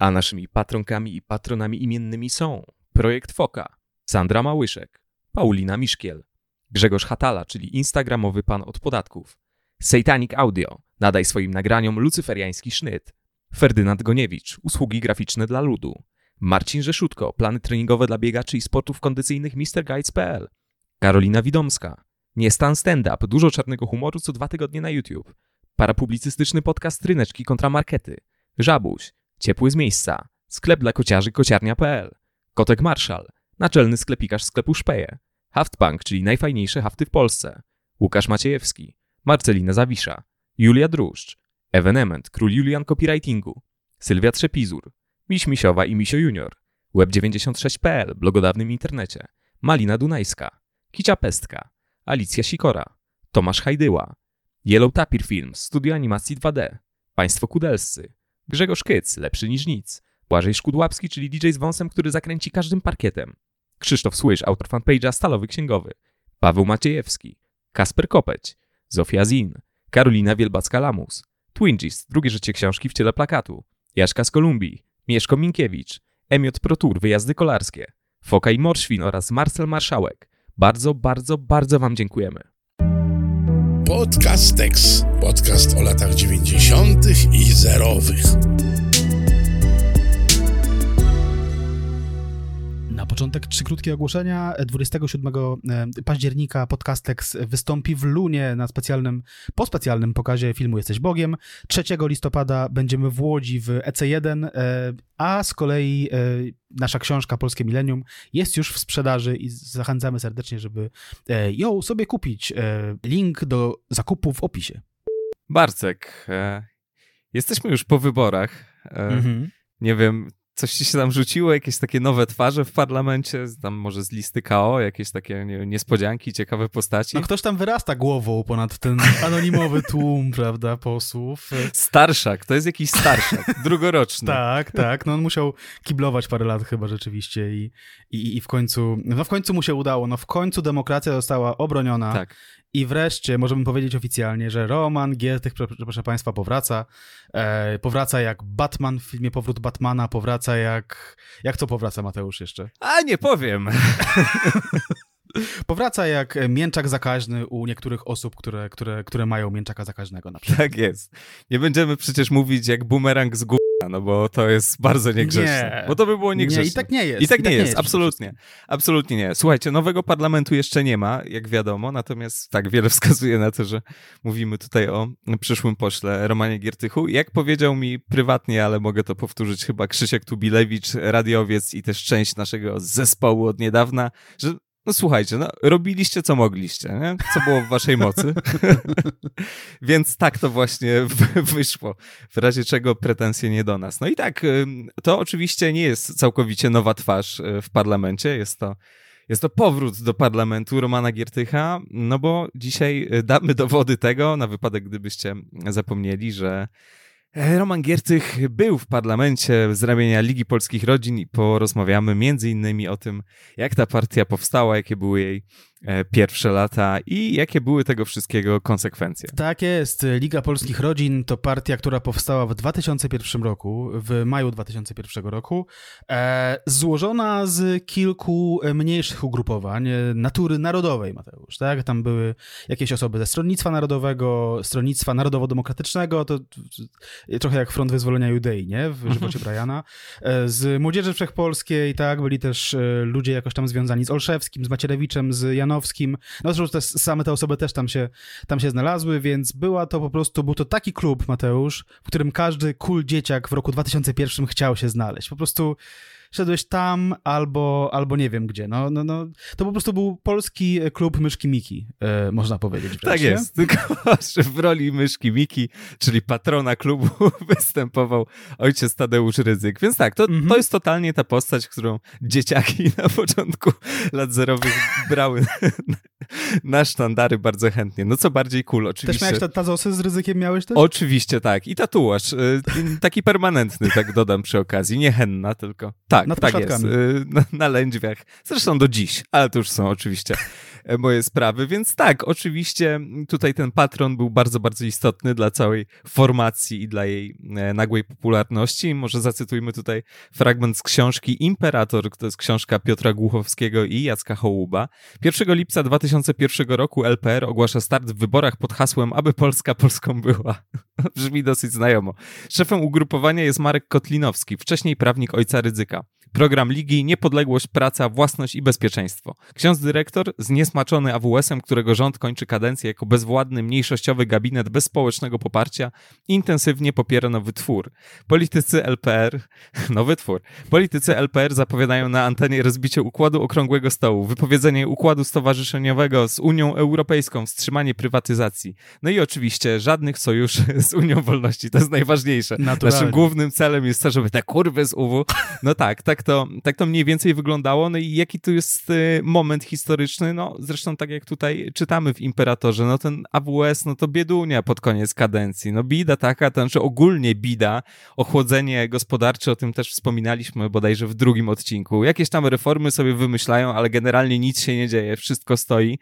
A naszymi patronkami i patronami imiennymi są Projekt Foka, Sandra Małyszek, Paulina Miszkiel, Grzegorz Hatala, czyli instagramowy pan od podatków, Satanic Audio, nadaj swoim nagraniom lucyferiański sznyt, Ferdynand Goniewicz, usługi graficzne dla ludu, Marcin Rzeszutko, plany treningowe dla biegaczy i sportów kondycyjnych MrGuides.pl, Karolina Widomska, Nie Stan Stand Up, dużo czarnego humoru co dwa tygodnie na YouTube, parapublicystyczny podcast Ryneczki kontra Markety, Żabuś, Ciepły z miejsca, sklep dla kociarzy kociarnia.pl, Kotek Marszal, naczelny sklepikarz sklepu Szpeje, Haftbank, czyli najfajniejsze hafty w Polsce, Łukasz Maciejewski, Marcelina Zawisza, Julia Druszcz, Evenement, król Julian copywritingu, Sylwia Trzepizur, Miś Misiowa i Misio Junior, Web96.pl, blogodawnym internecie, Malina Dunajska, Kicia Pestka, Alicja Sikora, Tomasz Hajdyła, Yellow Tapir Films, studio animacji 2D, Państwo Kudelscy, Grzegorz Kyc, lepszy niż nic, Błażej Szkudłapski, czyli DJ z wąsem, który zakręci każdym parkietem, Krzysztof Słysz, autor fanpage'a Stalowy Księgowy, Paweł Maciejewski, Kasper Kopeć, Zofia Zin, Karolina Wielbacka-Lamus, Twingis, drugie życie książki w ciele plakatu, Jaszka z Kolumbii, Mieszko Minkiewicz, Emiot Protur, wyjazdy kolarskie, Foka i Morświn oraz Marcel Marszałek. Bardzo, bardzo, bardzo Wam dziękujemy. Podcast. Podcast o latach 90. i zerowych. Na początek trzy krótkie ogłoszenia. 27 e, października Podcastex wystąpi w Lunie na specjalnym, po specjalnym pokazie filmu Jesteś Bogiem. 3 listopada będziemy w Łodzi w EC1, e, a z kolei e, nasza książka Polskie Milenium jest już w sprzedaży i zachęcamy serdecznie, żeby ją sobie kupić. Link do zakupu w opisie. Barcek, jesteśmy już po wyborach. Mhm. Nie wiem, coś ci się tam rzuciło, jakieś takie nowe twarze w parlamencie, tam może z listy KO, jakieś takie nie, niespodzianki, ciekawe postaci. No ktoś tam wyrasta głową ponad ten anonimowy tłum, prawda, posłów. Starszak, to jest jakiś starszak, drugoroczny. tak, tak, no on musiał kiblować parę lat chyba rzeczywiście i, i, i w końcu, no w końcu mu się udało, no w końcu demokracja została obroniona. Tak. I wreszcie możemy powiedzieć oficjalnie, że Roman Giertych, proszę Państwa, powraca. E, powraca jak Batman w filmie Powrót Batmana, powraca jak... Jak co powraca, Mateusz, jeszcze? A, nie powiem. Powraca jak mięczak zakaźny u niektórych osób, które, które, które mają mięczaka zakaźnego na przykład. Tak jest. Nie będziemy przecież mówić jak bumerang z góry, no bo to jest bardzo niegrzeczne. Nie. Bo to by było niegrzeczne. Nie, I tak nie jest. I tak, I tak nie, nie, jest, jest absolutnie. Absolutnie nie. Słuchajcie, nowego parlamentu jeszcze nie ma, jak wiadomo, natomiast tak, wiele wskazuje na to, że mówimy tutaj o przyszłym pośle Romanie Giertychu. Jak powiedział mi prywatnie, ale mogę to powtórzyć chyba Krzysiek Tubilewicz, radiowiec i też część naszego zespołu od niedawna, że no słuchajcie, no, robiliście co mogliście, nie? co było w waszej mocy. Więc tak to właśnie wyszło. W razie czego pretensje nie do nas. No i tak, to oczywiście nie jest całkowicie nowa twarz y, w parlamencie. Jest to, jest to powrót do parlamentu Romana Giertycha, no bo dzisiaj y, damy dowody tego, na wypadek gdybyście zapomnieli, że Roman Giertych był w parlamencie z ramienia Ligi Polskich Rodzin i porozmawiamy innymi o tym, jak ta partia powstała, jakie były jej pierwsze lata i jakie były tego wszystkiego konsekwencje. Tak jest. Liga Polskich Rodzin to partia, która powstała w 2001 roku, w maju 2001 roku, e, złożona z kilku mniejszych ugrupowań natury narodowej, Mateusz. Tak? Tam były jakieś osoby ze Stronnictwa Narodowego, Stronnictwa Narodowo-Demokratycznego, to trochę jak Front Wyzwolenia Judei, nie? W żywocie Briana. E, z Młodzieży Wszechpolskiej, tak, byli też ludzie jakoś tam związani z Olszewskim, z Macierewiczem, z Janem Janowskim. No zresztą te, same te osoby też tam się, tam się znalazły, więc była to po prostu, był to taki klub, Mateusz, w którym każdy cool dzieciak w roku 2001 chciał się znaleźć. Po prostu szedłeś tam albo, albo nie wiem gdzie. No, no, no, to po prostu był polski klub Myszki Miki, e, można powiedzieć. Tak jest, tylko że w roli Myszki Miki, czyli patrona klubu występował ojciec Tadeusz Ryzyk. Więc tak, to, mm -hmm. to jest totalnie ta postać, którą dzieciaki na początku lat zerowych brały na sztandary bardzo chętnie. No co bardziej cool, oczywiście. Też miałeś tazosy z Ryzykiem, miałeś też? Oczywiście tak. I tatuaż. Y, taki permanentny, tak dodam przy okazji. Nie henna, tylko tak. Tak, Nad tak jest. Y, na, na lędźwiach. Zresztą do dziś, ale to już są oczywiście moje sprawy, więc tak, oczywiście tutaj ten patron był bardzo, bardzo istotny dla całej formacji i dla jej e, nagłej popularności. Może zacytujmy tutaj fragment z książki Imperator, to jest książka Piotra Głuchowskiego i Jacka Hołuba. 1 lipca 2001 roku LPR ogłasza start w wyborach pod hasłem aby Polska Polską była. Brzmi dosyć znajomo. Szefem ugrupowania jest Marek Kotlinowski, wcześniej prawnik ojca Rydzyka. Program Ligi Niepodległość, Praca, Własność i Bezpieczeństwo. Ksiądz dyrektor, zniesmaczony AWS-em, którego rząd kończy kadencję jako bezwładny, mniejszościowy gabinet bez społecznego poparcia, intensywnie popiera nowy twór. Politycy LPR, nowy twór. Politycy LPR zapowiadają na antenie rozbicie układu okrągłego stołu, wypowiedzenie układu stowarzyszeniowego z Unią Europejską, wstrzymanie prywatyzacji. No i oczywiście żadnych sojuszy z Unią Wolności. To jest najważniejsze. Naturalnie. Naszym głównym celem jest to, żeby te kurwy z UW. No tak, tak to, tak to mniej więcej wyglądało. No i jaki tu jest y, moment historyczny? No zresztą tak jak tutaj czytamy w Imperatorze, no ten AWS, no to biedunia pod koniec kadencji. No bida taka, to znaczy ogólnie bida, ochłodzenie gospodarcze, o tym też wspominaliśmy bodajże w drugim odcinku. Jakieś tam reformy sobie wymyślają, ale generalnie nic się nie dzieje, wszystko stoi.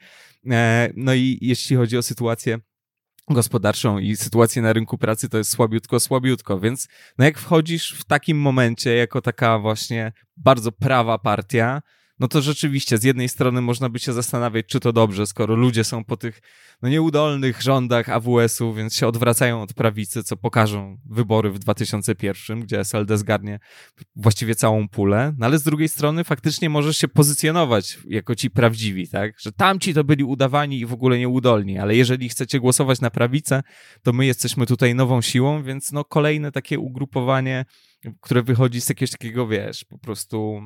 E, no i jeśli chodzi o sytuację gospodarczą i sytuację na rynku pracy to jest słabiutko, słabiutko, więc no jak wchodzisz w takim momencie jako taka właśnie bardzo prawa partia, no to rzeczywiście z jednej strony można by się zastanawiać, czy to dobrze, skoro ludzie są po tych no, nieudolnych rządach AWS-u, więc się odwracają od prawicy, co pokażą wybory w 2001, gdzie SLD zgarnie właściwie całą pulę, no ale z drugiej strony faktycznie możesz się pozycjonować jako ci prawdziwi, tak? Że tamci to byli udawani i w ogóle nieudolni, ale jeżeli chcecie głosować na prawicę, to my jesteśmy tutaj nową siłą, więc no kolejne takie ugrupowanie które wychodzi z jakiegoś takiego, wiesz, po prostu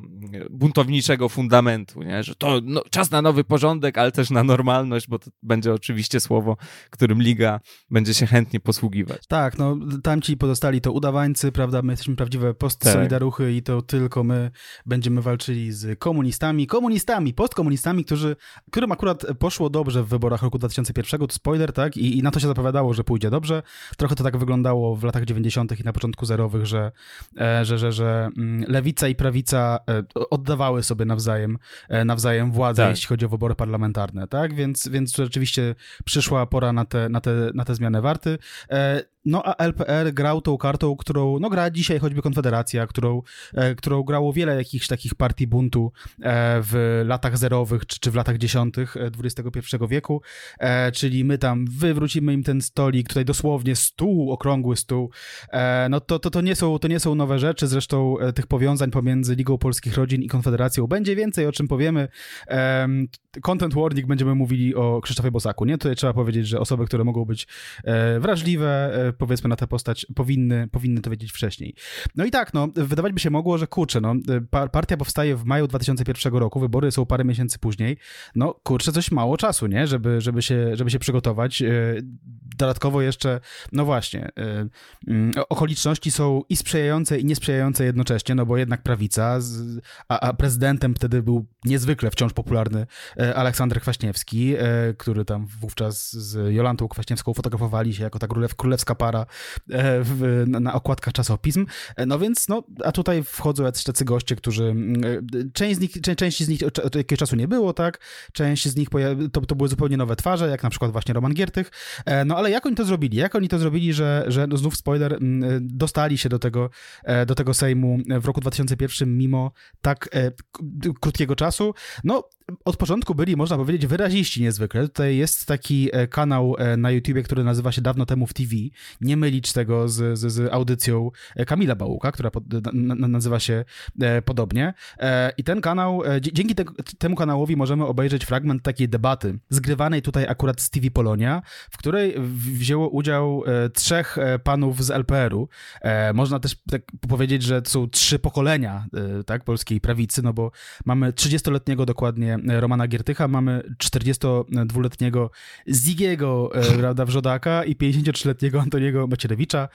buntowniczego fundamentu, nie? że to no, czas na nowy porządek, ale też na normalność, bo to będzie oczywiście słowo, którym liga będzie się chętnie posługiwać. Tak, no tamci pozostali to udawańcy, prawda, my jesteśmy prawdziwe postsolidaruchy tak. i to tylko my będziemy walczyli z komunistami, komunistami, postkomunistami, którzy, którym akurat poszło dobrze w wyborach roku 2001, to spoiler, tak, I, i na to się zapowiadało, że pójdzie dobrze. Trochę to tak wyglądało w latach 90. i na początku zerowych, że że, że, że mm, lewica i prawica e, oddawały sobie nawzajem, e, nawzajem władzę, tak. jeśli chodzi o wybory parlamentarne, tak? Więc, więc rzeczywiście przyszła pora na te, na te, na te zmiany warty. No a LPR grał tą kartą, którą no, gra dzisiaj choćby Konfederacja, którą, e, którą grało wiele jakichś takich partii buntu e, w latach zerowych czy, czy w latach dziesiątych XXI e, wieku, e, czyli my tam wywrócimy im ten stolik, tutaj dosłownie stół, okrągły stół, e, no to, to, to, nie są, to nie są nowe rzeczy, zresztą e, tych powiązań pomiędzy Ligą Polskich Rodzin i Konfederacją będzie więcej, o czym powiemy. Content warning będziemy mówili o Krzysztofie Bosaku, nie? Tutaj trzeba powiedzieć, że osoby, które mogą być wrażliwe, powiedzmy na tę postać powinny, powinny to wiedzieć wcześniej. No i tak, no, wydawać by się mogło, że kurczę, no, partia powstaje w maju 2001 roku, wybory są parę miesięcy później, no kurczę, coś mało czasu, nie, żeby, żeby, się, żeby się przygotować. E, dodatkowo jeszcze, no właśnie, e, mm, okoliczności są i sprzyjające, i niesprzyjające jednocześnie, no bo jednak prawica, a, a prezydentem wtedy był niezwykle wciąż popularny e, Aleksander Kwaśniewski, który tam wówczas z Jolantą Kwaśniewską fotografowali się jako ta królewska para E, w, na, na okładkach czasopism. E, no więc, no, a tutaj wchodzą jacyś tacy goście, którzy, mm, e, część z nich, część z nich od jakiegoś czasu nie było, tak? Część z nich to, to były zupełnie nowe twarze, jak na przykład właśnie Roman Giertych. No ale jak oni to zrobili? Jak oni to zrobili, że, że no znów spoiler, mm, dostali się do tego, do tego Sejmu w roku 2001 mimo tak krótkiego czasu? No, od początku byli, można powiedzieć, wyraziści niezwykle. Tutaj jest taki e, kanał e, na YouTubie, który nazywa się Dawno temu w TV. Nie mylić tego z, z, z audycją e, Kamila Bałuka, która pod, nazywa się podobnie. I ten kanał, dzięki te, temu kanałowi możemy obejrzeć fragment takiej debaty, zgrywanej tutaj akurat z TV Polonia, w której wzięło udział trzech panów z LPR-u. Można też tak powiedzieć, że są trzy pokolenia tak, polskiej prawicy, no bo mamy 30-letniego dokładnie Romana Giertycha, mamy 42-letniego Zigiego, e, Wrzodaka i 53-letniego Antoniego Macierewicza.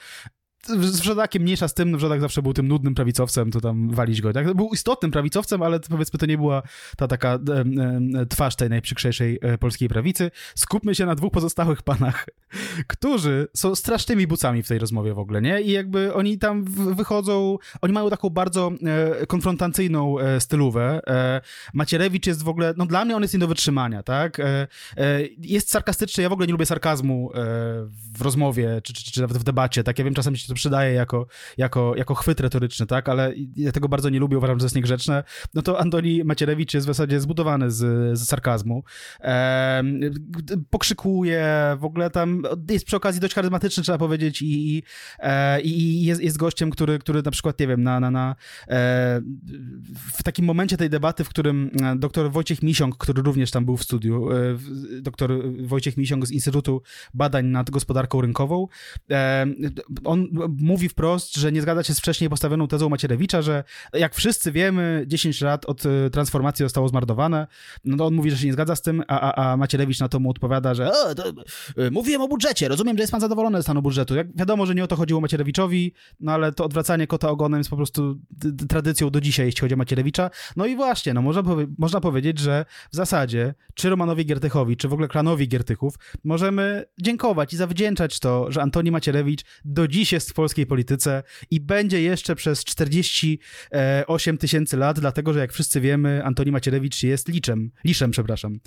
Z Wrzodakiem mniejsza z tym, Wrzodak zawsze był tym nudnym prawicowcem, to tam walić go. Tak? Był istotnym prawicowcem, ale powiedzmy to nie była ta taka e, e, twarz tej najprzykrzejszej e, polskiej prawicy. Skupmy się na dwóch pozostałych panach, którzy są strasznymi bucami w tej rozmowie w ogóle, nie? I jakby oni tam wychodzą, oni mają taką bardzo e, konfrontacyjną e, stylówę. E, Macierewicz jest w ogóle, no dla mnie on jest nie do wytrzymania, tak? jest sarkastyczny, ja w ogóle nie lubię sarkazmu w rozmowie, czy, czy, czy nawet w debacie, tak? Ja wiem, czasem się to przydaje jako, jako, jako chwyt retoryczny, tak? Ale ja tego bardzo nie lubię, uważam, że jest niegrzeczne. No to Antoni Macierewicz jest w zasadzie zbudowany z, z sarkazmu. E, pokrzykuje, w ogóle tam jest przy okazji dość charyzmatyczny, trzeba powiedzieć, i, e, i jest, jest gościem, który, który na przykład, nie wiem, na, na, na, e, w takim momencie tej debaty, w którym e, doktor Wojciech Misiąg, który również tam był w studiu, e, doktor Wojciech Misiąg z Instytutu Badań nad Gospodarką Rynkową, e, on mówi wprost, że nie zgadza się z wcześniej postawioną tezą Macierewicza, że jak wszyscy wiemy, 10 lat od e, transformacji zostało zmarnowane. No to on mówi, że się nie zgadza z tym, a, a, a Macierewicz na to mu odpowiada, że to, y, mówiłem o budżecie, rozumiem, że jest pan zadowolony ze stanu budżetu. Jak wiadomo, że nie o to chodziło Macierewiczowi, no ale to odwracanie kota ogonem jest po prostu tradycją do dzisiaj, jeśli chodzi o Macierewicza. No i właśnie, no można, powie można powiedzieć, że w zasadzie czy Romanowi Giertychowi, czy w ogóle klanowi Giertychów możemy dziękować i zawdzięczać to, że Antoni Macierewicz do dziś jest w polskiej polityce i będzie jeszcze przez 48 tysięcy lat, dlatego że jak wszyscy wiemy, Antoni Macierewicz jest liczem, liszem, przepraszam.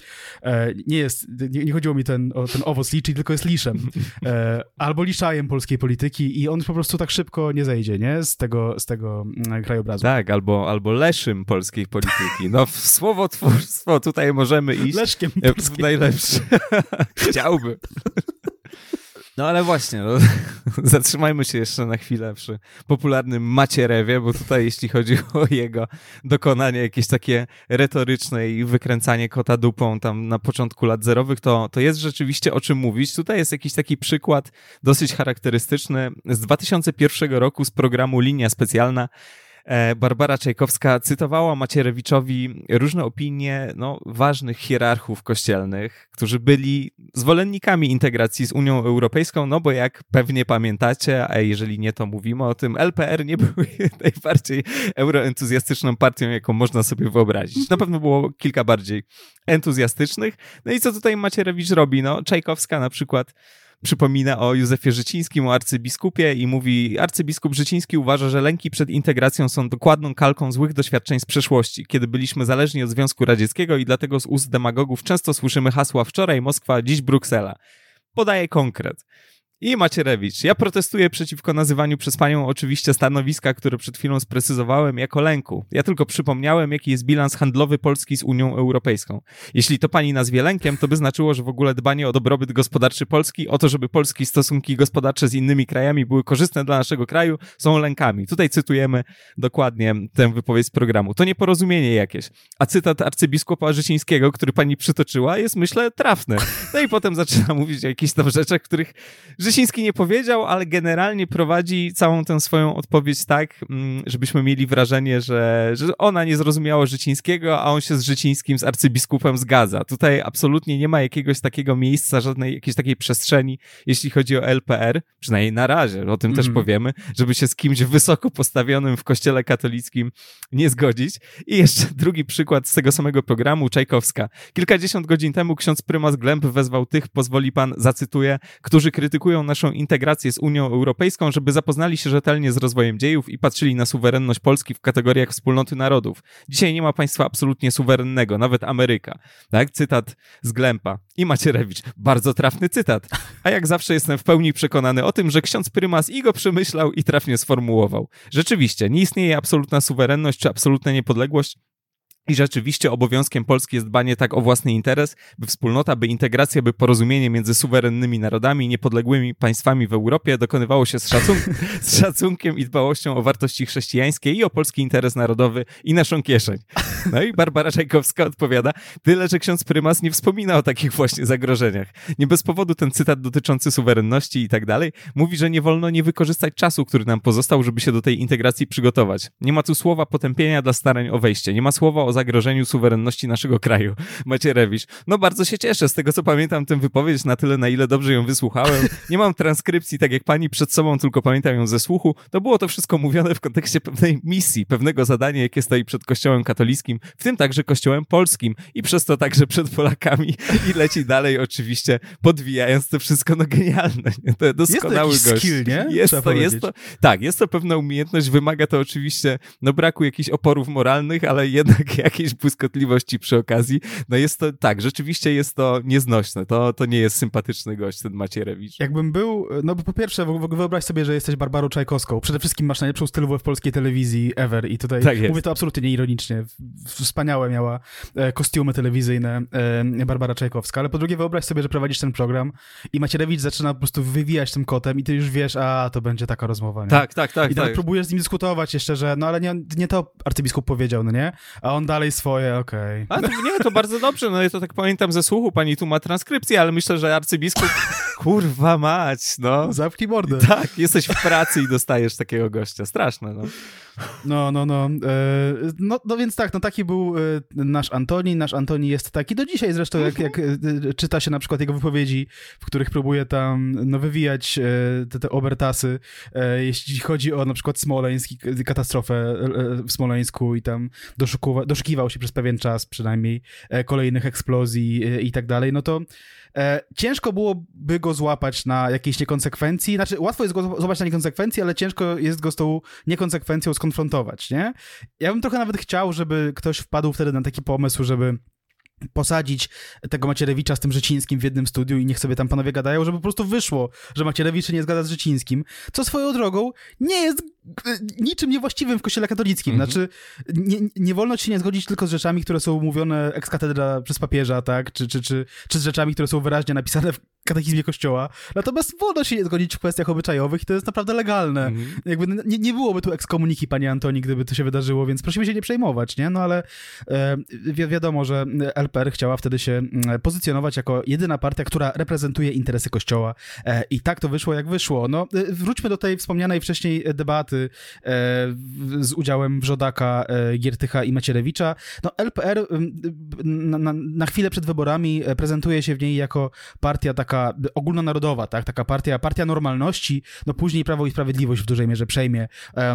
E, nie jest, nie, nie, chodziło mi ten, o ten owoc liczy, tylko jest liszem. E, albo liszajem polskiej polityki i on po prostu tak szybko nie zejdzie, nie? Z tego, z tego mm, krajobrazu. Tak, albo, albo leszym polskiej polityki. No w słowotwórstwo tutaj możemy iść. Leszkiem w najlepsze. Chciałbym. No ale właśnie, no, zatrzymajmy się jeszcze na chwilę przy popularnym Macierewie, bo tutaj jeśli chodzi o jego dokonanie jakieś takie retoryczne i wykręcanie kota dupą tam na początku lat zerowych, to, to jest rzeczywiście o czym mówić. Tutaj jest jakiś taki przykład dosyć charakterystyczny z 2001 roku z programu Linia Specjalna, Barbara Czajkowska cytowała Macierewiczowi różne opinie no, ważnych hierarchów kościelnych, którzy byli zwolennikami integracji z Unią Europejską, no bo jak pewnie pamiętacie, a jeżeli nie, to mówimy o tym, LPR nie był najbardziej euroentuzjastyczną partią, jaką można sobie wyobrazić. Na pewno było kilka bardziej entuzjastycznych. No i co tutaj Macierewicz robi? No, Czajkowska na przykład przypomina o Józefie Życińskim, o arcybiskupie i mówi, arcybiskup Życiński uważa, że lęki przed integracją są dokładną kalką złych doświadczeń z przeszłości, kiedy byliśmy zależni od Związku Radzieckiego i dlatego z ust demagogów często słyszymy hasła wczoraj Moskwa, dziś Bruksela. Podaje konkret. I Macierewicz. Ja protestuję przeciwko nazywaniu przez panią oczywiście stanowiska, które przed chwilą sprecyzowałem, jako lęku. Ja tylko przypomniałem, jaki jest bilans handlowy Polski z Unią Europejską. Jeśli to pani nazwie lękiem, to by znaczyło, że w ogóle dbanie o dobrobyt gospodarczy Polski, o to, żeby polskie stosunki gospodarcze z innymi krajami były korzystne dla naszego kraju, są lękami. Tutaj cytujemy dokładnie tę wypowiedź z programu. To nieporozumienie jakieś. A cytat arcybiskupa Życińskiego, który pani przytoczyła, jest myślę trafny. No i potem zaczyna mówić o jakichś tam rzeczach, których Wrzesiński nie powiedział, ale generalnie prowadzi całą tę swoją odpowiedź tak, mm, żebyśmy mieli wrażenie, że, że ona nie zrozumiała Życińskiego, a on się z Życińskim, z arcybiskupem zgadza. Tutaj absolutnie nie ma jakiegoś takiego miejsca, żadnej jakiejś takiej przestrzeni, jeśli chodzi o LPR, przynajmniej na razie, o tym mm. też mhm. powiemy, żeby się z kimś wysoko postawionym w kościele katolickim nie zgodzić. I jeszcze drugi przykład z tego samego programu, Czajkowska. Kilkadziesiąt godzin temu ksiądz prymas Glemp wezwał tych, pozwoli pan, zacytuję, którzy krytykują naszą integrację z Unią Europejską, żeby zapoznali się rzetelnie z rozwojem dziejów i patrzyli na suwerenność Polski w kategoriach wspólnoty narodów. Dzisiaj nie ma państwa absolutnie suwerennego, nawet Ameryka. Tak? Cytat z Glempa. I Macierewicz. Bardzo trafny cytat. A jak zawsze jestem w pełni przekonany o tym, że ksiądz prymas i go przemyślał i trafnie sformułował. Rzeczywiście, nie istnieje absolutna suwerenność czy absolutna niepodległość, i rzeczywiście obowiązkiem Polski jest dbanie tak o własny interes, by wspólnota, by integracja, by porozumienie między suwerennymi narodami i niepodległymi państwami w Europie dokonywało się z, z szacunkiem i dbałością o wartości chrześcijańskie i o polski interes narodowy i naszą kieszeń. No i Barbara Czajkowska odpowiada, tyle, że ksiądz prymas nie wspomina o takich właśnie zagrożeniach. Nie bez powodu ten cytat dotyczący suwerenności i tak dalej mówi, że nie wolno nie wykorzystać czasu, który nam pozostał, żeby się do tej integracji przygotować. Nie ma tu słowa potępienia dla starań o wejście, nie ma słowa o zagrożeniu suwerenności naszego kraju. Macierewicz. No bardzo się cieszę, z tego co pamiętam tę wypowiedź na tyle, na ile dobrze ją wysłuchałem. Nie mam transkrypcji, tak jak pani przed sobą, tylko pamiętam ją ze słuchu. To było to wszystko mówione w kontekście pewnej misji, pewnego zadania, jakie stoi przed Kościołem katolickim, w tym także Kościołem polskim i przez to także przed Polakami i leci dalej oczywiście, podwijając to wszystko, no genialne. Nie? To doskonały jest to gość. skill, nie? Jest to, jest to, tak, jest to pewna umiejętność, wymaga to oczywiście no braku jakichś oporów moralnych, ale jednak jakiejś błyskotliwości przy okazji. No jest to, tak, rzeczywiście jest to nieznośne. To, to nie jest sympatyczny gość, ten Macierewicz. Jakbym był, no bo po pierwsze wyobraź sobie, że jesteś Barbarą Czajkowską. Przede wszystkim masz najlepszą stylową w polskiej telewizji ever i tutaj Tak mówię to absolutnie nieironicznie. Wspaniałe miała e, kostiumy telewizyjne e, Barbara Czajkowska, ale po drugie wyobraź sobie, że prowadzisz ten program i Macierewicz zaczyna po prostu wywijać tym kotem i ty już wiesz, a to będzie taka rozmowa, nie? Tak, tak, tak. I tak. próbujesz z nim dyskutować jeszcze, że no ale nie, nie to arcybiskup powiedział, no nie? A on dalej swoje, okej. A to, nie, to bardzo dobrze, no ja to tak pamiętam ze słuchu, pani tu ma transkrypcję, ale myślę, że arcybiskup, kurwa mać, no. Zamknij mordę. Tak, jesteś w pracy i dostajesz takiego gościa, straszne, no. No, no, no. E, no, no więc tak, no taki był e, nasz Antoni. Nasz Antoni jest taki do dzisiaj zresztą, jak, jak e, czyta się na przykład jego wypowiedzi, w których próbuje tam no, wywijać te, te obertasy, jeśli chodzi o na przykład Smoleńsk, i k- katastrofę w Smoleńsku i tam doszukiwał się przez pewien czas przynajmniej kolejnych eksplozji i tak dalej, no to e, ciężko byłoby go złapać na jakiejś niekonsekwencji, znaczy łatwo jest go złapać na niekonsekwencji, ale ciężko jest go z tą niekonsekwencją skonfrontować, nie? Ja bym trochę nawet chciał, żeby ktoś wpadł wtedy na taki pomysł, żeby posadzić tego Macierewicza z tym Rzecińskim w jednym studiu i niech sobie tam panowie gadają, żeby po prostu wyszło, że Macierewicz się nie zgadza z Rzecińskim, co swoją drogą nie jest e, niczym niewłaściwym w kościele katolickim. Mhm. Znaczy, nie, nie wolno ci się nie zgodzić tylko z rzeczami, które są mówione ex cathedra przez papieża, tak? Czy, czy, czy, czy z rzeczami, które są wyraźnie napisane w katechizmie kościoła. Natomiast wolno się nie zgodzić w kwestiach obyczajowych i to jest naprawdę legalne. Mhm. Jakby nie, nie byłoby tu ekskomuniki, panie Antoni, gdyby to się wydarzyło, więc prosimy się nie przejmować, nie? No ale e, wi wiadomo, że LPR chciała wtedy się mm, pozycjonować jako jedyna partia, która reprezentuje interesy Kościoła e, i tak to wyszło, jak wyszło. No, e, wróćmy do tej wspomnianej wcześniej debaty e, w- z udziałem Wrzodaka, Giertycha i Macierewicza. No LPR na, na, na chwilę przed wyborami prezentuje się w niej jako partia taka ogólnonarodowa, tak? Taka partia, partia normalności, no później Prawo i Sprawiedliwość w dużej mierze przejmie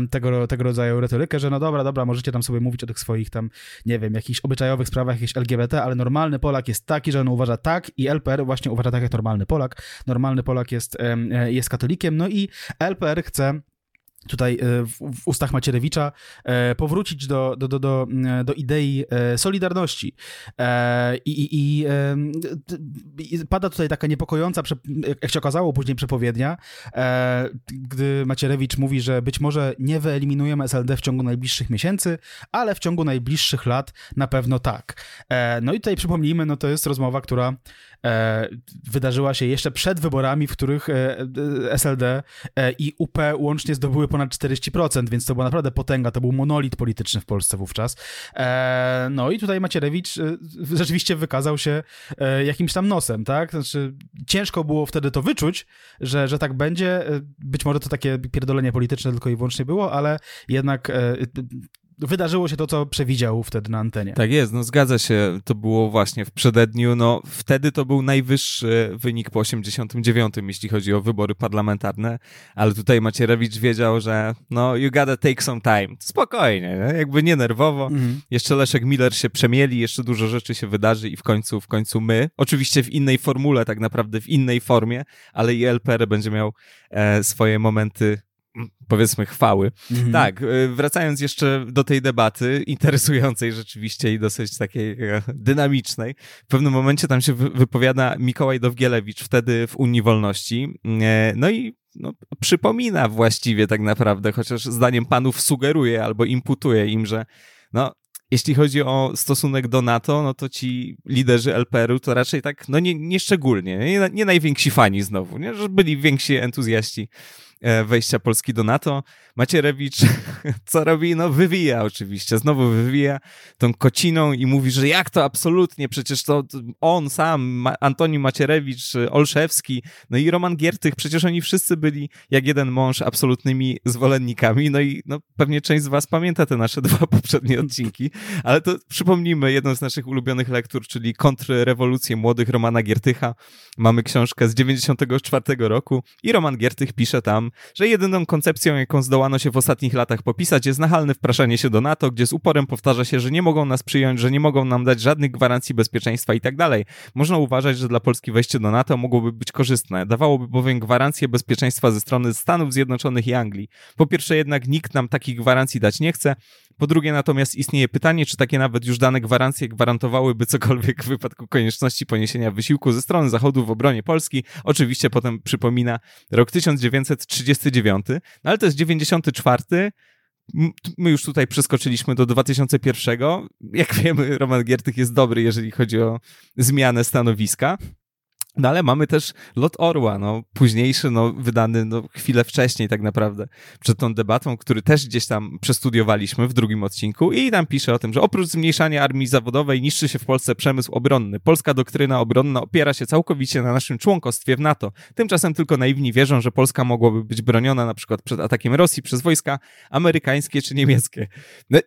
tego, tego rodzaju retorykę, że no dobra, dobra, możecie tam sobie mówić o tych swoich tam, nie wiem, jakichś obyczajowych sprawach, jakichś LGBT, ale normalny Polak jest taki, że on uważa tak i LPR właśnie uważa tak jak normalny Polak. Normalny Polak jest, e, jest katolikiem, no i LPR chce tutaj e, w, ustach Macierewicza e, powrócić do, do, do, do, m, do idei e, solidarności. I, i, i, pada tutaj taka niepokojąca, jak się okazało później przepowiednia, gdy Macierewicz mówi, że być może nie wyeliminujemy SLD w ciągu najbliższych miesięcy, ale w ciągu najbliższych lat na pewno tak. No i tutaj przypomnijmy, no to jest rozmowa, która wydarzyła się jeszcze przed wyborami, w których e, e, SLD e, i UP łącznie zdobyły ponad 40%, więc to była naprawdę potęga, to był monolit polityczny w Polsce wówczas. E, no i tutaj Macierewicz e, rzeczywiście wykazał się e, jakimś tam nosem, tak? Znaczy, ciężko było wtedy to wyczuć, że, że tak będzie. E, Być może to takie pierdolenie polityczne tylko i wyłącznie było, ale jednak e, wydarzyło się to, co przewidział wtedy na antenie. Tak jest, no zgadza się, to było właśnie w przededniu, no wtedy to był najwyższy wynik po 89, jeśli chodzi o wybory parlamentarne, ale tutaj Macierewicz wiedział, że no you gotta take some time, spokojnie, nie? jakby nie nerwowo, Mhm. jeszcze Leszek Miller się przemieli, jeszcze dużo rzeczy się wydarzy i w końcu, w końcu my, oczywiście w innej formule, tak naprawdę w innej formie, ale i LPR będzie miał e, swoje momenty powiedzmy chwały. Mhm. Tak, y, wracając jeszcze do tej debaty, interesującej rzeczywiście i dosyć takiej e, dynamicznej, w pewnym momencie tam się wy- wypowiada Mikołaj Dowgielewicz, wtedy w Unii Wolności, e, no i no, przypomina właściwie tak naprawdę, chociaż zdaniem panów sugeruje albo imputuje im, że no, jeśli chodzi o stosunek do NATO, no to ci liderzy LPR-u to raczej tak, no nie, nie szczególnie, nie, nie najwięksi fani znowu, nie? że byli więksi entuzjaści wejścia Polski do NATO. Macierewicz co robi? No wywija oczywiście, znowu wywija tą kociną i mówi, że jak to absolutnie, przecież to on sam, Antoni Macierewicz, Olszewski, no i Roman Giertych, przecież oni wszyscy byli jak jeden mąż absolutnymi zwolennikami, no i no, pewnie część z was pamięta te nasze dwa poprzednie odcinki, ale to przypomnijmy jedną z naszych ulubionych lektur, czyli Kontrrewolucję młodych Romana Giertycha. Mamy książkę z 94 roku i Roman Giertych pisze tam, że jedyną koncepcją, jaką zdołano się w ostatnich latach popisać, jest nachalne wpraszanie się do NATO, gdzie z uporem powtarza się, że nie mogą nas przyjąć, że nie mogą nam dać żadnych gwarancji bezpieczeństwa i tak dalej. Można uważać, że dla Polski wejście do NATO mogłoby być korzystne. Dawałoby bowiem gwarancję bezpieczeństwa ze strony Stanów Zjednoczonych i Anglii. Po pierwsze jednak nikt nam takich gwarancji dać nie chce. Po drugie natomiast istnieje pytanie, czy takie nawet już dane gwarancje gwarantowałyby cokolwiek w wypadku konieczności poniesienia wysiłku ze strony Zachodu w obronie Polski. Oczywiście potem przypomina rok 1939, no ale to jest 94, My już tutaj przeskoczyliśmy do 2001. Jak wiemy, Roman Giertych jest dobry, jeżeli chodzi o zmianę stanowiska. No ale mamy też Lot Orła, no, późniejszy, no, wydany no, chwilę wcześniej tak naprawdę, przed tą debatą, który też gdzieś tam przestudiowaliśmy w drugim odcinku i tam pisze o tym, że oprócz zmniejszania armii zawodowej niszczy się w Polsce przemysł obronny. Polska doktryna obronna opiera się całkowicie na naszym członkostwie w NATO. Tymczasem tylko naiwni wierzą, że Polska mogłaby być broniona na przykład przed atakiem Rosji przez wojska amerykańskie czy niemieckie. No,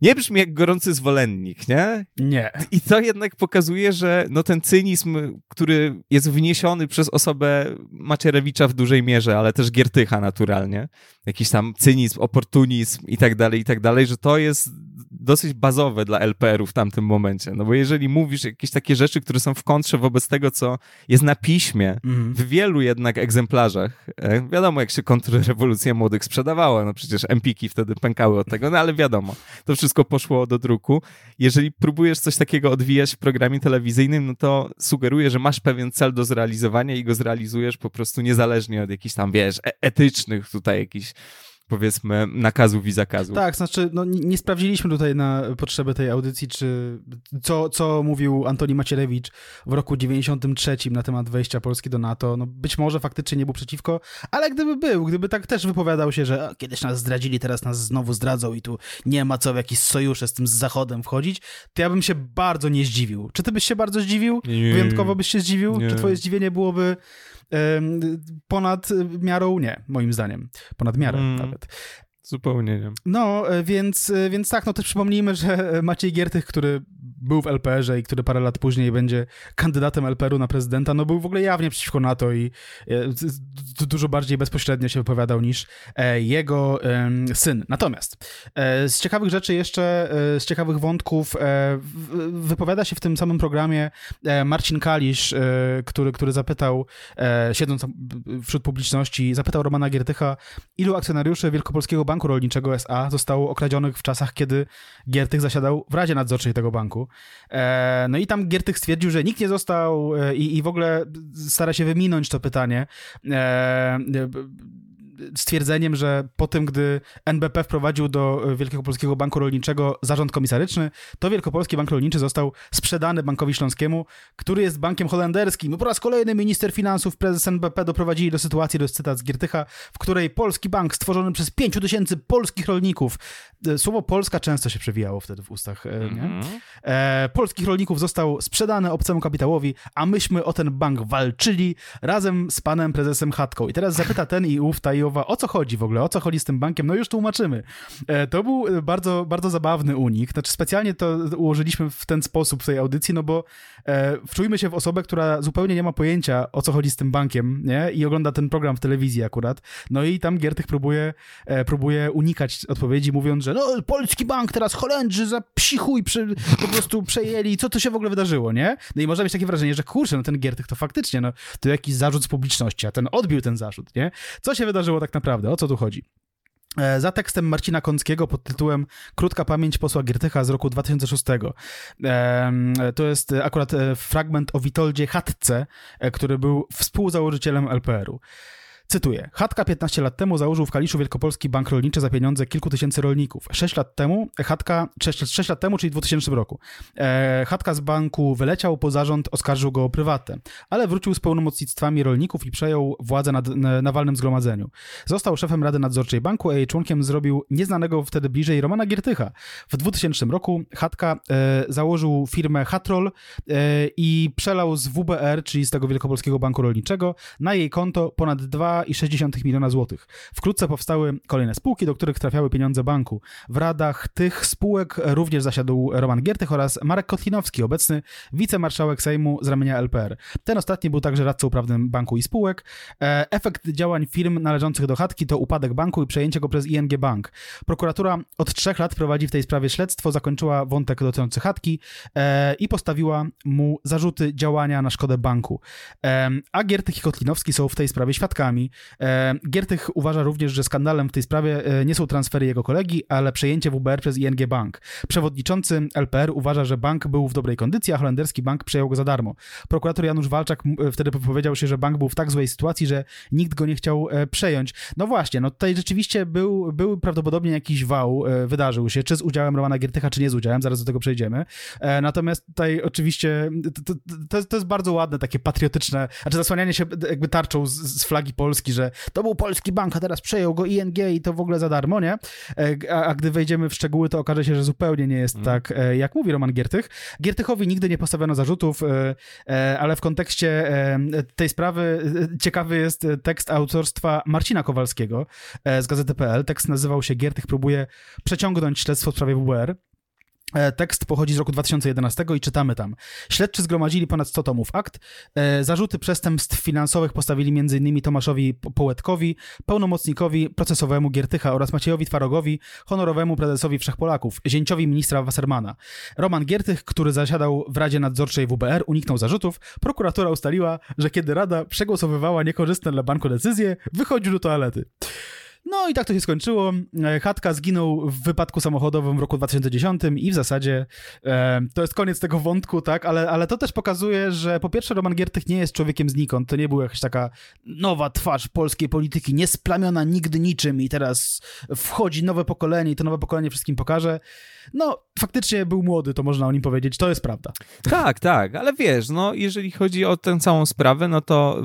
nie brzmi jak gorący zwolennik, nie? Nie. I to jednak pokazuje, że no ten cynizm, który jest wniesiony przez osobę Macierewicza w dużej mierze, ale też Giertycha naturalnie, jakiś tam cynizm, oportunizm i tak dalej, i tak dalej, że to jest dosyć bazowe dla LPR-u w tamtym momencie. No bo jeżeli mówisz jakieś takie rzeczy, które są w kontrze wobec tego, co jest na piśmie, mm. w wielu jednak egzemplarzach, e, wiadomo jak się kontrrewolucja młodych sprzedawała, no przecież empiki wtedy pękały od tego, no ale wiadomo, to wszystko poszło do druku. Jeżeli próbujesz coś takiego odwijać w programie telewizyjnym, no to sugeruję, że masz pewien cel do zrealizowania i go zrealizujesz po prostu niezależnie od jakichś tam, wiesz, e etycznych tutaj jakichś powiedzmy nakazów i zakazów. Tak, znaczy no, nie sprawdziliśmy tutaj na potrzeby tej audycji, czy co, co mówił Antoni Macierewicz w roku 93 na temat wejścia Polski do NATO. No, być może faktycznie nie był przeciwko, ale gdyby był, gdyby tak też wypowiadał się, że kiedyś nas zdradzili, teraz nas znowu zdradzą i tu nie ma co w jakieś sojusze z tym z Zachodem wchodzić, to ja bym się bardzo nie zdziwił. Czy ty byś się bardzo zdziwił? Nie, Wyjątkowo byś się zdziwił? Nie. Czy twoje zdziwienie byłoby ponad miarą nie, moim zdaniem. Ponad miarę mm. nawet. Zupełnie nie. No, e, więc, e, więc tak, no też przypomnijmy, że Maciej Giertych, który był w LPR-ze i który parę lat później będzie kandydatem LPR-u na prezydenta, no był w ogóle jawnie przeciwko NATO i e, dużo bardziej bezpośrednio się wypowiadał niż jego syn. Natomiast z ciekawych rzeczy jeszcze, z ciekawych wątków wypowiada się w tym samym programie Marcin Kalisz, który, który zapytał, siedząc wśród publiczności, zapytał Romana Giertycha, ilu akcjonariuszy Wielkopolskiego Banku Rolniczego S.A. zostało okradzionych w czasach, kiedy Giertych zasiadał w Radzie Nadzorczej tego banku. E, no i tam Giertych stwierdził, że nikt nie został e, i, i w ogóle stara się wyminąć to pytanie. E, stwierdzeniem, że po tym, gdy NBP wprowadził do Wielkiego Polskiego Banku Rolniczego zarząd komisaryczny, to Wielkopolski Bank Rolniczy został sprzedany Bankowi Śląskiemu, który jest bankiem holenderskim. No po raz kolejny minister finansów, prezes NBP doprowadzili do sytuacji, to jest cytat z Giertycha, w której polski bank stworzony przez 5 tysięcy polskich rolników, e, słowo Polska często się przewijało wtedy w ustach, mm -hmm. E, polskich rolników został sprzedany obcemu kapitałowi, a myśmy o ten bank walczyli razem z panem prezesem Chatką. I teraz zapyta ten i ów o co chodzi w ogóle, o co chodzi z tym bankiem, no już tłumaczymy. E, to był bardzo, bardzo zabawny unik, znaczy specjalnie to ułożyliśmy w ten sposób w tej audycji, no bo e, wczujmy się w osobę, która zupełnie nie ma pojęcia, o co chodzi z tym bankiem, nie? I ogląda ten program w telewizji akurat, no i tam Giertych próbuje, e, próbuje unikać odpowiedzi, mówiąc, że no, polski bank teraz Holendrzy za psichuj przy, po prostu przejęli, co to się w ogóle wydarzyło, nie? No i można mieć takie wrażenie, że kurczę, no ten Giertych to faktycznie, no, to jakiś zarzut z publiczności, a ten odbił ten zarzut, nie? Co się wydarzyło tak naprawdę, o co tu chodzi? E, za tekstem Marcina Kąckiego pod tytułem Krótka pamięć posła Giertycha z roku 2006. To jest akurat e, fragment o Witoldzie Hatce, e, który był współzałożycielem LPR-u. Cytuję. Chatka 15 lat temu założył w Kaliszu Wielkopolski Bank Rolniczy za pieniądze kilku tysięcy rolników. 6 lat temu, Chatka, 6, 6 lat temu, czyli w 2000 roku, e, Chatka z banku wyleciał, po zarząd oskarżył go o prywatę, ale wrócił z pełnomocnictwami rolników i przejął władzę nad, na walnym zgromadzeniu. Został szefem Rady Nadzorczej Banku, a jej członkiem zrobił nieznanego wtedy bliżej Romana Giertycha. W 2000 roku Chatka e, założył firmę Hatrol e, i przelał z WBR, czyli z tego Wielkopolskiego Banku Rolniczego, na jej konto ponad 2,6 miliona złotych. Wkrótce powstały kolejne spółki, do których trafiały pieniądze banku. W radach tych spółek również zasiadł Roman Giertych oraz Marek Kotlinowski, obecny wicemarszałek Sejmu z ramienia LPR. Ten ostatni był także radcą prawnym banku i spółek. E, efekt działań firm należących do chatki to upadek banku i przejęcie go przez ING Bank. Prokuratura od trzech lat prowadzi w tej sprawie śledztwo, zakończyła wątek dotyczący chatki e, i postawiła mu zarzuty działania na szkodę banku. E, a Giertych i Kotlinowski są w tej sprawie świadkami. E, Giertych uważa również, że skandalem w tej sprawie e, nie są transfery jego kolegi, ale przejęcie WBR przez ING Bank. Przewodniczący LPR uważa, że bank był w dobrej kondycji, a holenderski bank przejął go za darmo. Prokurator Janusz Walczak wtedy powiedział się, że bank był w tak złej sytuacji, że nikt go nie chciał przejąć. No właśnie, no tutaj rzeczywiście był, był prawdopodobnie jakiś wał, wydarzył się, czy z udziałem Romana Giertycha, czy nie z udziałem, zaraz do tego przejdziemy. Natomiast tutaj oczywiście to, to, to jest bardzo ładne, takie patriotyczne, znaczy zasłanianie się jakby tarczą z, z, flagi Polski, że to był polski bank, a teraz przejął go ING i to w ogóle za darmo, nie? E, a, a gdy wejdziemy w szczegóły, to okaże się, że zupełnie nie jest mm. tak, e, jak mówi Roman Giertych. Giertychowi nigdy nie postawiono zarzutów, e, ale w kontekście tej sprawy ciekawy jest tekst autorstwa Marcina Kowalskiego z Gazety.pl. Tekst nazywał się Giertych próbuje przeciągnąć śledztwo w sprawie WBR. E, tekst pochodzi z roku 2011 i czytamy tam. Śledczy zgromadzili ponad 100 tomów akt. E, zarzuty przestępstw finansowych postawili m.in. Tomaszowi Połetkowi, pełnomocnikowi procesowemu Giertycha oraz Maciejowi Twarogowi, honorowemu prezesowi Wszechpolaków, zięciowi ministra Wassermana. Roman Giertych, który zasiadał w Radzie Nadzorczej WBR, uniknął zarzutów. Prokuratura ustaliła, że kiedy Rada przegłosowywała niekorzystne dla banku decyzje, wychodził do toalety. No i tak to się skończyło. E, Chatka zginął w wypadku samochodowym w roku 2010 i w zasadzie e, to jest koniec tego wątku, tak, ale, ale to też pokazuje, że po pierwsze Roman Giertych nie jest człowiekiem znikąd, to nie była jakaś taka nowa twarz polskiej polityki, niesplamiona nigdy niczym i teraz wchodzi nowe pokolenie i to nowe pokolenie wszystkim pokaże. No, faktycznie był młody, to można o nim powiedzieć, to jest prawda. Tak, tak, ale wiesz, no jeżeli chodzi o tę całą sprawę, no to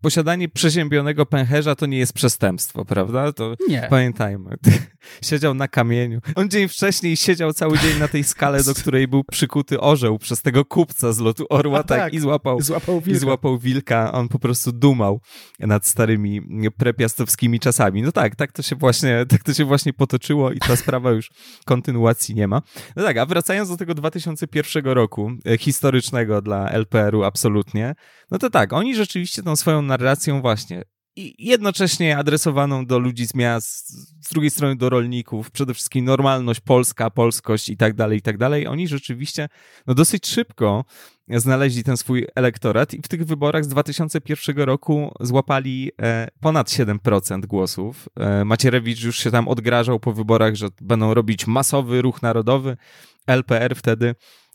posiadanie przeziębionego pęcherza to nie jest przestępstwo, prawda? To nie. pamiętajmy. Siedział na kamieniu. On dzień wcześniej siedział cały dzień na tej skale, do której był przykuty orzeł przez tego kupca z lotu orła, tak, tak, i złapał, złapał wilka. i złapał wilka. On po prostu dumał nad starymi prepiastowskimi czasami. No tak, tak to się właśnie, tak to się właśnie potoczyło i ta sprawa już kontynuacji nie ma. No tak, a wracając do tego 2001 roku, historycznego dla LPR-u absolutnie, no to tak, oni rzeczywiście tą swoją narracją właśnie i jednocześnie adresowaną do ludzi z miast, z drugiej strony do rolników, przede wszystkim normalność polska, polskość i tak dalej, i tak dalej. Oni rzeczywiście no dosyć szybko znaleźli ten swój elektorat i w tych wyborach z 2001 roku złapali e, ponad 7% głosów. E, Macierewicz już się tam odgrażał po wyborach, że będą robić masowy ruch narodowy. LPR wtedy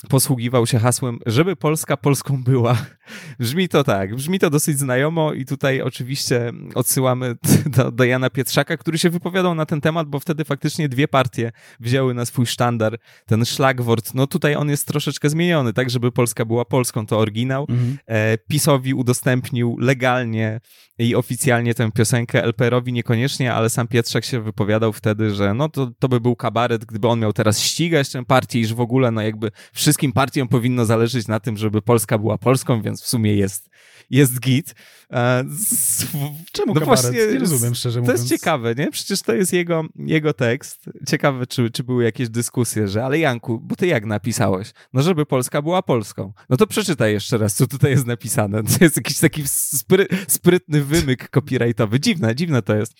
posługiwał się hasłem, żeby Polska Polską była. Brzmi to tak, brzmi to dosyć znajomo i tutaj oczywiście odsyłamy do, do Jana Pietrzaka, który się wypowiadał na ten temat, bo wtedy faktycznie dwie partie wzięły na swój sztandar ten szlagwort. No tutaj on jest troszeczkę zmieniony, tak, żeby Polska była Polską, to oryginał. Mhm. E, PiSowi udostępnił legalnie i oficjalnie tę piosenkę LPR-owi niekoniecznie, ale sam Pietrzak się wypowiadał wtedy, że no to, to by był kabaret, gdyby on miał teraz ścigać tę partię, iż w ogóle no jakby wszystkim partiom powinno zależeć na tym, żeby Polska była Polską, więc w sumie jest, jest git. E, z, Czemu no kabaret? Właśnie, nie rozumiem, szczerze mówiąc. To jest ciekawe, nie? Przecież to jest jego, jego tekst. Ciekawe, czy, czy były jakieś dyskusje, że ale Janku, bo ty jak napisałeś? No, żeby Polska była Polską. No to przeczytaj jeszcze raz, co tutaj jest napisane. To jest jakiś taki spry, sprytny wymyk copyrightowy. Dziwne, dziwne to jest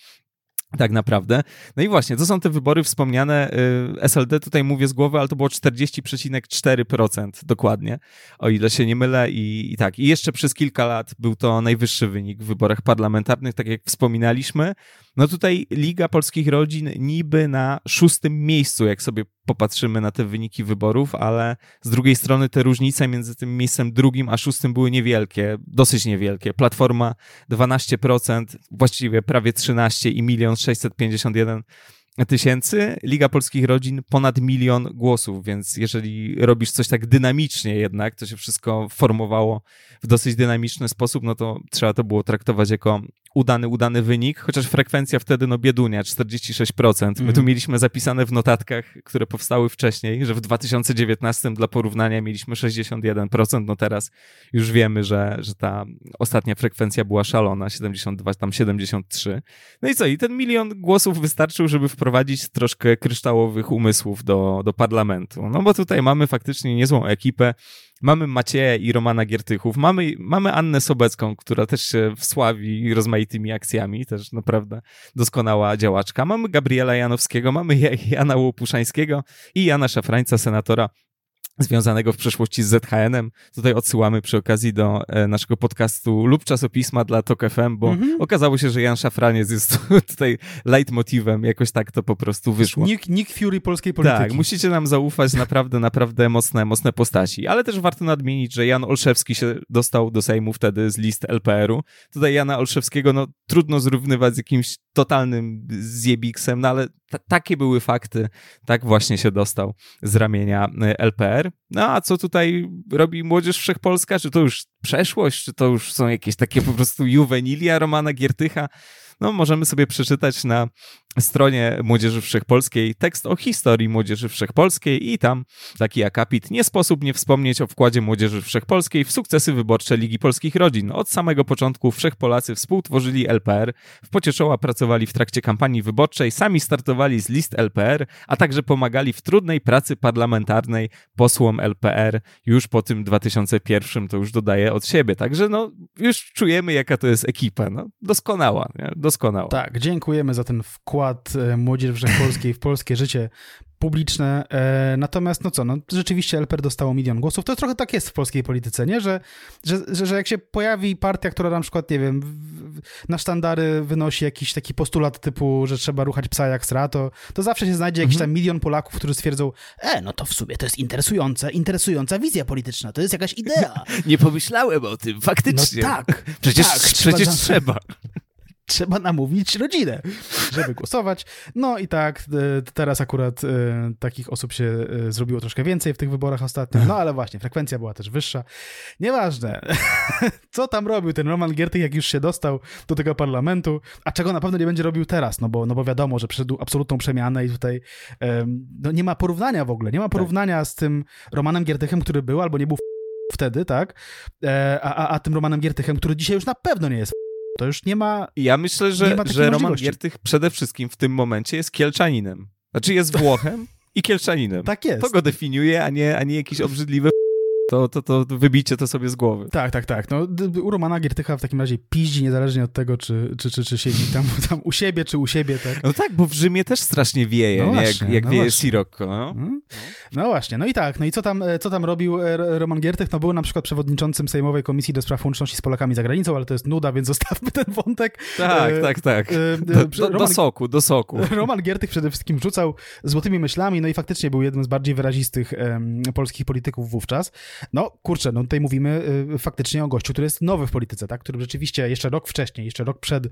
tak naprawdę. No i właśnie, to są te wybory wspomniane. Y, SLD tutaj mówię z głowy, ale to było 40,4% dokładnie, o ile się nie mylę. I, I, tak, i jeszcze przez kilka lat był to najwyższy wynik w wyborach parlamentarnych, tak jak wspominaliśmy. No tutaj Liga Polskich Rodzin niby na szóstym miejscu, jak sobie popatrzymy na te wyniki wyborów, ale z drugiej strony te różnice między tym miejscem drugim a szóstym były niewielkie, dosyć niewielkie. Platforma 12%, właściwie prawie 13 i milion 651 tysięcy, Liga Polskich Rodzin ponad milion głosów, więc jeżeli robisz coś tak dynamicznie jednak, to się wszystko formowało w dosyć dynamiczny sposób, no to trzeba to było traktować jako udany, udany wynik, chociaż frekwencja wtedy, no biedunia, 46%. My tu Mhm. mieliśmy zapisane w notatkach, które powstały wcześniej, że w 2019 dla porównania mieliśmy 61%, no teraz już wiemy, że, że ta ostatnia frekwencja była szalona, 72, tam 73. No i co, i ten milion głosów wystarczył, żeby wprowadzić troszkę kryształowych umysłów do, do parlamentu. No bo tutaj mamy faktycznie niezłą ekipę, Mamy Macieja i Romana Giertychów, mamy, mamy Annę Sobecką, która też się wsławi rozmaitymi akcjami, też naprawdę doskonała działaczka. Mamy Gabriela Janowskiego, mamy Ja- Jana Łopuszańskiego i Jana Szafrańca, senatora związanego w przeszłości z ZHN-em. Tutaj odsyłamy przy okazji do e, naszego podcastu lub czasopisma dla TOK FM, bo Mhm. okazało się, że Jan Szafraniec jest tutaj leitmotivem, jakoś tak to po prostu wyszło. Nick, Nick Fury polskiej polityki. Tak, musicie nam zaufać, naprawdę, naprawdę mocne, mocne postaci. Ale też warto nadmienić, że Jan Olszewski się dostał do Sejmu wtedy z list LPR-u. Tutaj Jana Olszewskiego, no trudno zrównywać z jakimś totalnym zjebiksem, no ale ta- takie były fakty. Tak właśnie się dostał z ramienia y, No a co tutaj robi Młodzież Wszechpolska? Czy to już przeszłość? Czy to już są jakieś takie po prostu juwenilia Romana Giertycha? No, możemy sobie przeczytać na stronie Młodzieży Wszechpolskiej tekst o historii Młodzieży Wszechpolskiej i tam taki akapit. Nie sposób nie wspomnieć o wkładzie Młodzieży Wszechpolskiej w sukcesy wyborcze Ligi Polskich Rodzin. Od samego początku Wszechpolacy współtworzyli LPR, w pocieczoła pracowali w trakcie kampanii wyborczej, sami startowali z list LPR, a także pomagali w trudnej pracy parlamentarnej posłom LPR już po tym 2001, to już dodaję od siebie. Także no, już czujemy jaka to jest ekipa. No, doskonała, nie? doskonała. Tak, dziękujemy za ten wkład e, Młodzieży Wszechpolskiej w polskie życie publiczne. E, natomiast, no co, no rzeczywiście LPR dostało milion głosów. To trochę tak jest w polskiej polityce, nie? Że, że, że, jak się pojawi partia, która na przykład, nie wiem, na sztandary wynosi jakiś taki postulat typu, że trzeba ruchać psa jak sra, to, to zawsze się znajdzie jakiś tam milion Polaków, którzy stwierdzą, e, no to w sumie to jest interesujące, interesująca wizja polityczna, to jest jakaś idea. Nie pomyślałem o tym, No faktycznie. tak, Przecież, tak, przecież trzeba. trzeba namówić rodzinę, żeby głosować. No i tak, e, teraz akurat e, takich osób się e, zrobiło troszkę więcej w tych wyborach ostatnio, no ale właśnie, frekwencja była też wyższa. Nieważne, co tam robił ten Roman Giertych, jak już się dostał do tego parlamentu, a czego na pewno nie będzie robił teraz, no bo, no bo wiadomo, że przeszedł absolutną przemianę i tutaj no nie ma porównania w ogóle, nie ma porównania z tym Romanem Giertychem, który był albo nie był wtedy, tak, a, a, a tym Romanem Giertychem, który dzisiaj już na pewno nie jest to już nie ma Ja myślę, że, że Roman. Giertych przede wszystkim w tym momencie jest Kielczaninem. Znaczy jest Włochem i Kielczaninem. Tak jest. To go definiuje, a nie, a nie jakieś obrzydliwe to, to, to wybicie to sobie z głowy. Tak, tak, tak. No, u Romana Giertycha w takim razie piździ niezależnie od tego, czy, czy, czy, czy siedzi tam, tam u siebie, czy u siebie, tak. No tak, bo w Rzymie też strasznie wieje, No nie? właśnie, jak, jak no wieje właśnie. Sirocco. No? Mm. No właśnie, no i tak, no i co tam, e, co tam robił e, Roman Giertych? No był na przykład przewodniczącym Sejmowej Komisji do Spraw Łączności z Polakami za granicą, ale to jest nuda, więc zostawmy ten wątek. Tak, E, tak, tak. e, Do, e, do, do Roman- soku, do soku. Roman Giertych przede wszystkim rzucał złotymi myślami, no i faktycznie był jednym z bardziej wyrazistych em, polskich polityków wówczas. No kurczę, no tutaj mówimy y, faktycznie o gościu, który jest nowy w polityce, tak? który rzeczywiście jeszcze rok wcześniej, jeszcze rok przed,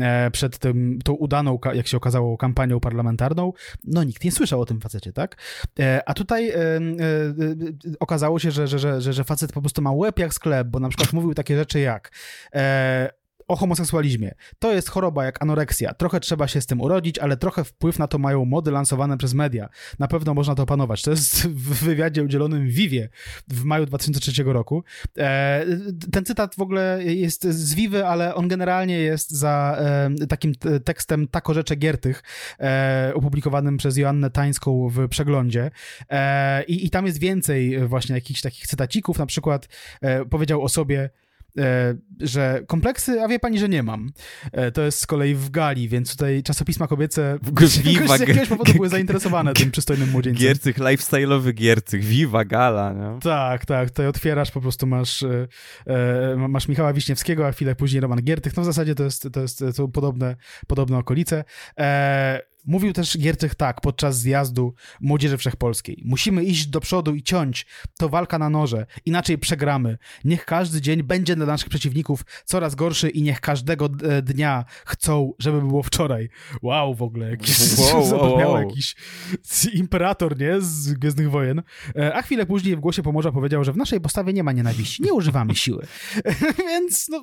e, przed tym, tą udaną, jak się okazało, kampanią parlamentarną, no nikt nie słyszał o tym facecie, tak? E, a tutaj e, okazało się, że, że, że, że, facet po prostu ma łeb jak sklep, bo na przykład mówił takie rzeczy jak o homoseksualizmie. To jest choroba jak anoreksja. Trochę trzeba się z tym urodzić, ale trochę wpływ na to mają mody lansowane przez media. Na pewno można to opanować. To jest w wywiadzie udzielonym w Vivie w maju 2003 roku. E, ten cytat w ogóle jest z Vivy, ale on generalnie jest za e, takim tekstem Tako Rzecze Giertych, e, opublikowanym przez Joannę Tańską w Przeglądzie. I, I tam jest więcej właśnie jakichś takich cytacików. Na przykład powiedział o sobie że kompleksy, a wie pani, że nie mam. E, to jest z kolei w Gali, więc tutaj czasopisma kobiece z jakiegoś powodu były zainteresowane tym przystojnym młodzieńcem. Giercych, lifestyle'owy giercych, Viva Gala, nie? Tak, tak, tutaj otwierasz, po prostu masz, e, e, masz Michała Wiśniewskiego, a chwilę później Roman Giertych, no w zasadzie to jest, to jest to są podobne, podobne okolice. Mówił też Giertych tak podczas zjazdu Młodzieży Wszechpolskiej. Musimy iść do przodu i ciąć. To walka na noże. Inaczej przegramy. Niech każdy dzień będzie dla naszych przeciwników coraz gorszy i niech każdego e, dnia chcą, żeby było wczoraj. Wow, w ogóle. Jakiś, wow, wow, jakiś imperator, nie? Z Gwiezdnych Wojen. E, a chwilę później w głosie Pomorza powiedział, że w naszej postawie nie ma nienawiści. Nie używamy siły. Więc no,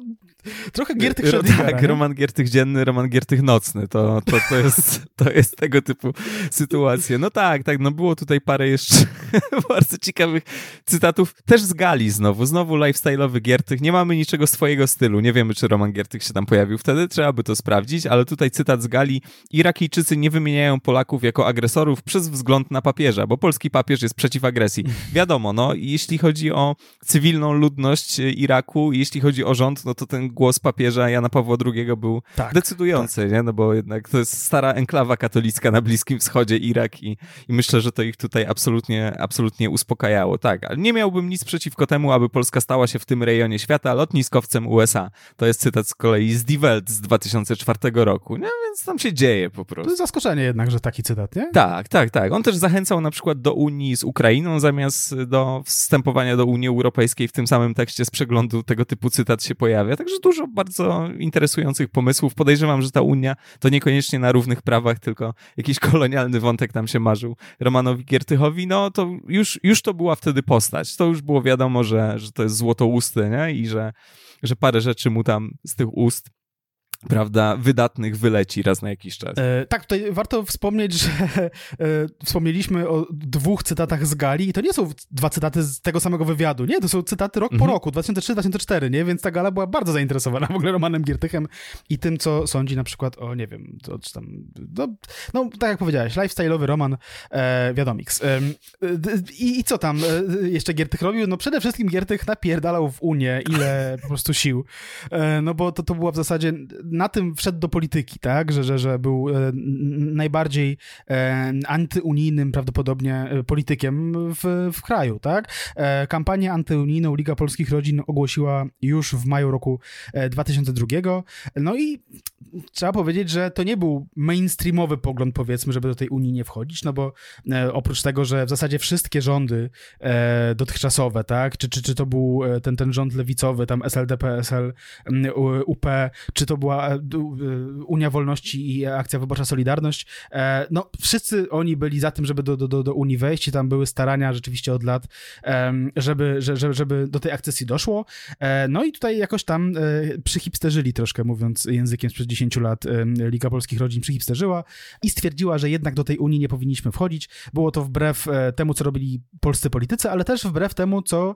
trochę Giertych Ro, Tak, nie? Roman Giertych dzienny, Roman Giertych nocny. To, to, to jest... To to jest tego typu sytuacje. No tak, tak, no było tutaj parę jeszcze bardzo ciekawych cytatów, też z Gali znowu, znowu lifestyle'owy Giertych, nie mamy niczego swojego stylu, nie wiemy, czy Roman Giertych się tam pojawił wtedy, trzeba by to sprawdzić, ale tutaj cytat z Gali, Irakijczycy nie wymieniają Polaków jako agresorów przez wzgląd na papieża, bo polski papież jest przeciw agresji. Wiadomo, no, jeśli chodzi o cywilną ludność Iraku, jeśli chodzi o rząd, no to ten głos papieża Jana Pawła II był tak, decydujący, tak. nie? no bo jednak to jest stara enklawa katolicka na Bliskim Wschodzie, Irak i, i myślę, że to ich tutaj absolutnie, absolutnie uspokajało. Tak, ale nie miałbym nic przeciwko temu, aby Polska stała się w tym rejonie świata lotniskowcem USA. To jest cytat z kolei z Die Welt z 2004 roku, nie? więc tam się dzieje po prostu. To jest zaskoczenie jednak, że taki cytat, nie? Tak, tak, tak. On też zachęcał na przykład do Unii z Ukrainą zamiast do wstępowania do Unii Europejskiej w tym samym tekście z przeglądu tego typu cytat się pojawia. Także dużo bardzo interesujących pomysłów. Podejrzewam, że ta Unia to niekoniecznie na równych prawach, tylko jakiś kolonialny wątek tam się marzył Romanowi Giertychowi, no to już, już to była wtedy postać. To już było wiadomo, że, że to jest złotousty, nie? I że, że parę rzeczy mu tam z tych ust prawda, wydatnych wyleci raz na jakiś czas. E, tak, tutaj warto wspomnieć, że e, wspomnieliśmy o dwóch cytatach z Gali i to nie są dwa cytaty z tego samego wywiadu, nie, to są cytaty rok mhm. po roku, 2003-2004, nie, więc ta Gala była bardzo zainteresowana w ogóle Romanem Giertychem i tym, co sądzi na przykład o, nie wiem, to, czy tam, no, no, tak jak powiedziałeś, lifestyle'owy Roman e, Wiadomix. E, i, I co tam e, jeszcze Giertych robił? No przede wszystkim Giertych napierdalał w Unię ile po prostu sił, e, no bo to, to była w zasadzie na tym wszedł do polityki, tak, że, że, że był e, najbardziej e, antyunijnym prawdopodobnie e, politykiem w, w kraju, tak. Kampanię antyunijną Liga Polskich Rodzin ogłosiła już w maju roku 2002, no i trzeba powiedzieć, że to nie był mainstreamowy pogląd, powiedzmy, żeby do tej Unii nie wchodzić, no bo oprócz tego, że w zasadzie wszystkie rządy dotychczasowe, tak, czy, czy, czy to był ten, ten rząd lewicowy, tam SLD, PSL, UP, czy to była Unia Wolności i Akcja Wyborcza Solidarność, e, no wszyscy oni byli za tym, żeby do, do, do Unii wejść i tam były starania rzeczywiście od lat, żeby, żeby, żeby do tej akcesji doszło. E, no i tutaj jakoś tam przyhipsterzyli troszkę, mówiąc językiem sprzed 10 lat, Liga Polskich Rodzin przyhipsterzyła i stwierdziła, że jednak do tej Unii nie powinniśmy wchodzić. Było to wbrew temu, co robili polscy politycy, ale też wbrew temu, co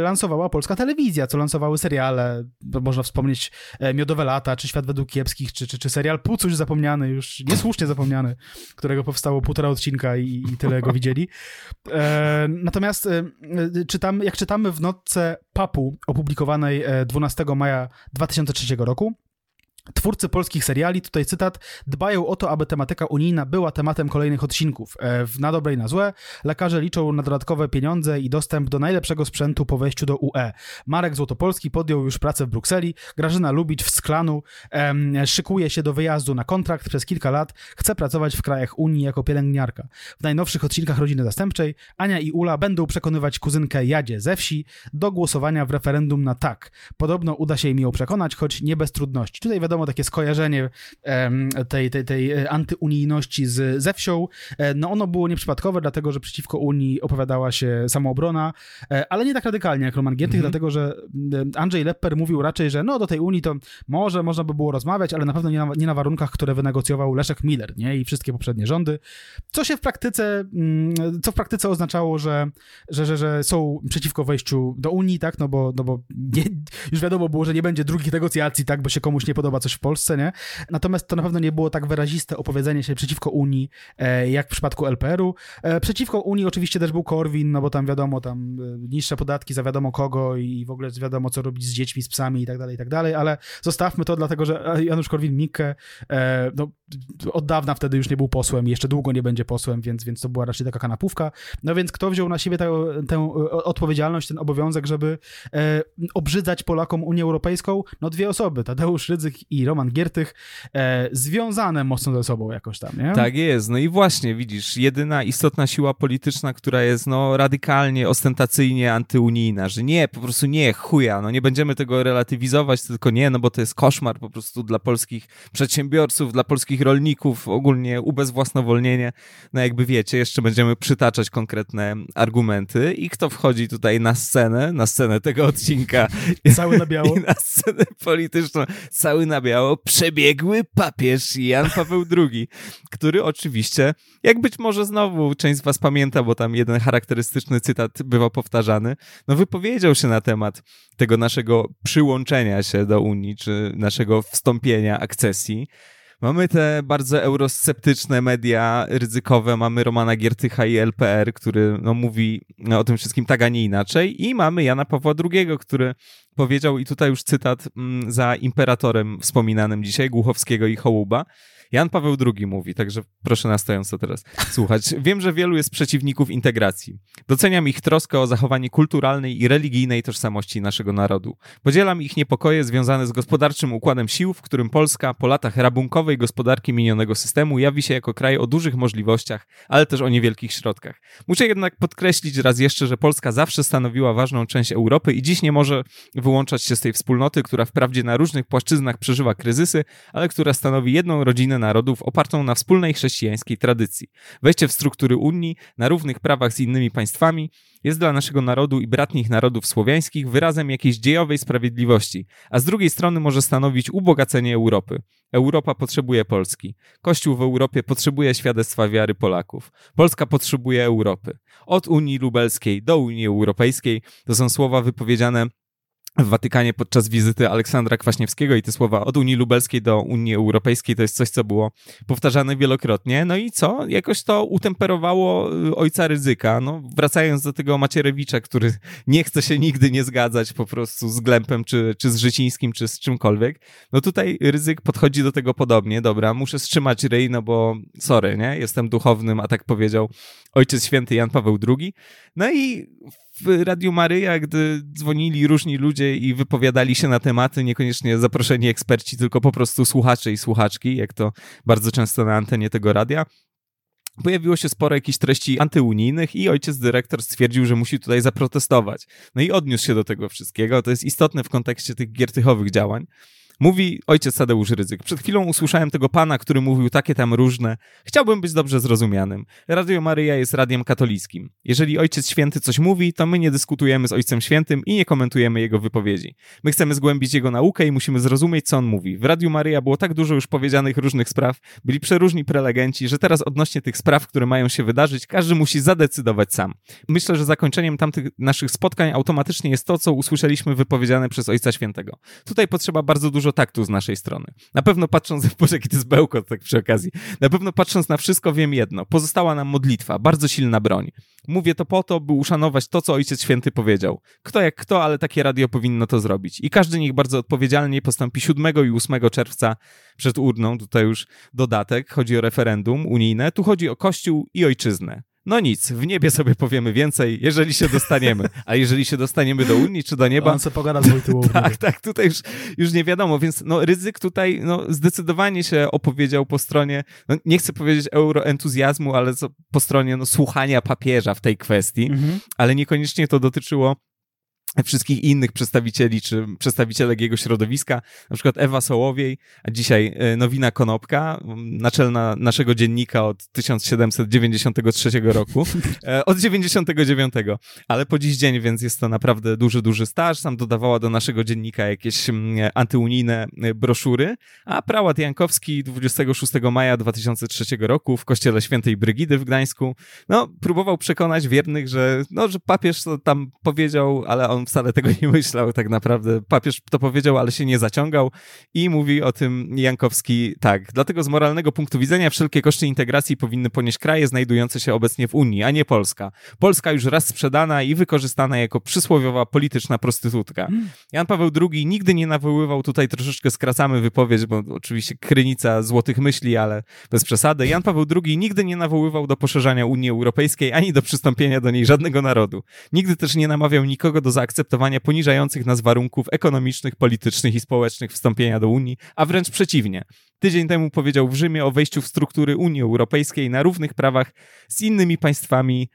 lansowała polska telewizja, co lansowały seriale, można wspomnieć Miodowe Lata, czy Świat według kiepskich, czy, czy, czy serial Pucuś zapomniany, już niesłusznie zapomniany, którego powstało półtora odcinka i, i tyle go widzieli. E, natomiast e, czytam, jak czytamy w notce Papu opublikowanej 12 e, maja 2003 roku, Twórcy polskich seriali, tutaj cytat, dbają o to, aby tematyka unijna była tematem kolejnych odcinków. E, na dobre i na złe lekarze liczą na dodatkowe pieniądze i dostęp do najlepszego sprzętu po wejściu do UE. Marek Złotopolski podjął już pracę w Brukseli, Grażyna Lubicz w Sklanu, em, szykuje się do wyjazdu na kontrakt przez kilka lat, chce pracować w krajach Unii jako pielęgniarka. W najnowszych odcinkach Rodziny Zastępczej Ania i Ula będą przekonywać kuzynkę Jadzie ze wsi do głosowania w referendum na tak. Podobno uda się im ją przekonać, choć nie bez trudności. Tutaj wiadomo, wiadomo, takie skojarzenie tej, tej, tej e, antyunijności z, ze wsią. E, no ono było nieprzypadkowe, dlatego że przeciwko Unii opowiadała się samoobrona, e, ale nie tak radykalnie jak Roman Giertych, mm -hmm. dlatego że Andrzej Lepper mówił raczej, że no do tej Unii to może można by było rozmawiać, ale na pewno nie na, nie na warunkach, które wynegocjował Leszek Miller, nie? I wszystkie poprzednie rządy. Co się w praktyce, mm, co w praktyce oznaczało, że, że, że, że są przeciwko wejściu do Unii, tak? No bo, no bo nie, już wiadomo było, że nie będzie drugich negocjacji, tak? Bo się komuś nie podoba coś coś w Polsce, nie? Natomiast to na pewno nie było tak wyraziste opowiedzenie się przeciwko Unii, e, jak w przypadku LPR-u. E, przeciwko Unii oczywiście też był Korwin, no bo tam wiadomo, tam e, niższe podatki za wiadomo kogo i w ogóle wiadomo, co robić z dziećmi, z psami i tak dalej, i tak dalej, ale zostawmy to, dlatego że Janusz Korwin-Mikke no, od dawna wtedy już nie był posłem, jeszcze długo nie będzie posłem, więc, więc to była raczej taka kanapówka. No więc kto wziął na siebie tę, tę odpowiedzialność, ten obowiązek, żeby obrzydzać Polakom Unię Europejską? No dwie osoby, Tadeusz Rydzyk i Roman Giertych, e, związane mocno ze sobą jakoś tam, nie? Tak jest, no i właśnie, widzisz, jedyna istotna siła polityczna, która jest no radykalnie, ostentacyjnie antyunijna, że nie, po prostu nie, chuja, no nie będziemy tego relatywizować, tylko nie, no bo to jest koszmar po prostu dla polskich przedsiębiorców, dla polskich rolników, ogólnie ubezwłasnowolnienie, no jakby wiecie, jeszcze będziemy przytaczać konkretne argumenty i kto wchodzi tutaj na scenę, na scenę tego odcinka. Cały na biało. I na scenę polityczną, cały na biało, przebiegły papież Jan Paweł II, który oczywiście, jak być może znowu część z was pamięta, bo tam jeden charakterystyczny cytat bywał powtarzany, no wypowiedział się na temat tego naszego przyłączenia się do Unii, czy naszego wstąpienia, akcesji. Mamy te bardzo eurosceptyczne media ryzykowe, mamy Romana Giertycha i LPR, który no, mówi o tym wszystkim tak, a nie inaczej. I mamy Jana Pawła II, który powiedział, i tutaj już cytat mm, za imperatorem wspominanym dzisiaj, Głuchowskiego i Hołuba, Jan Paweł II mówi, także proszę na stojąco teraz słuchać. Wiem, że wielu jest przeciwników integracji. Doceniam ich troskę o zachowanie kulturalnej i religijnej tożsamości naszego narodu. Podzielam ich niepokoje związane z gospodarczym układem sił, w którym Polska po latach rabunkowej gospodarki minionego systemu jawi się jako kraj o dużych możliwościach, ale też o niewielkich środkach. Muszę jednak podkreślić raz jeszcze, że Polska zawsze stanowiła ważną część Europy i dziś nie może wyłączać się z tej wspólnoty, która wprawdzie na różnych płaszczyznach przeżywa kryzysy, ale która stanowi jedną rodzinę narodów opartą na wspólnej chrześcijańskiej tradycji. Wejście w struktury Unii na równych prawach z innymi państwami jest dla naszego narodu i bratnich narodów słowiańskich wyrazem jakiejś dziejowej sprawiedliwości, a z drugiej strony może stanowić ubogacenie Europy. Europa potrzebuje Polski. Kościół w Europie potrzebuje świadectwa wiary Polaków. Polska potrzebuje Europy. Od Unii Lubelskiej do Unii Europejskiej to są słowa wypowiedziane w Watykanie podczas wizyty Aleksandra Kwaśniewskiego i te słowa od Unii Lubelskiej do Unii Europejskiej to jest coś, co było powtarzane wielokrotnie. No i co? Jakoś to utemperowało y, ojca ryzyka. No, wracając do tego Macierewicza, który nie chce się nigdy nie zgadzać po prostu z Glempem, czy, czy z Życińskim, czy z czymkolwiek. No tutaj ryzyk podchodzi do tego podobnie. Dobra, muszę wstrzymać ryj, no bo sorry, nie? Jestem duchownym, a tak powiedział Ojciec Święty Jan Paweł II. No i w Radiu Maryja, gdy dzwonili różni ludzie i wypowiadali się na tematy, niekoniecznie zaproszeni eksperci, tylko po prostu słuchacze i słuchaczki, jak to bardzo często na antenie tego radia, pojawiło się sporo jakichś treści antyunijnych i ojciec dyrektor stwierdził, że musi tutaj zaprotestować. No i odniósł się do tego wszystkiego. To jest istotne w kontekście tych giertychowych działań. Mówi ojciec Tadeusz Ryzyk. Przed chwilą usłyszałem tego pana, który mówił takie tam różne. Chciałbym być dobrze zrozumianym. Radio Maryja jest radiem katolickim. Jeżeli ojciec święty coś mówi, to my nie dyskutujemy z ojcem świętym i nie komentujemy jego wypowiedzi. My chcemy zgłębić jego naukę i musimy zrozumieć, co on mówi. W Radiu Maryja było tak dużo już powiedzianych różnych spraw, byli przeróżni prelegenci, że teraz odnośnie tych spraw, które mają się wydarzyć, każdy musi zadecydować sam. Myślę, że zakończeniem tamtych naszych spotkań automatycznie jest to, co usłyszeliśmy wypowiedziane przez ojca świętego. Tutaj potrzeba bardzo dużo dużo taktu z naszej strony. Na pewno patrząc, boże jaki to jest bełkot tak przy okazji, na pewno patrząc na wszystko wiem jedno, pozostała nam modlitwa, bardzo silna broń. Mówię to po to, by uszanować to, co Ojciec Święty powiedział. Kto jak kto, ale takie radio powinno to zrobić. I każdy niech bardzo odpowiedzialnie postąpi 7 i 8 czerwca przed urną, tutaj już dodatek, chodzi o referendum unijne, tu chodzi o Kościół i Ojczyznę. No nic, w niebie sobie powiemy więcej, jeżeli się dostaniemy. A jeżeli się dostaniemy do Unii czy do nieba... On se pogada z Wojtyłą. tak, tak, tutaj już, już nie wiadomo, więc no, ryzyk tutaj no, zdecydowanie się opowiedział po stronie, no, nie chcę powiedzieć euroentuzjazmu, ale po stronie no, słuchania papieża w tej kwestii, mhm. ale niekoniecznie to dotyczyło wszystkich innych przedstawicieli, czy przedstawicielek jego środowiska, na przykład Ewa Sołowiej, a dzisiaj e, Nowina Konopka, naczelna naszego dziennika od 1793 roku, e, od 99, ale po dziś dzień, więc jest to naprawdę duży, duży staż, sam dodawała do naszego dziennika jakieś antyunijne e, broszury, a prałat Jankowski 26 maja 2003 roku w kościele świętej Brygidy w Gdańsku, no, próbował przekonać wiernych, że, no, że papież to tam powiedział, ale on on wcale tego nie myślał tak naprawdę. Papież to powiedział, ale się nie zaciągał i mówi o tym Jankowski tak. Dlatego z moralnego punktu widzenia wszelkie koszty integracji powinny ponieść kraje znajdujące się obecnie w Unii, a nie Polska. Polska już raz sprzedana i wykorzystana jako przysłowiowa polityczna prostytutka. Mm. Jan Paweł II nigdy nie nawoływał, tutaj troszeczkę skracamy wypowiedź, bo oczywiście krynica złotych myśli, ale bez przesady. Jan Paweł II nigdy nie nawoływał do poszerzania Unii Europejskiej ani do przystąpienia do niej żadnego narodu. Nigdy też nie namawiał nikogo do zaakceptowania poniżających nas warunków ekonomicznych, politycznych i społecznych wstąpienia do Unii, a wręcz przeciwnie. Tydzień temu powiedział w Rzymie o wejściu w struktury Unii Europejskiej na równych prawach z innymi państwami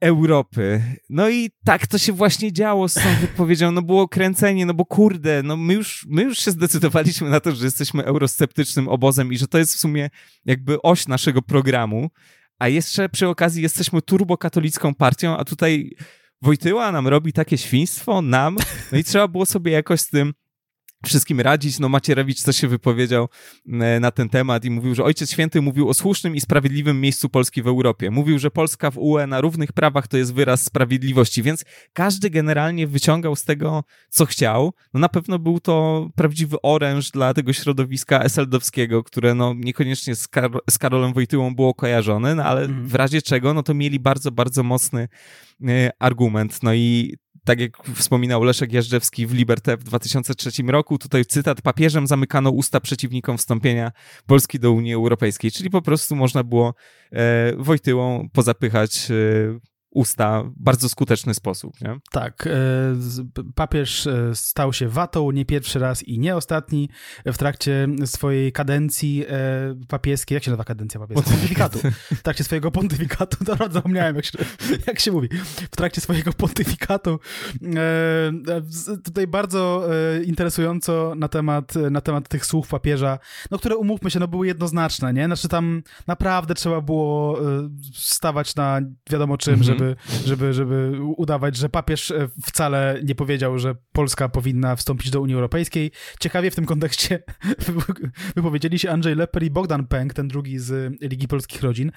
Europy. No i tak to się właśnie działo z tą wypowiedzią, no było kręcenie, no bo kurde, no my już, my już się zdecydowaliśmy na to, że jesteśmy eurosceptycznym obozem i że to jest w sumie jakby oś naszego programu, a jeszcze przy okazji jesteśmy turbokatolicką partią, a tutaj Wojtyła nam robi takie świństwo, nam, no i trzeba było sobie jakoś z tym wszystkim radzić. No Macierewicz też się wypowiedział e, na ten temat i mówił, że Ojciec Święty mówił o słusznym i sprawiedliwym miejscu Polski w Europie. Mówił, że Polska w UE na równych prawach to jest wyraz sprawiedliwości, więc każdy generalnie wyciągał z tego, co chciał. No na pewno był to prawdziwy oręż dla tego środowiska eseldowskiego, które no niekoniecznie z, Kar z Karolem Wojtyłą było kojarzone, no ale mhm. w razie czego, no to mieli bardzo, bardzo mocny e, argument. No i tak jak wspominał Leszek Jażdżewski w Liberté w 2003 roku, tutaj cytat, papieżem zamykano usta przeciwnikom wstąpienia Polski do Unii Europejskiej, czyli po prostu można było e, Wojtyłą pozapychać e, usta w bardzo skuteczny sposób. Nie? Tak. E, papież e, stał się watą nie pierwszy raz i nie ostatni w trakcie swojej kadencji e, papieskiej. Jak się nazywa kadencja papieska? Pontyfikatu. W trakcie swojego pontyfikatu, dobra, zapomniałem jak się, jak się mówi. W trakcie swojego pontyfikatu tutaj bardzo interesująco na temat, na temat tych słów papieża, no które umówmy się, no były jednoznaczne, nie? Znaczy tam naprawdę trzeba było stawać na wiadomo czym, mhm. żeby żeby, żeby, żeby udawać, że papież e, wcale nie powiedział, że Polska powinna wstąpić do Unii Europejskiej. Ciekawie w tym kontekście wypowiedzieli się Andrzej Leper i Bogdan Pęk, ten drugi z Ligi Polskich Rodzin.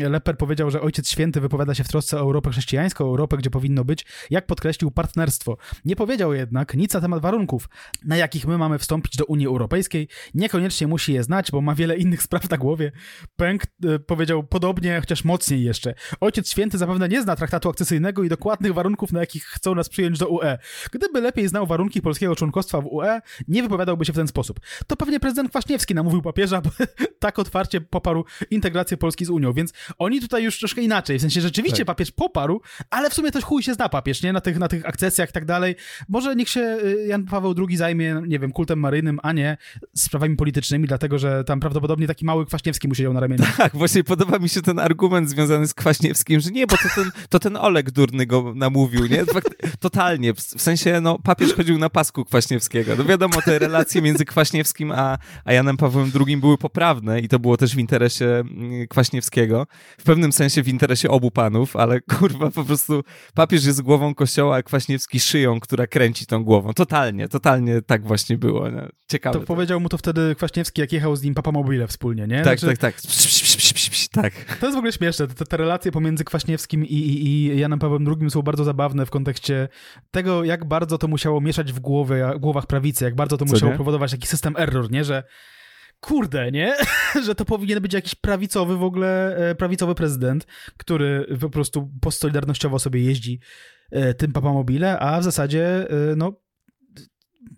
Leper powiedział, że Ojciec Święty wypowiada się w trosce o Europę chrześcijańską, Europę, gdzie powinno być, jak podkreślił, partnerstwo. Nie powiedział jednak nic na temat warunków, na jakich my mamy wstąpić do Unii Europejskiej. Niekoniecznie musi je znać, bo ma wiele innych spraw na głowie. Pęk e, powiedział podobnie, chociaż mocniej jeszcze. Ojciec Święty zapewne nie zna traktatu akcesyjnego i dokładnych warunków, na jakich chcą nas przyjąć do UE. Gdyby lepiej znał warunki polskiego członkostwa w UE, nie wypowiadałby się w ten sposób. To pewnie prezydent Kwaśniewski namówił papieża, bo tak otwarcie poparł integrację Polski z Unią, więc oni tutaj już troszkę inaczej, w sensie rzeczywiście tak. papież poparł, ale w sumie też chuj się zna papież, nie? Na tych, na tych akcesjach i tak dalej. Może niech się y, Jan Paweł II zajmie, nie wiem, kultem maryjnym, a nie sprawami politycznymi, dlatego, że tam prawdopodobnie taki mały Kwaśniewski mu siedział na ramieniu. Tak, właśnie podoba mi się ten argument związany z Kwaśniewskim, że nie, bo to ten, to ten Olek durny go namówił, nie? Totalnie, w sensie, no, papież chodził na pasku Kwaśniewskiego. No wiadomo, te relacje między Kwaśniewskim a, a Janem Pawłem II były poprawne i to było też w interesie mm, Kwaśniewskiego. W pewnym sensie w interesie obu panów, ale kurwa, po prostu papież jest głową kościoła, a Kwaśniewski szyją, która kręci tą głową. Totalnie, totalnie tak właśnie było. Nie? Ciekawe. To, to, powiedział mu to wtedy Kwaśniewski, jak jechał z nim Papa Mobile wspólnie, nie? Tak, znaczy... tak, tak tak. To jest w ogóle śmieszne. Te, te relacje pomiędzy Kwaśniewskim i, i, i, Janem Pawłem II są bardzo zabawne w kontekście tego, jak bardzo to musiało mieszać w głowie, głowach prawicy, jak bardzo to Co musiało nie? powodować jakiś system error, nie? Że kurde, nie? że to powinien być jakiś prawicowy w ogóle, e, prawicowy prezydent, który po prostu postsolidarnościowo sobie jeździ e, tym papamobile, a w zasadzie, e, no,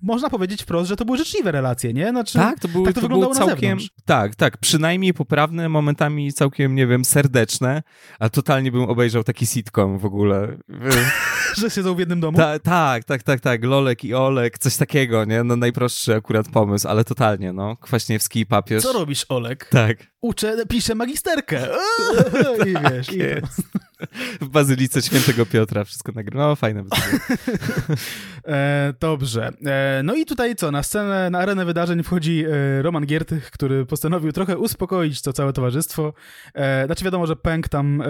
można powiedzieć wprost, że to były życzliwe relacje, nie? Znaczy, tak, to były, tak to, to wyglądało było całkiem, tak, tak, przynajmniej poprawne, momentami całkiem, nie wiem, serdeczne, ale totalnie bym obejrzał taki sitcom w ogóle. że siedzą w jednym domu? Ta, tak, tak, tak, tak, Lolek i Olek, coś takiego, nie? No najprostszy akurat pomysł, ale totalnie, no. Kwaśniewski i papież. Co robisz, Olek? Tak. Uczę, piszę magisterkę. I wiesz, tak i w Bazylice Świętego Piotra wszystko nagrywa. No, fajne. e, dobrze. E, no i tutaj co, na scenę, na arenę wydarzeń wchodzi e, Roman Giertych, który postanowił trochę uspokoić to całe towarzystwo. E, znaczy wiadomo, że Pęk tam e,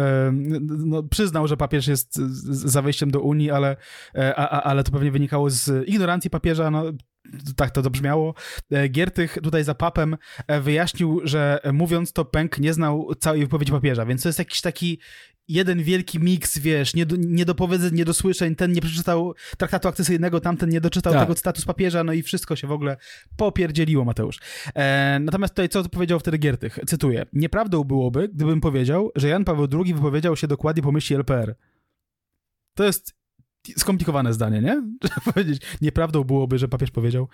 no, przyznał, że papież jest za wejściem do Unii, ale, e, a, a, ale to pewnie wynikało z ignorancji papieża. No, tak to brzmiało. Giertych tutaj za papem wyjaśnił, że mówiąc to Pęk nie znał całej wypowiedzi papieża, więc to jest jakiś taki jeden wielki miks, wiesz, niedopowiedzeń, niedosłyszeń, ten nie przeczytał traktatu akcesyjnego, tamten nie doczytał tak. tego cytatu z papieża, no i wszystko się w ogóle popierdzieliło, Mateusz. E, natomiast tutaj co powiedział wtedy Giertych? Cytuję. Nieprawdą byłoby, gdybym powiedział, że Jan Paweł II wypowiedział się dokładnie po myśli LPR. To jest skomplikowane zdanie, nie? Powiedzieć, nieprawdą byłoby, że papież powiedział.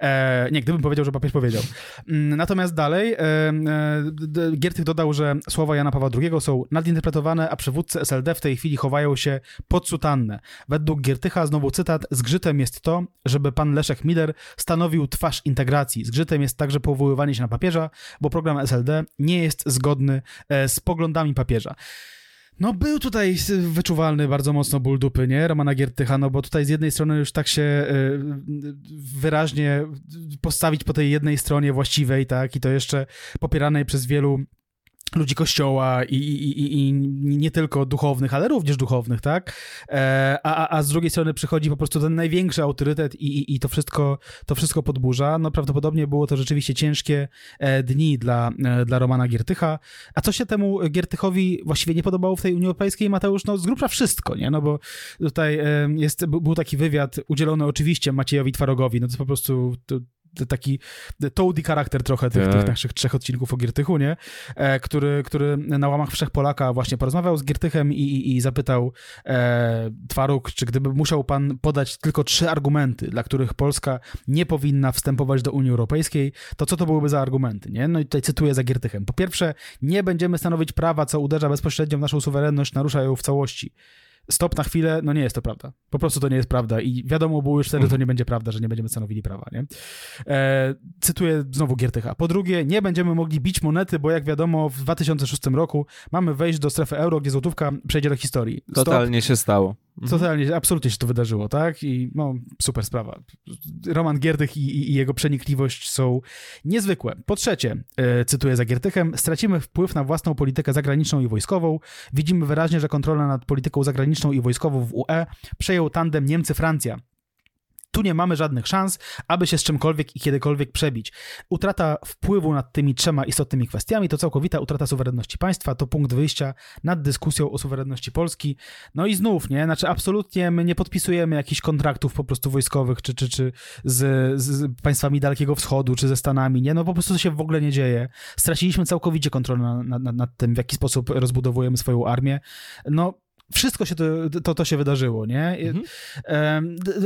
E, nie, gdybym powiedział, że papież powiedział. Mm, natomiast dalej e, e, Giertych dodał, że słowa Jana Pawła II są nadinterpretowane, a przywódcy SLD w tej chwili chowają się pod sutannę. Według Giertycha, znowu cytat, zgrzytem jest to, żeby pan Leszek Miller stanowił twarz integracji. Zgrzytem jest także powoływanie się na papieża, bo program SLD nie jest zgodny e, z poglądami papieża. No był tutaj wyczuwalny bardzo mocno ból dupy, nie? Romana Giertycha, no bo tutaj z jednej strony już tak się y, wyraźnie postawić po tej jednej stronie właściwej, tak? I to jeszcze popieranej przez wielu ludzi kościoła i, i, i, nie tylko duchownych, ale również duchownych, tak? E, a, a z drugiej strony przychodzi po prostu ten największy autorytet i, i, to, wszystko, to wszystko podburza. No prawdopodobnie było to rzeczywiście ciężkie e, dni dla, e, dla Romana Giertycha. A co się temu Giertychowi właściwie nie podobało w tej Unii Europejskiej, Mateusz? No z grubsza wszystko, nie? No bo tutaj jest, był taki wywiad udzielony oczywiście Maciejowi Twarogowi, no to po prostu to, taki toady charakter trochę tych, tych, tak. naszych trzech odcinków o Giertychu, nie? E, który, który na łamach Wszechpolaka właśnie porozmawiał z Giertychem i, i, i zapytał e, Twaruk, czy gdyby musiał pan podać tylko trzy argumenty, dla których Polska nie powinna wstępować do Unii Europejskiej, to co to byłyby za argumenty, nie? No i tutaj cytuję za Giertychem. Po pierwsze, nie będziemy stanowić prawa, co uderza bezpośrednio w naszą suwerenność, narusza ją w całości stop na chwilę, no nie jest to prawda. Po prostu to nie jest prawda i wiadomo było już wtedy, to nie będzie prawda, że nie będziemy stanowili prawa, nie? E, cytuję znowu Giertycha. Po drugie, nie będziemy mogli bić monety, bo jak wiadomo w 2006 roku mamy wejść do strefy euro, gdzie złotówka przejdzie do historii. Stop. Totalnie się stało. Mhm. Totalnie, absolutnie się to wydarzyło, tak? I no, super sprawa. Roman Giertych i, i, i jego przenikliwość są niezwykłe. Po trzecie, e, cytuję za Giertychem, stracimy wpływ na własną politykę zagraniczną i wojskową. Widzimy wyraźnie, że kontrola nad polityką zagraniczną i wojskową w UE przejął tandem Niemcy-Francja. Tu nie mamy żadnych szans, aby się z czymkolwiek i kiedykolwiek przebić. Utrata wpływu nad tymi trzema istotnymi kwestiami to całkowita utrata suwerenności państwa, to punkt wyjścia nad dyskusją o suwerenności Polski. No i znów, nie? Znaczy absolutnie my nie podpisujemy jakichś kontraktów po prostu wojskowych, czy, czy, czy z, z państwami Dalekiego Wschodu, czy ze Stanami, nie? No po prostu to się w ogóle nie dzieje. Straciliśmy całkowicie kontrolę nad, nad, nad tym, w jaki sposób rozbudowujemy swoją armię. No wszystko się to, to, to, się wydarzyło, nie? Mhm.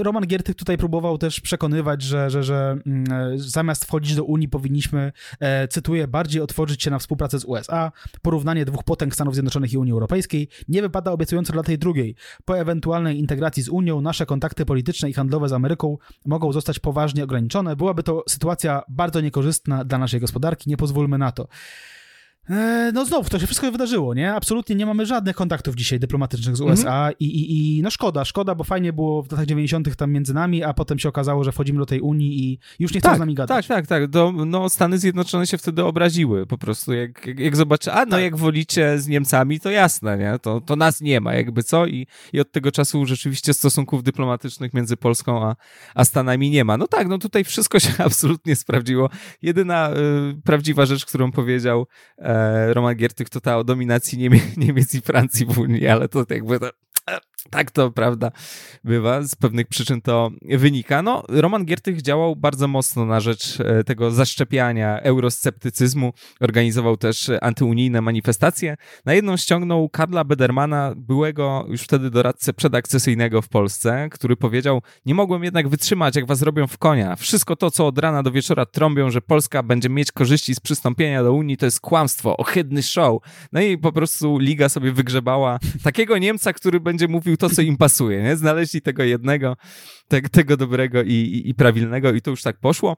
Roman Giertych tutaj próbował też przekonywać, że, że, że mm, zamiast wchodzić do Unii powinniśmy, e, cytuję, bardziej otworzyć się na współpracę z USA. Porównanie dwóch potęg Stanów Zjednoczonych i Unii Europejskiej nie wypada obiecująco dla tej drugiej. Po ewentualnej integracji z Unią nasze kontakty polityczne i handlowe z Ameryką mogą zostać poważnie ograniczone. Byłaby to sytuacja bardzo niekorzystna dla naszej gospodarki. Nie pozwólmy na to. E, no znów, to się wszystko wydarzyło, nie? Absolutnie nie mamy żadnych kontaktów dzisiaj dyplomatycznych z USA mm -hmm. i, i, i no szkoda, szkoda, bo fajnie było w latach 90. tam między nami, a potem się okazało, że wchodzimy do tej Unii i już nie chcą tak, z nami gadać. Tak, tak, tak. Do, no Stany Zjednoczone się wtedy obraziły po prostu, jak, jak, jak zobaczy, a no tak. jak wolicie z Niemcami, to jasne, nie? To, to nas nie ma, jakby co i, i od tego czasu rzeczywiście stosunków dyplomatycznych między Polską a, a Stanami nie ma. No tak, no tutaj wszystko się absolutnie sprawdziło. Jedyna y, prawdziwa rzecz, którą powiedział y, e, Roman Giertych to ta o dominacji Niemie Niemiec i Francji w Unii, ale to jakby to tak to, prawda, bywa, z pewnych przyczyn to wynika. No, Roman Giertych działał bardzo mocno na rzecz e, tego zaszczepiania eurosceptycyzmu, organizował też antyunijne manifestacje. Na jedną ściągnął Karla Bedermana, byłego już wtedy doradcę przedakcesyjnego w Polsce, który powiedział, nie mogłem jednak wytrzymać, jak was robią w konia. Wszystko to, co od rana do wieczora trąbią, że Polska będzie mieć korzyści z przystąpienia do Unii, to jest kłamstwo, ohydny show. No i po prostu Liga sobie wygrzebała takiego Niemca, który będzie mówił to, co im pasuje, nie? Znaleźli tego jednego, te, tego dobrego i, i, i prawilnego i to już tak poszło.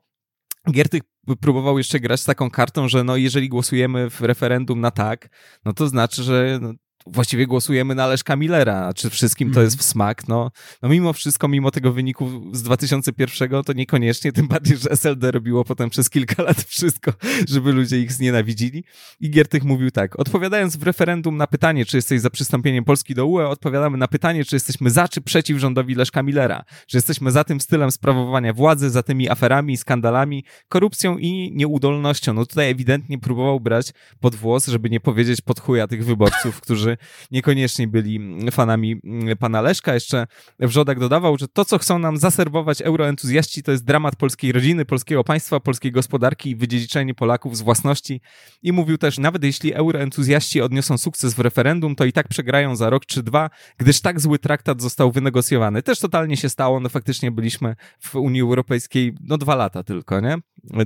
Giertych próbował jeszcze grać z taką kartą, że no jeżeli głosujemy w referendum na tak, no to znaczy, że no, właściwie głosujemy na Leszka Millera, czy wszystkim to Mhm. jest w smak. No, no mimo wszystko, mimo tego wyniku z 2001, to niekoniecznie, tym bardziej, że SLD robiło potem przez kilka lat wszystko, żeby ludzie ich znienawidzili. I Giertych mówił tak, odpowiadając w referendum na pytanie, czy jesteś za przystąpieniem Polski do UE, odpowiadamy na pytanie, czy jesteśmy za, czy przeciw rządowi Leszka Millera. Czy jesteśmy za tym stylem sprawowania władzy, za tymi aferami, skandalami, korupcją i nieudolnością. No tutaj ewidentnie próbował brać pod włos, żeby nie powiedzieć pod chuja tych wyborców, którzy niekoniecznie byli fanami mm, pana Leszka. Jeszcze Wrzodak dodawał, że to, co chcą nam zaserwować euroentuzjaści, to jest dramat polskiej rodziny, polskiego państwa, polskiej gospodarki i wydziedziczenie Polaków z własności. I mówił też, nawet jeśli euroentuzjaści odniosą sukces w referendum, to i tak przegrają za rok czy dwa, gdyż tak zły traktat został wynegocjowany. Też totalnie się stało, no faktycznie byliśmy w Unii Europejskiej no dwa lata tylko, nie?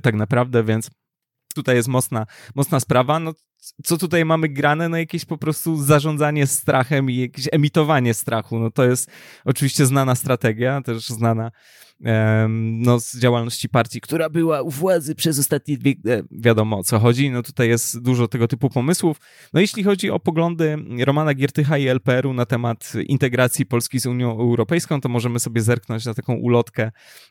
Tak naprawdę, więc tutaj jest mocna, mocna sprawa. No, co tutaj mamy grane? No jakieś po prostu zarządzanie strachem i jakieś emitowanie strachu. No to jest oczywiście znana strategia, też znana no, z działalności partii, która była u władzy przez ostatnie dwie... e, Wiadomo o co chodzi, no tutaj jest dużo tego typu pomysłów. No jeśli chodzi o poglądy Romana Giertycha i LPR-u na temat integracji Polski z Unią Europejską, to możemy sobie zerknąć na taką ulotkę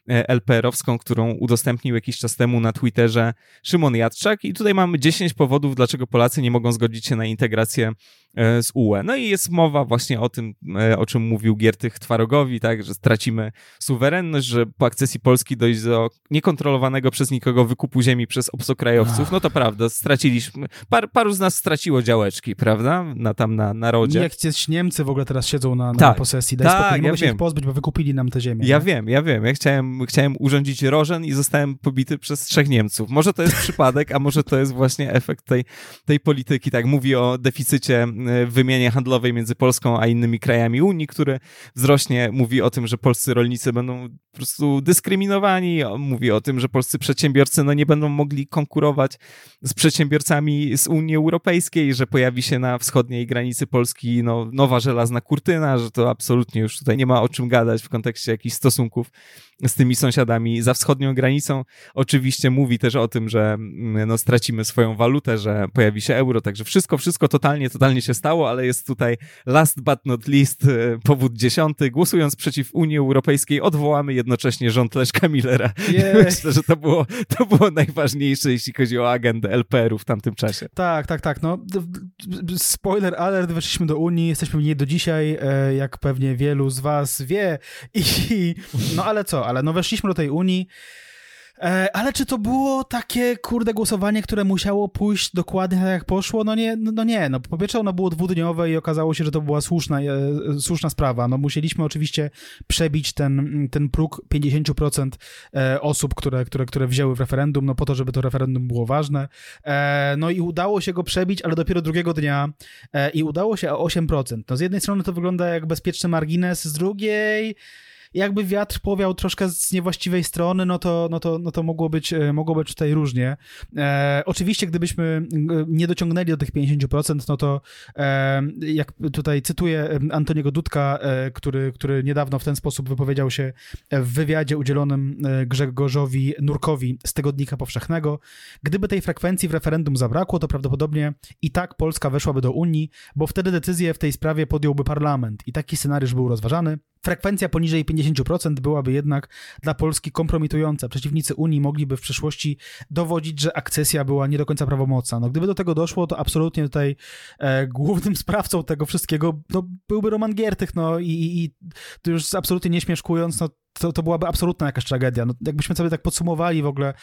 e, LPR-owską, którą udostępnił jakiś czas temu na Twitterze Szymon Jadczak i tutaj mamy 10 powodów, dlaczego Polacy nie mogą zgodzić się na integrację e, z UE. No i jest mowa właśnie o tym, o czym mówił Giertych Twarogowi, tak, że stracimy suwerenność, że po akcesji Polski dojdzie do niekontrolowanego przez nikogo wykupu ziemi przez obcokrajowców. No to prawda, straciliśmy, par, paru z nas straciło działeczki, prawda, na tam na narodzie. Jak gdzieś Niemcy w ogóle teraz siedzą na, na Tak. posesji, daj Tak, spokój, nie ja się ich pozbyć, bo wykupili nam tę ziemię. Ja nie? wiem, ja wiem. Ja chciałem, chciałem urządzić rożen i zostałem pobity przez trzech Niemców. Może to jest przypadek, a może to jest właśnie efekt tej, tej polityki. Tak, mówi o deficycie w wymianie handlowej między Polską a innymi krajami Unii, który wzrośnie. Mówi o tym, że polscy rolnicy będą po prostu dyskryminowani. Mówi o tym, że polscy przedsiębiorcy no, nie będą mogli konkurować z przedsiębiorcami z Unii Europejskiej, że pojawi się na wschodniej granicy Polski no, nowa żelazna kurtyna, że to absolutnie już tutaj nie ma o czym gadać w kontekście jakichś stosunków z tymi sąsiadami za wschodnią granicą. Oczywiście mówi też o tym, że mm, no, stracimy swoją walutę, że pojawi się euro, także wszystko, wszystko totalnie, totalnie się stało, ale jest tutaj last but not least e, powód dziesiąty. Głosując przeciw Unii Europejskiej odwołamy jednocześnie rząd Leszka Millera. Jej. Myślę, że to było, to było najważniejsze, jeśli chodzi o agendę LPR-u w tamtym czasie. Tak, tak, tak. No, spoiler alert, weszliśmy do Unii, jesteśmy w niej do dzisiaj, e, jak pewnie wielu z was wie. I, no ale co, ale no weszliśmy do tej Unii. E, ale czy to było takie, kurde, głosowanie, które musiało pójść dokładnie tak, jak poszło? No nie, no, no nie. No, po pierwsze, ono było dwudniowe i okazało się, że to była słuszna, e, słuszna sprawa. No, musieliśmy oczywiście przebić ten, ten próg 50% e, osób, które, które, które wzięły w referendum, no po to, żeby to referendum było ważne. E, no i udało się go przebić, ale dopiero drugiego dnia e, i udało się o 8%. No z jednej strony to wygląda jak bezpieczny margines, z drugiej jakby wiatr powiał troszkę z niewłaściwej strony, no to, no to, no to mogło, być, e, mogło być tutaj różnie. E, oczywiście, gdybyśmy e, nie dociągnęli do tych 50%, no to e, jak tutaj cytuję Antoniego Dudka, e, który, który niedawno w ten sposób wypowiedział się w wywiadzie udzielonym e, Grzegorzowi Nurkowi z Tygodnika Powszechnego. Gdyby tej frekwencji w referendum zabrakło, to prawdopodobnie i tak Polska weszłaby do Unii, bo wtedy decyzję w tej sprawie podjąłby parlament i taki scenariusz był rozważany. Frekwencja poniżej 50% byłaby jednak dla Polski kompromitująca. Przeciwnicy Unii mogliby w przyszłości dowodzić, że akcesja była nie do końca prawomocna. No, gdyby do tego doszło, to absolutnie tutaj e, głównym sprawcą tego wszystkiego no, byłby Roman Giertych, no i, i, i już absolutnie nie śmieszkując, no to, to byłaby absolutna jakaś tragedia. No, jakbyśmy sobie tak podsumowali w ogóle,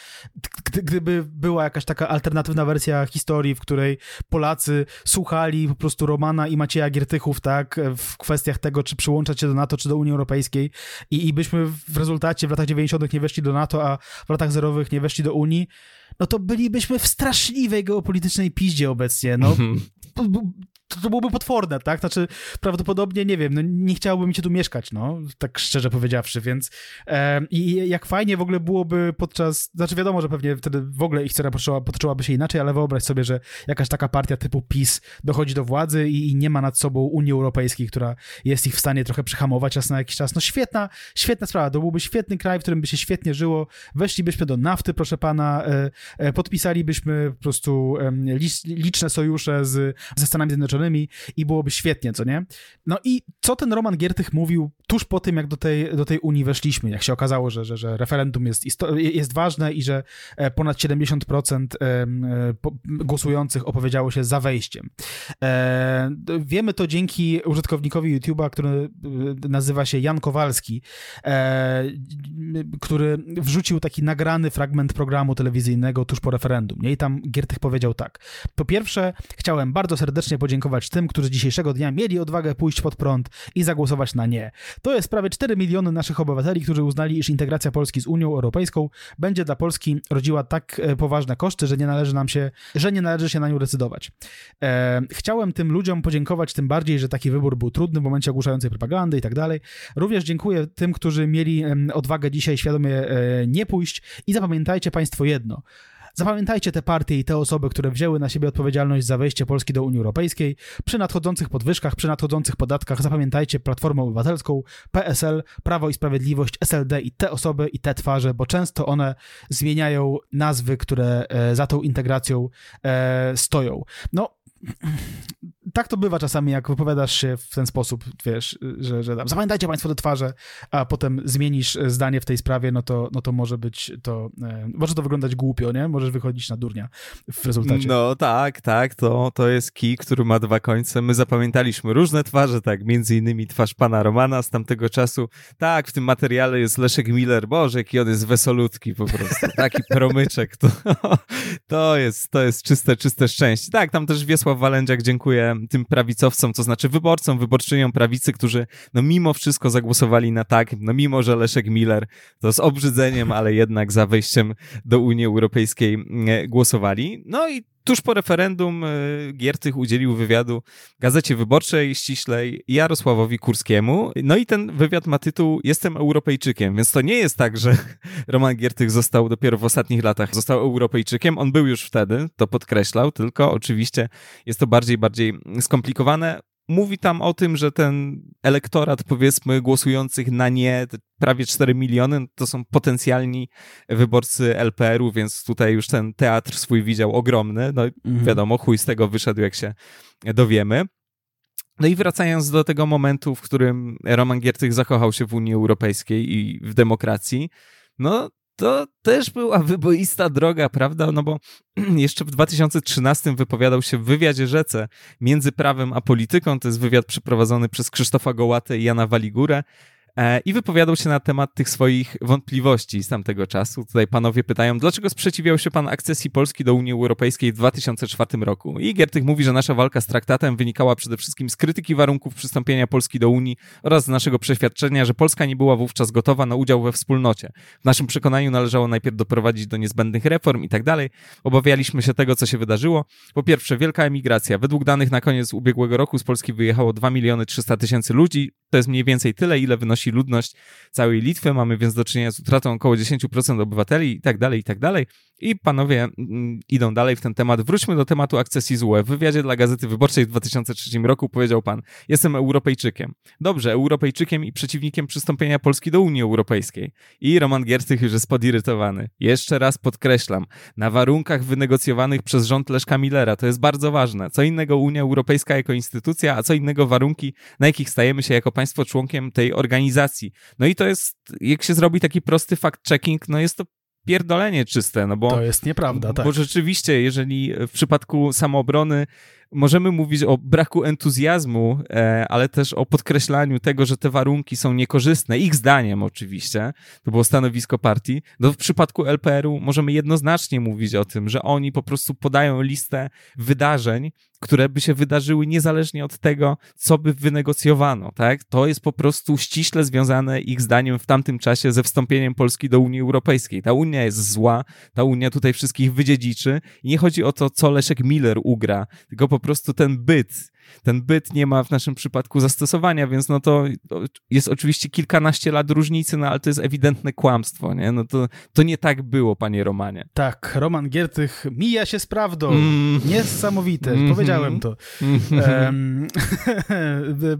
gdy, gdyby była jakaś taka alternatywna wersja historii, w której Polacy słuchali po prostu Romana i Macieja Giertychów, tak, w kwestiach tego, czy przyłączać się do NATO, czy do Unii Europejskiej i, i byśmy w rezultacie w latach 90. nie weszli do NATO, a w latach zerowych nie weszli do Unii, no to bylibyśmy w straszliwej geopolitycznej piździe obecnie, no. To, to byłoby potworne, tak? Znaczy, prawdopodobnie, nie wiem, no, nie chciałbym się tu mieszkać, no, tak szczerze powiedziawszy, więc e, i jak fajnie w ogóle byłoby podczas, znaczy wiadomo, że pewnie wtedy w ogóle ich historia potoczyła, potoczyłaby się inaczej, ale wyobraź sobie, że jakaś taka partia typu PiS dochodzi do władzy i, i nie ma nad sobą Unii Europejskiej, która jest ich w stanie trochę przyhamować raz na jakiś czas. No świetna, świetna sprawa, to byłby świetny kraj, w którym by się świetnie żyło, weszlibyśmy do nafty, proszę pana, e, e, podpisalibyśmy po prostu licz, liczne sojusze z, ze Stanami Zjednoczonymi, I byłoby świetnie, co nie? No i co ten Roman Giertych mówił tuż po tym, jak do tej, do tej Unii weszliśmy, jak się okazało, że, że, że referendum jest, jest ważne i że e, ponad 70% e, głosujących opowiedziało się za wejściem. E, wiemy to dzięki użytkownikowi YouTube'a, który nazywa się Jan Kowalski, który wrzucił taki nagrany fragment programu telewizyjnego tuż po referendum. Nie? I tam Giertych powiedział tak. Po pierwsze, chciałem bardzo serdecznie podziękować tym, którzy dzisiejszego dnia mieli odwagę pójść pod prąd i zagłosować na nie. To jest prawie 4 miliony naszych obywateli, którzy uznali, iż integracja Polski z Unią Europejską będzie dla Polski rodziła tak e, poważne koszty, że nie należy nam się, że nie należy się na nią decydować. E, chciałem tym ludziom podziękować, tym bardziej, że taki wybór był trudny w momencie ogłuszającej propagandy i tak dalej. Również dziękuję tym, którzy mieli odwagę dzisiaj świadomie e, nie pójść i zapamiętajcie Państwo jedno. Zapamiętajcie te partie i te osoby, które wzięły na siebie odpowiedzialność za wejście Polski do Unii Europejskiej. Przy nadchodzących podwyżkach, przy nadchodzących podatkach zapamiętajcie Platformę Obywatelską, PSL, Prawo i Sprawiedliwość, SLD i te osoby i te twarze, bo często one zmieniają nazwy, które e, za tą integracją e, stoją. No, tak to bywa czasami, jak wypowiadasz się w ten sposób, wiesz, że, że tam, zapamiętajcie państwo te twarze, a potem zmienisz zdanie w tej sprawie, no to, no to może być to, e, może to wyglądać głupio, nie? Możesz wychodzić na durnia w rezultacie. No tak, tak, to, to jest kij, który ma dwa końce. My zapamiętaliśmy różne twarze, tak, między innymi twarz pana Romana z tamtego czasu. Tak, w tym materiale jest Leszek Miller, Boże, jaki on jest wesolutki po prostu, taki promyczek, to, to jest, to jest czyste, czyste szczęście. Tak, tam też Wiesław Walędziak dziękuję tym prawicowcom, to znaczy wyborcom, wyborczyniom prawicy, którzy no mimo wszystko zagłosowali na tak, no mimo, że Leszek Miller to z obrzydzeniem, ale jednak za wejściem do Unii Europejskiej mm, głosowali. No i tuż po referendum e, Giertych udzielił wywiadu Gazecie Wyborczej ściślej Jarosławowi Kurskiemu. No i ten wywiad ma tytuł Jestem Europejczykiem, więc to nie jest tak, że Roman Giertych został dopiero w ostatnich latach został Europejczykiem. On był już wtedy, to podkreślał, tylko oczywiście jest to bardziej, bardziej skomplikowane mówi tam o tym, że ten elektorat, powiedzmy, głosujących na nie, prawie 4 miliony, to są potencjalni wyborcy LPR-u, więc tutaj już ten teatr swój widział ogromny. No mhm. wiadomo, chuj z tego wyszedł, jak się dowiemy. No i wracając do tego momentu, w którym Roman Giertych zakochał się w Unii Europejskiej i w demokracji, no to też była wyboista droga, prawda? No bo jeszcze w 2013 wypowiadał się w wywiadzie Rzece między prawem a polityką. To jest wywiad przeprowadzony przez Krzysztofa Gołatę i Jana Waligurę. E, i wypowiadał się na temat tych swoich wątpliwości z tamtego czasu. Tutaj panowie pytają, dlaczego sprzeciwiał się pan akcesji Polski do Unii Europejskiej w 2004 roku? I Giertych mówi, że nasza walka z traktatem wynikała przede wszystkim z krytyki warunków przystąpienia Polski do Unii oraz z naszego przeświadczenia, że Polska nie była wówczas gotowa na udział we wspólnocie. W naszym przekonaniu należało najpierw doprowadzić do niezbędnych reform i tak dalej. Obawialiśmy się tego, co się wydarzyło. Po pierwsze, wielka emigracja. Według danych na koniec ubiegłego roku z Polski wyjechało 2 miliony 300 tysięcy ludzi. To jest mniej więcej tyle, ile wynosi ludność całej Litwy, mamy więc do czynienia z utratą około 10% obywateli i tak dalej, i tak dalej. I panowie mm, idą dalej w ten temat. Wróćmy do tematu akcesji z UE. W wywiadzie dla Gazety Wyborczej w 2003 roku powiedział pan, jestem Europejczykiem. Dobrze, Europejczykiem i przeciwnikiem przystąpienia Polski do Unii Europejskiej. I Roman Giertych już jest podirytowany. Jeszcze raz podkreślam, na warunkach wynegocjowanych przez rząd Leszka Millera. To jest bardzo ważne. Co innego Unia Europejska jako instytucja, a co innego warunki, na jakich stajemy się jako państwo członkiem tej organizacji. No i to jest, jak się zrobi taki prosty fact-checking, no jest to pierdolenie czyste, no bo... To jest nieprawda, tak. Bo rzeczywiście, jeżeli w przypadku samoobrony możemy mówić o braku entuzjazmu, e, ale też o podkreślaniu tego, że te warunki są niekorzystne, ich zdaniem oczywiście, to było stanowisko partii, no w przypadku LPR-u możemy jednoznacznie mówić o tym, że oni po prostu podają listę wydarzeń, które by się wydarzyły niezależnie od tego, co by wynegocjowano, tak? To jest po prostu ściśle związane ich zdaniem w tamtym czasie ze wstąpieniem Polski do Unii Europejskiej. Ta Unia jest zła, ta Unia tutaj wszystkich wydziedziczy i nie chodzi o to, co Leszek Miller ugra, tylko po prostu ten byt, ten byt nie ma w naszym przypadku zastosowania, więc no to jest oczywiście kilkanaście lat różnicy, no ale to jest ewidentne kłamstwo, nie? No to, to nie tak było, panie Romanie. Tak, Roman Giertych mija się z prawdą. Mm. Niesamowite, mm -hmm. powiedziałem to. Mm -hmm.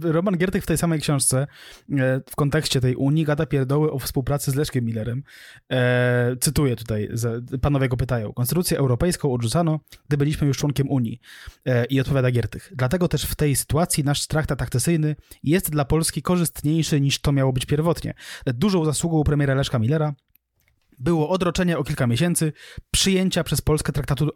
Roman Giertych w tej samej książce e, w kontekście tej Unii gada pierdoły o współpracy z Leszkiem Millerem. E, cytuję tutaj, panowie go pytają. Konstytucję europejską odrzucano, gdy byliśmy już członkiem Unii. E, I odpowiada Giertych. Dlatego też też w tej sytuacji nasz traktat akcesyjny jest dla Polski korzystniejszy niż to miało być pierwotnie. Dużą zasługą premiera Leszka Millera było odroczenie o kilka miesięcy przyjęcia przez Polskę traktatu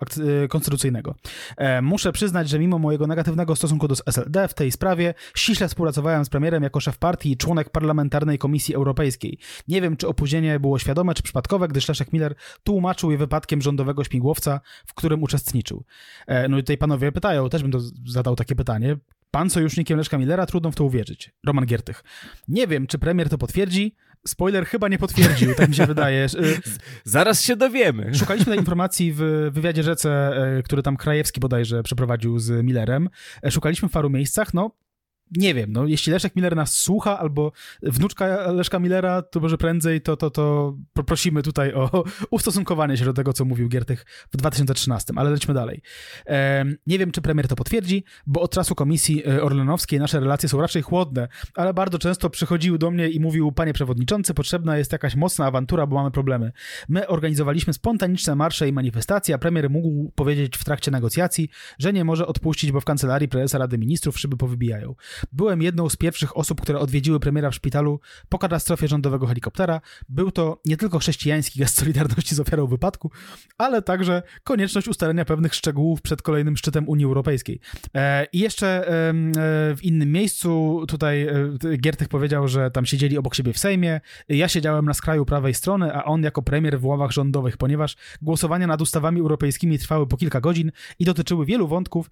e, konstytucyjnego. E, muszę przyznać, że mimo mojego negatywnego stosunku do SLD w tej sprawie ściśle współpracowałem z premierem jako szef partii i członek parlamentarnej Komisji Europejskiej. Nie wiem, czy opóźnienie było świadome, czy przypadkowe, gdyż Leszek Miller tłumaczył je wypadkiem rządowego śmigłowca, w którym uczestniczył. E, no i tutaj panowie pytają, też bym to zadał takie pytanie, Pan sojusznikiem Leszka Millera, trudno w to uwierzyć. Roman Giertych. Nie wiem, czy premier to potwierdzi, Spoiler chyba nie potwierdził, tak mi się wydaje. Zaraz się dowiemy. Szukaliśmy tej informacji w wywiadzie rzece, e, który tam Krajewski bodajże przeprowadził z Millerem. E, szukaliśmy w paru miejscach, no nie wiem, no jeśli Leszek Miller nas słucha, albo wnuczka Leszka Millera, to może prędzej, to, to, to prosimy tutaj o ustosunkowanie się do tego, co mówił Giertych w 2013, ale lećmy dalej. nie wiem, czy premier to potwierdzi, bo od czasu komisji e, orlenowskiej nasze relacje są raczej chłodne, ale bardzo często przychodził do mnie i mówił, panie przewodniczący, potrzebna jest jakaś mocna awantura, bo mamy problemy. My organizowaliśmy spontaniczne marsze i manifestacje, a premier mógł powiedzieć w trakcie negocjacji, że nie może odpuścić, bo w kancelarii prezesa Rady Ministrów szyby powybijają. Byłem jedną z pierwszych osób, które odwiedziły premiera w szpitalu po katastrofie rządowego helikoptera. Był to nie tylko chrześcijański gest solidarności z ofiarą wypadku, ale także konieczność ustalenia pewnych szczegółów przed kolejnym szczytem Unii Europejskiej. E, I jeszcze e, w innym miejscu tutaj e, Giertych powiedział, że tam siedzieli obok siebie w Sejmie. Ja siedziałem na skraju prawej strony, a on jako premier w ławach rządowych, ponieważ głosowania nad ustawami europejskimi trwały po kilka godzin i dotyczyły wielu wątków,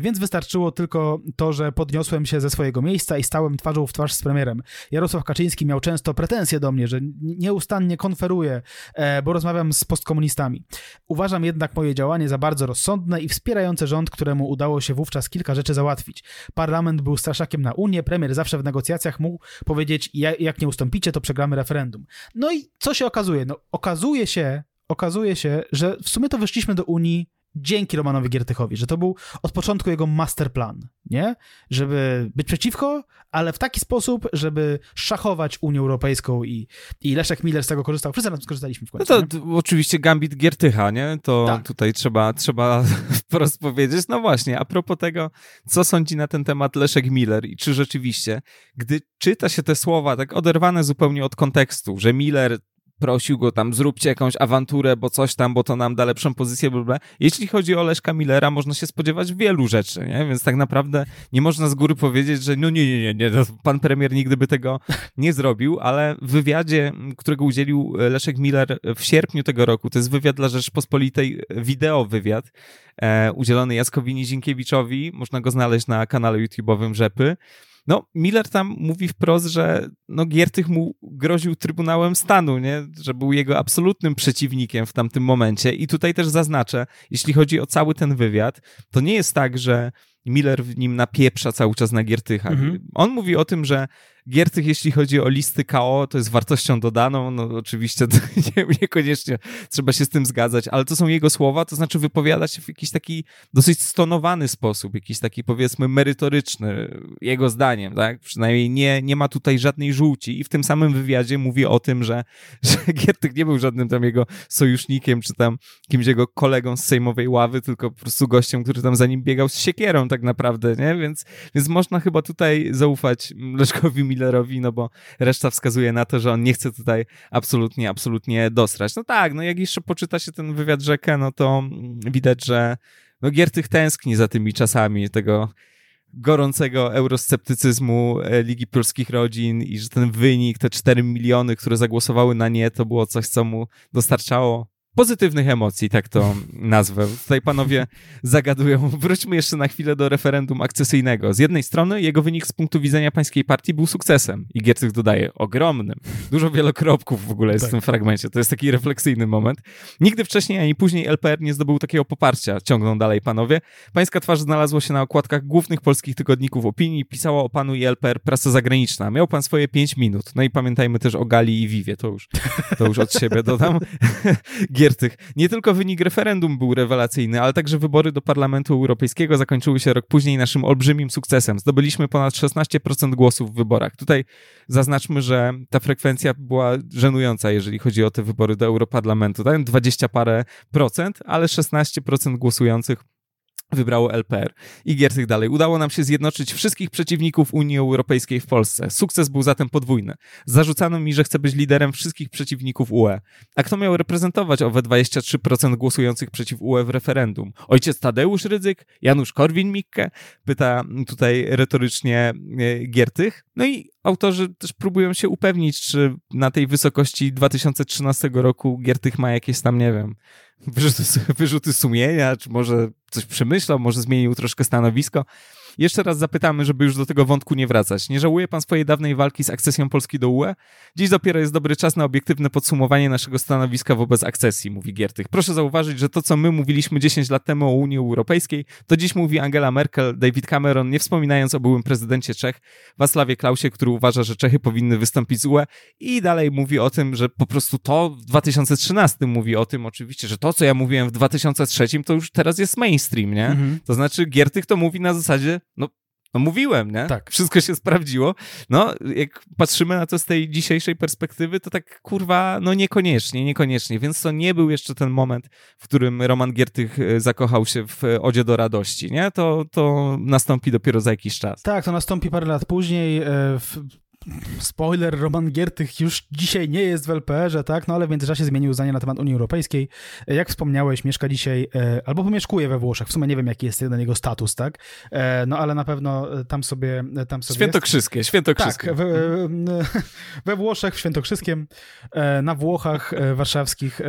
więc wystarczyło tylko to, że podniosłem się ze swojego miejsca i stałem twarzą w twarz z premierem. Jarosław Kaczyński miał często pretensje do mnie, że nieustannie konferuję, e, bo rozmawiam z postkomunistami. Uważam jednak moje działanie za bardzo rozsądne i wspierające rząd, któremu udało się wówczas kilka rzeczy załatwić. Parlament był straszakiem na Unię, premier zawsze w negocjacjach mógł powiedzieć, jak nie ustąpicie, to przegramy referendum. No i co się okazuje? No okazuje się, okazuje się, że w sumie to wyszliśmy do Unii dzięki Romanowi Giertychowi, że to był od początku jego masterplan, nie? Żeby być przeciwko, ale w taki sposób, żeby szachować Unię Europejską i, i Leszek Miller z tego korzystał. Wszyscy na tym skorzystaliśmy w końcu. No to nie? oczywiście gambit Giertycha, nie? To tak. tutaj trzeba, trzeba wprost powiedzieć. No właśnie, a propos tego, co sądzi na ten temat Leszek Miller i czy rzeczywiście, gdy czyta się te słowa tak oderwane zupełnie od kontekstu, że Miller prosił go tam, zróbcie jakąś awanturę, bo coś tam, bo to nam da lepszą pozycję, bla. Jeśli chodzi o Leszka Millera, można się spodziewać wielu rzeczy, nie? Więc tak naprawdę nie można z góry powiedzieć, że no nie, nie, nie, nie, pan premier nigdy by tego nie zrobił, ale w wywiadzie, którego udzielił Leszek Miller w sierpniu tego roku, to jest wywiad dla Rzeczpospolitej, wideo wywiad, e, udzielony Jaskowi Nizinkiewiczowi, można go znaleźć na kanale YouTube'owym Rzepy, no, Miller tam mówi wprost, że no, Giertych mu groził Trybunałem Stanu, nie? że był jego absolutnym przeciwnikiem w tamtym momencie. I tutaj też zaznaczę, jeśli chodzi o cały ten wywiad, to nie jest tak, że Miller w nim napieprza cały czas na Giertycha. Mhm. On mówi o tym, że Giertych, jeśli chodzi o listy KO, to jest wartością dodaną. No oczywiście nie, niekoniecznie trzeba się z tym zgadzać, ale to są jego słowa, to znaczy wypowiada się w jakiś taki dosyć stonowany sposób, jakiś taki powiedzmy merytoryczny, jego zdaniem, tak? Przynajmniej nie, nie ma tutaj żadnej żółci i w tym samym wywiadzie mówi o tym, że, że Giertych nie był żadnym tam jego sojusznikiem, czy tam kimś jego kolegą z sejmowej ławy, tylko po prostu gościem, który tam za nim biegał z siekierą tak naprawdę, nie? Więc, więc można chyba tutaj zaufać Leszkowi Millerowi, no bo reszta wskazuje na to, że on nie chce tutaj absolutnie, absolutnie dosrać. No tak, no jak jeszcze poczyta się ten wywiad rzekę, no to widać, że no Giertych tęskni za tymi czasami tego gorącego eurosceptycyzmu e, Ligi Polskich Rodzin i że ten wynik, te 4 miliony, które zagłosowały na nie, to było coś, co mu dostarczało pozytywnych emocji, tak to nazwę. Tutaj panowie zagadują. Wróćmy jeszcze na chwilę do referendum akcesyjnego. Z jednej strony jego wynik z punktu widzenia pańskiej partii był sukcesem i Giertych dodaje ogromnym. Dużo wielokropków w ogóle jest tak. w tym fragmencie. To jest taki refleksyjny moment. Nigdy wcześniej ani później LPR nie zdobył takiego poparcia. Ciągną dalej panowie. Pańska twarz znalazła się na okładkach głównych polskich tygodników opinii. Pisała o panu i LPR prasa zagraniczna. Miał pan swoje pięć minut. No i pamiętajmy też o Gali i Vivie. To już, to już od siebie dodam. Nie tylko wynik referendum był rewelacyjny, ale także wybory do Parlamentu Europejskiego zakończyły się rok później naszym olbrzymim sukcesem. Zdobyliśmy ponad 16% głosów w wyborach. Tutaj zaznaczmy, że ta frekwencja była żenująca, jeżeli chodzi o te wybory do Europarlamentu. Tak? 20 parę procent, ale 16% głosujących wybrało LPR. I Giertych dalej. Udało nam się zjednoczyć wszystkich przeciwników Unii Europejskiej w Polsce. Sukces był zatem podwójny. Zarzucano mi, że chcę być liderem wszystkich przeciwników UE. A kto miał reprezentować owe 23% głosujących przeciw UE w referendum? Ojciec Tadeusz Rydzyk? Janusz Korwin-Mikke? Pyta tutaj retorycznie e, Giertych. No i autorzy też próbują się upewnić, czy na tej wysokości 2013 roku Giertych ma jakieś tam, nie wiem, wyrzuty, wyrzuty sumienia, czy może coś przemyślał, może zmienił troszkę stanowisko. Jeszcze raz zapytamy, żeby już do tego wątku nie wracać. Nie żałuje pan swojej dawnej walki z akcesją Polski do UE? Dziś dopiero jest dobry czas na obiektywne podsumowanie naszego stanowiska wobec akcesji, mówi Giertych. Proszę zauważyć, że to, co my mówiliśmy 10 lat temu o Unii Europejskiej, to dziś mówi Angela Merkel, David Cameron, nie wspominając o byłym prezydencie Czech, Wacławie Klausie, który uważa, że Czechy powinny wystąpić z UE i dalej mówi o tym, że po prostu to w 2013 mówi o tym oczywiście, że to, co ja mówiłem w 2003, to już teraz jest mainstream, nie? Mhm. To znaczy Giertych to mówi na zasadzie, no, no mówiłem, nie? Tak. Wszystko się sprawdziło. No, jak patrzymy na to z tej dzisiejszej perspektywy, to tak kurwa, no niekoniecznie, niekoniecznie. Więc to nie był jeszcze ten moment, w którym Roman Giertych e, zakochał się w Odzie do Radości, nie? To, to nastąpi dopiero za jakiś czas. Tak, to nastąpi parę lat później. E, w spoiler, Roman Giertych już dzisiaj nie jest w LPR-ze, tak? No ale w międzyczasie zmienił zdanie na temat Unii Europejskiej. Jak wspomniałeś, mieszka dzisiaj, e, albo pomieszkuje we Włoszech. W sumie nie wiem, jaki jest ten jego status, tak? E, no ale na pewno e, tam sobie tam sobie Świętokrzyskie, jest. świętokrzyskie. Tak, we, we Włoszech, w Świętokrzyskiem, na Włochach warszawskich.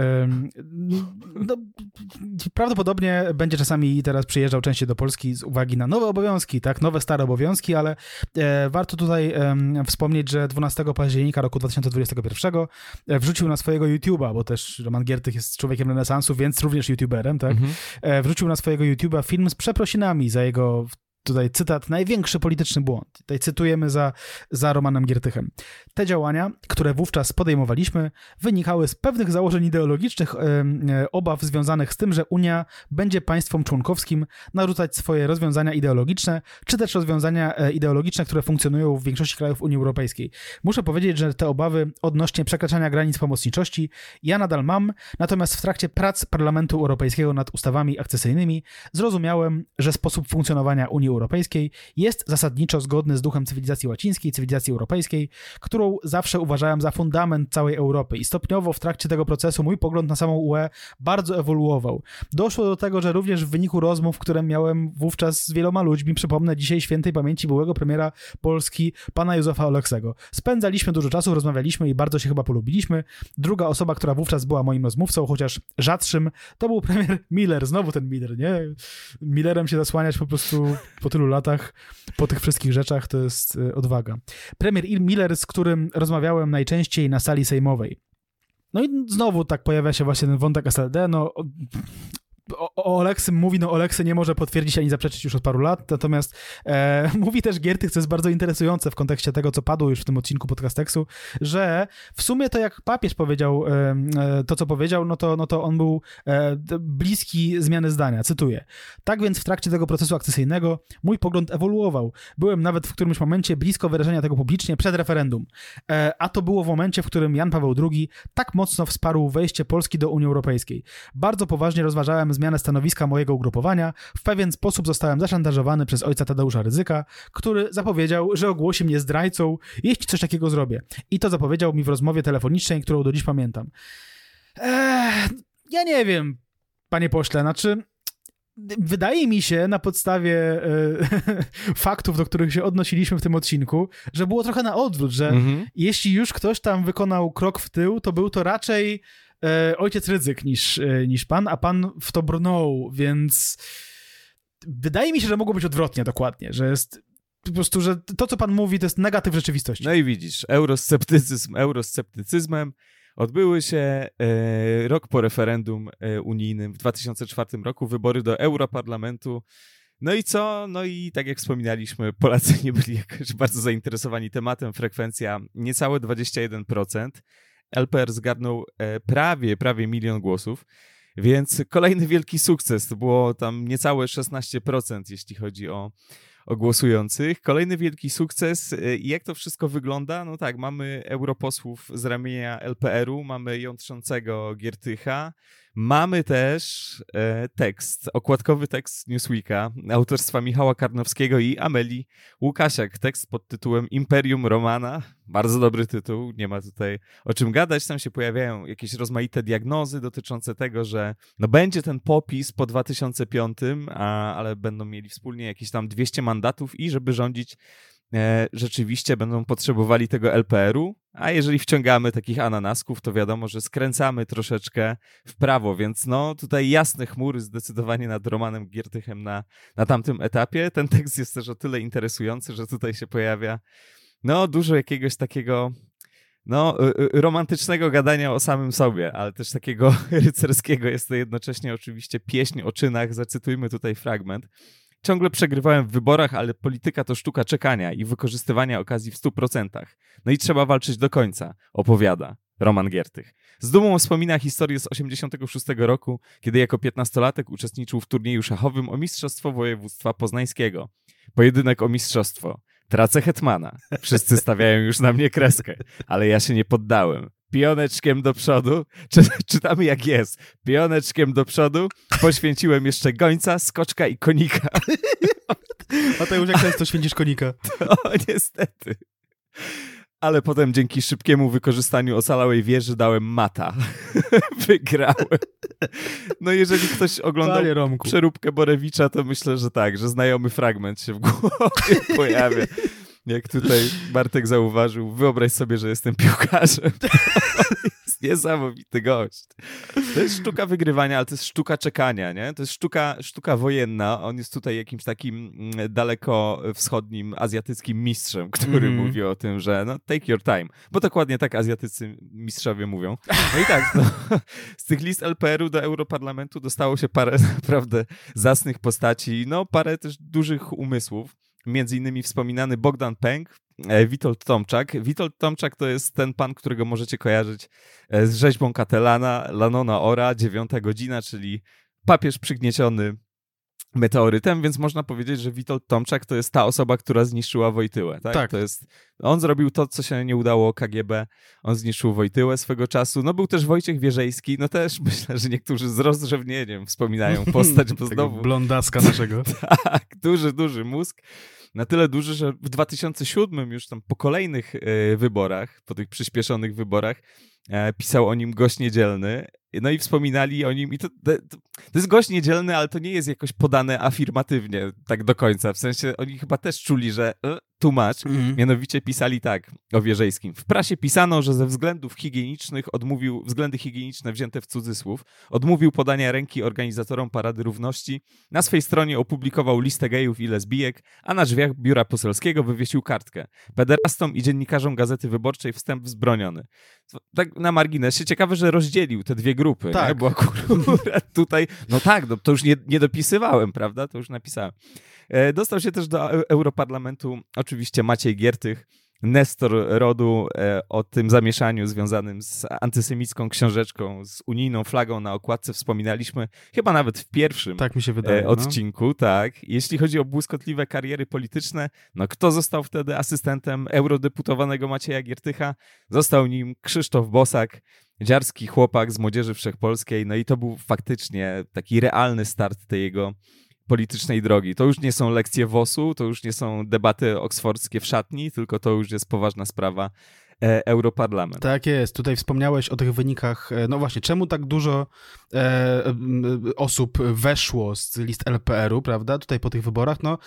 No, prawdopodobnie będzie czasami teraz przyjeżdżał częściej do Polski z uwagi na nowe obowiązki, tak? Nowe, stare obowiązki, ale warto tutaj wspomnieć, wspomnieć, że 12 października roku 2021 e, wrzucił na swojego YouTube'a, bo też Roman Giertych jest człowiekiem renesansu, więc również YouTuberem, tak? Mhm. E, wrzucił na swojego YouTube'a film z przeprosinami za jego tutaj cytat, największy polityczny błąd. Tutaj cytujemy za, za Romanem Giertychem. Te działania, które wówczas podejmowaliśmy, wynikały z pewnych założeń ideologicznych, e, obaw związanych z tym, że Unia będzie państwom członkowskim narzucać swoje rozwiązania ideologiczne, czy też rozwiązania e, ideologiczne, które funkcjonują w większości krajów Unii Europejskiej. Muszę powiedzieć, że te obawy odnośnie przekraczania granic pomocniczości ja nadal mam, natomiast w trakcie prac Parlamentu Europejskiego nad ustawami akcesyjnymi zrozumiałem, że sposób funkcjonowania Unii Europejskiej jest zasadniczo zgodny z duchem cywilizacji łacińskiej, cywilizacji europejskiej, którą zawsze uważałem za fundament całej Europy i stopniowo w trakcie tego procesu mój pogląd na samą UE bardzo ewoluował. Doszło do tego, że również w wyniku rozmów, które miałem wówczas z wieloma ludźmi, przypomnę dzisiaj świętej pamięci byłego premiera Polski, pana Józefa Oleksego. Spędzaliśmy dużo czasu, rozmawialiśmy i bardzo się chyba polubiliśmy. Druga osoba, która wówczas była moim rozmówcą, chociaż rzadszym, to był premier Miller, znowu ten Miller, nie? Millerem się zasłaniać po prostu po tylu latach, po tych wszystkich rzeczach, to jest y, odwaga. Premier Miller, z którym rozmawiałem najczęściej na sali sejmowej. No i znowu tak pojawia się właśnie ten wątek SLD, no o, o Oleksy mówi, no Oleksy nie może potwierdzić ani zaprzeczyć już od paru lat, natomiast e, mówi też Giertych, co jest bardzo interesujące w kontekście tego, co padło już w tym odcinku podcasteksu, że w sumie to jak papież powiedział e, e, to, co powiedział, no to, no to on był e, bliski zmiany zdania, cytuję. Tak więc w trakcie tego procesu akcesyjnego mój pogląd ewoluował. Byłem nawet w którymś momencie blisko wyrażenia tego publicznie przed referendum, e, a to było w momencie, w którym Jan Paweł II tak mocno wsparł wejście Polski do Unii Europejskiej. Bardzo poważnie rozważałem zmianę stanowiska mojego ugrupowania, w pewien sposób zostałem zaszantażowany przez ojca Tadeusza Ryzyka, który zapowiedział, że ogłosi mnie zdrajcą, jeśli coś takiego zrobię. I to zapowiedział mi w rozmowie telefonicznej, którą do dziś pamiętam. Eee, ja nie wiem, panie pośle, znaczy wydaje mi się na podstawie e, faktów, do których się odnosiliśmy w tym odcinku, że było trochę na odwrót, że mhm. jeśli już ktoś tam wykonał krok w tył, to był to raczej e, ojciec ryzyk niż, e, niż pan, a pan w to brnął, więc wydaje mi się, że mogło być odwrotnie dokładnie, że jest po prostu, że to, co pan mówi, to jest negatyw rzeczywistości. No i widzisz, eurosceptycyzm eurosceptycyzmem, Odbyły się e, rok po referendum e, unijnym w 2004 roku, wybory do Europarlamentu. No i co? No i tak jak wspominaliśmy, Polacy nie byli jakoś bardzo zainteresowani tematem. Frekwencja niecałe 21%. LPR zgarnął e, prawie, prawie milion głosów. Więc kolejny wielki sukces. To było tam niecałe 16%, jeśli chodzi o o głosujących. Kolejny wielki sukces. Y, I jak to wszystko wygląda? No tak, mamy europosłów z ramienia LPR-u, mamy jątrzącego Giertycha, Mamy też e, tekst, okładkowy tekst Newsweeka autorstwa Michała Karnowskiego i Ameli Łukasiak. Tekst pod tytułem Imperium Romana. Bardzo dobry tytuł, nie ma tutaj o czym gadać. Tam się pojawiają jakieś rozmaite diagnozy dotyczące tego, że no będzie ten popis po 2005, a, ale będą mieli wspólnie jakieś tam 200 mandatów i żeby rządzić rzeczywiście będą potrzebowali tego LPR-u, a jeżeli wciągamy takich ananasków, to wiadomo, że skręcamy troszeczkę w prawo, więc no tutaj jasne chmury zdecydowanie nad Romanem Giertychem na, na tamtym etapie. Ten tekst jest też o tyle interesujący, że tutaj się pojawia no dużo jakiegoś takiego no, y, y, romantycznego gadania o samym sobie, ale też takiego rycerskiego. Jest to jednocześnie oczywiście pieśń o czynach. Zacytujmy tutaj fragment. Ciągle przegrywałem w wyborach, ale polityka to sztuka czekania i wykorzystywania okazji w 100%. No i trzeba walczyć do końca, opowiada Roman Giertych. Z dumą wspomina historię z 86 roku, kiedy jako piętnastolatek uczestniczył w turnieju szachowym o Mistrzostwo Województwa Poznańskiego. Pojedynek o mistrzostwo. Tracę hetmana. Wszyscy stawiają już na mnie kreskę, ale ja się nie poddałem pioneczkiem do przodu. Czy, czytamy jak jest. Pioneczkiem do przodu. Poświęciłem jeszcze gońca, skoczka i konika. A to już jak często święcisz konika? To niestety. Ale potem dzięki szybkiemu wykorzystaniu ocalałej wieży dałem mata. Wygrałem. No jeżeli ktoś oglądał przeróbkę Borewicza, to myślę, że tak, że znajomy fragment się w głowie pojawia jak tutaj Bartek zauważył, wyobraź sobie, że jestem piłkarzem. jest niesamowity gość. To jest sztuka wygrywania, ale to jest sztuka czekania, nie? To jest sztuka, sztuka wojenna. On jest tutaj jakimś takim mm, daleko wschodnim, azjatyckim mistrzem, który mm. mówi o tym, że no take your time. Bo dokładnie tak azjatycy mistrzowie mówią. No i tak, no, z tych list LPR-u do Europarlamentu dostało się parę naprawdę zasnych postaci, no parę też dużych umysłów między innymi wspominany Bogdan Pęk, e, Witold Tomczak. Witold Tomczak to jest ten pan, którego możecie kojarzyć e, z rzeźbą Katelana, Lanona Ora, dziewiąta godzina, czyli papież przygnieciony meteorytem, więc można powiedzieć, że Witold Tomczak to jest ta osoba, która zniszczyła Wojtyłę. Tak? tak. To jest, on zrobił to, co się nie udało KGB. On zniszczył Wojtyłę swego czasu. No był też Wojciech Wierzejski, no też myślę, że niektórzy z rozrzewnieniem wspominają postać, bo znowu... Blondaska naszego. tak, duży, duży mózg. Na tyle duży, że w 2007 już tam po kolejnych y, wyborach, po tych przyspieszonych wyborach, e, pisał o nim gość niedzielny no i wspominali o nim i to, to, to, jest gość niedzielny, ale to nie jest jakoś podane afirmatywnie tak do końca. W sensie oni chyba też czuli, że e, tłumacz. Mm. Mianowicie pisali tak o Wierzejskim. W prasie pisano, że ze względów higienicznych odmówił, względy higieniczne wzięte w cudzysłów, odmówił podania ręki organizatorom Parady Równości. Na swej stronie opublikował listę gejów i lesbijek, a na drzwiach biura poselskiego wywiesił kartkę. Pederastom i dziennikarzom Gazety Wyborczej wstęp wzbroniony. Tak na marginesie, ciekawe, że rozdzielił te dwie grupy, tak. nie? bo akurat tutaj, no tak, no, to już nie, nie dopisywałem, prawda? To już napisałem. E, dostał się też do Europarlamentu oczywiście Maciej Giertych, Nestor Rodu e, o tym zamieszaniu związanym z antysemicką książeczką, z unijną flagą na okładce wspominaliśmy chyba nawet w pierwszym tak mi się wydaje, e, no. odcinku, no. tak. Jeśli chodzi o błyskotliwe kariery polityczne, no kto został wtedy asystentem eurodeputowanego Macieja Giertycha? Został nim Krzysztof Bosak, dziarski chłopak z Młodzieży Wszechpolskiej, no i to był faktycznie taki realny start tej jego politycznej drogi. To już nie są lekcje WOS-u, to już nie są debaty oksfordzkie w szatni, tylko to już jest poważna sprawa Europarlament. Tak jest. Tutaj wspomniałeś o tych wynikach. E, no właśnie, czemu tak dużo e, osób weszło z list LPR-u, prawda, tutaj po tych wyborach? No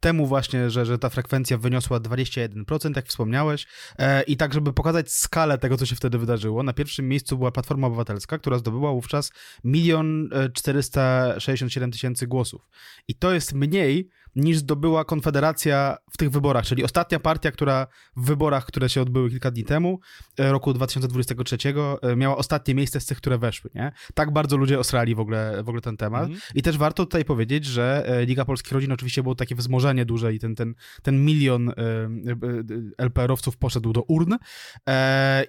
temu właśnie, że, że ta frekwencja wyniosła 21%, jak wspomniałeś. E, I tak, żeby pokazać skalę tego, co się wtedy wydarzyło, na pierwszym miejscu była Platforma Obywatelska, która zdobyła wówczas 1 467 tysięcy głosów. I to jest mniej niż zdobyła Konfederacja w tych wyborach, czyli ostatnia partia, która w wyborach, które się odbyły kilka dni temu, e, roku 2023, e, miała ostatnie miejsce z tych, które weszły, nie? Tak bardzo ludzie osrali w ogóle, w ogóle ten temat. Mhm. I też warto tutaj powiedzieć, że e, Liga Polskich Rodzin oczywiście było takie wzmożenie duże i ten, ten, ten milion LPR-owców poszedł do urn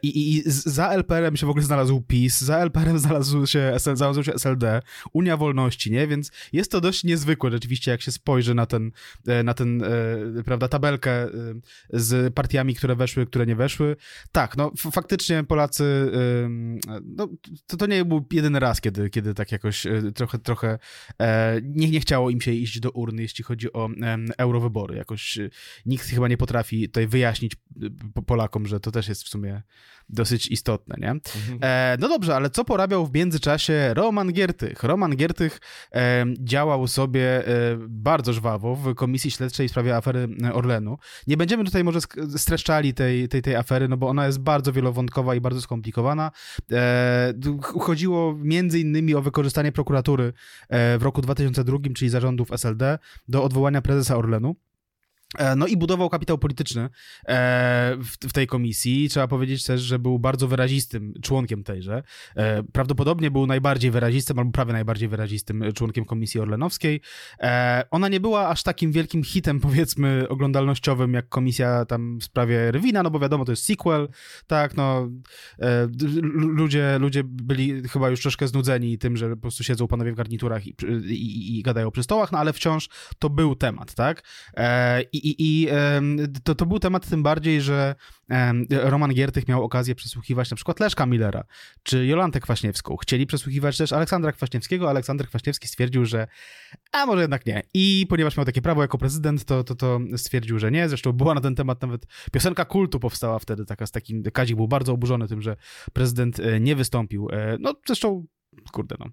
i, i za LPR-em się w ogóle znalazł PiS, za LPR-em znalazł się, znalazł się SLD, Unia Wolności, nie? Więc jest to dość niezwykłe rzeczywiście, jak się spojrzy na te ten, na ten prawda, tabelkę z partiami, które weszły, które nie weszły. Tak, no faktycznie Polacy, no, to, to nie był jedyny raz, kiedy, kiedy tak jakoś trochę, trochę nie, nie chciało im się iść do urny, jeśli chodzi o eurowybory. Jakoś nikt chyba nie potrafi tutaj wyjaśnić Polakom, że to też jest w sumie dosyć istotne, nie? Mhm. E, no dobrze, ale co porabiał w międzyczasie Roman Giertych? Roman Giertych e, działał sobie e, bardzo żwawo w Komisji Śledczej w sprawie afery Orlenu. Nie będziemy tutaj może streszczali tej, tej, tej afery, no bo ona jest bardzo wielowątkowa i bardzo skomplikowana. E, chodziło między innymi o wykorzystanie prokuratury e, w roku 2002, czyli zarządów SLD, do odwołania prezesa Orlenu. E, no i budował kapitał polityczny e, w, tej komisji. Trzeba powiedzieć też, że był bardzo wyrazistym członkiem tejże. E, prawdopodobnie był najbardziej wyrazistym, albo prawie najbardziej wyrazistym członkiem komisji orlenowskiej. Ona nie była aż takim wielkim hitem, powiedzmy, oglądalnościowym, jak komisja tam w sprawie Rwina, no bo wiadomo, to jest sequel, tak, no ludzie, ludzie byli chyba już troszkę znudzeni tym, że po prostu siedzą panowie w garniturach i, i, i gadają przy stołach, no ale wciąż to był temat, tak? I, i to, to był temat tym bardziej, że Roman Giertych miał okazję przesłuchiwać na przykład Leszka Millera czy Jolantę Kwaśniewską. Chcieli przesłuchiwać też Aleksandra Kwaśniewskiego. Aleksander Kwaśniewski stwierdził, że a może jednak nie. I ponieważ miał takie prawo jako prezydent, to, to, to stwierdził, że nie. Zresztą była na ten temat nawet piosenka kultu powstała wtedy, taka z takim, Kazik był bardzo oburzony tym, że prezydent e, nie wystąpił. E, no zresztą kurde no.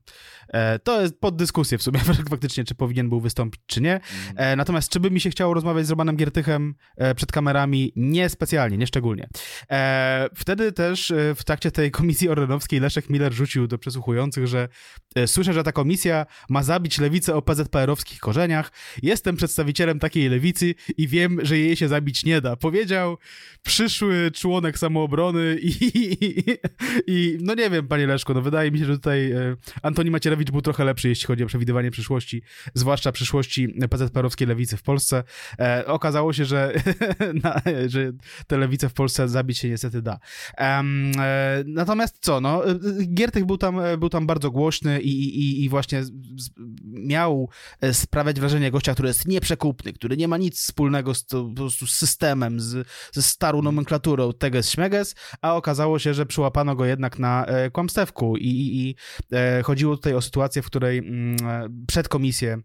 E, to jest pod dyskusję w sumie faktycznie, czy powinien był wystąpić, czy nie. Mhm. E, natomiast czy by mi się chciało rozmawiać z Romanem Giertychem e, przed kamerami? Nie specjalnie, nie szczególnie. Wtedy też w trakcie tej komisji orlenowskiej Leszek Miller rzucił do przesłuchujących, że słyszę, że ta komisja ma zabić lewicę o PZPR-owskich korzeniach. Jestem przedstawicielem takiej lewicy i wiem, że jej się zabić nie da. Powiedział przyszły członek samoobrony i, i, i no nie wiem, panie Leszko, no wydaje mi się, że tutaj Antoni Macierewicz był trochę lepszy, jeśli chodzi o przewidywanie przyszłości, zwłaszcza przyszłości PZPR-owskiej lewicy w Polsce. E, okazało się, że, na, że tę lewicę w Polsce zabić się niestety da. E, natomiast co, no, Giertych był tam, był tam bardzo głośny i, i, i właśnie miał sprawiać wrażenie gościa, który jest nieprzekupny, który nie ma nic wspólnego z, to, po prostu z systemem, z, ze starą nomenklaturą teges śmeges, a okazało się, że przyłapano go jednak na kłamstewku i, i, i E, chodziło tutaj o sytuację, w której mm, e, przed komisję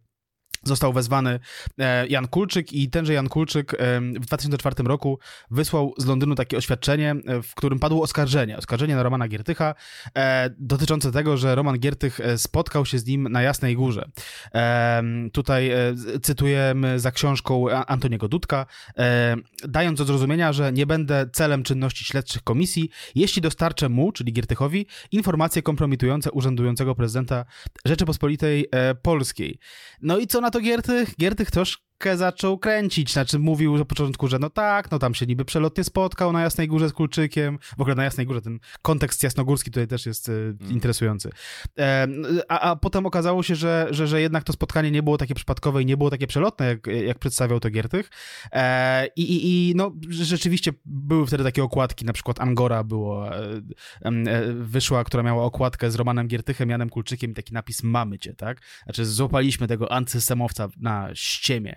został wezwany e, Jan Kulczyk i tenże Jan Kulczyk w 2004 roku wysłał z Londynu takie oświadczenie, w którym padło oskarżenie, oskarżenie na Romana Giertycha dotyczące tego, że Roman Giertych spotkał się z nim na Jasnej Górze. Tutaj cytujemy za książką Antoniego Dudka, dając do zrozumienia, że nie będę celem czynności śledczych komisji, jeśli dostarczę mu, czyli Giertychowi, informacje kompromitujące urzędującego prezydenta Rzeczypospolitej e, Polskiej. No i co na to Giertych? Giertych troszkę zaczął kręcić, znaczy mówił na początku, że no tak, no tam się niby przelotnie spotkał na Jasnej Górze z Kulczykiem, w ogóle na Jasnej Górze ten kontekst jasnogórski tutaj też jest mm. interesujący. E, a, a potem okazało się, że, że, że jednak to spotkanie nie było takie przypadkowe i nie było takie przelotne, jak, jak przedstawiał to Giertych. E, i, i, I no rzeczywiście były wtedy takie okładki, na przykład Angora było, e, e, wyszła, która miała okładkę z Romanem Giertychem, Janem Kulczykiem i taki napis mamy cię, tak? Znaczy złapaliśmy tego antysystemowca na ściemie.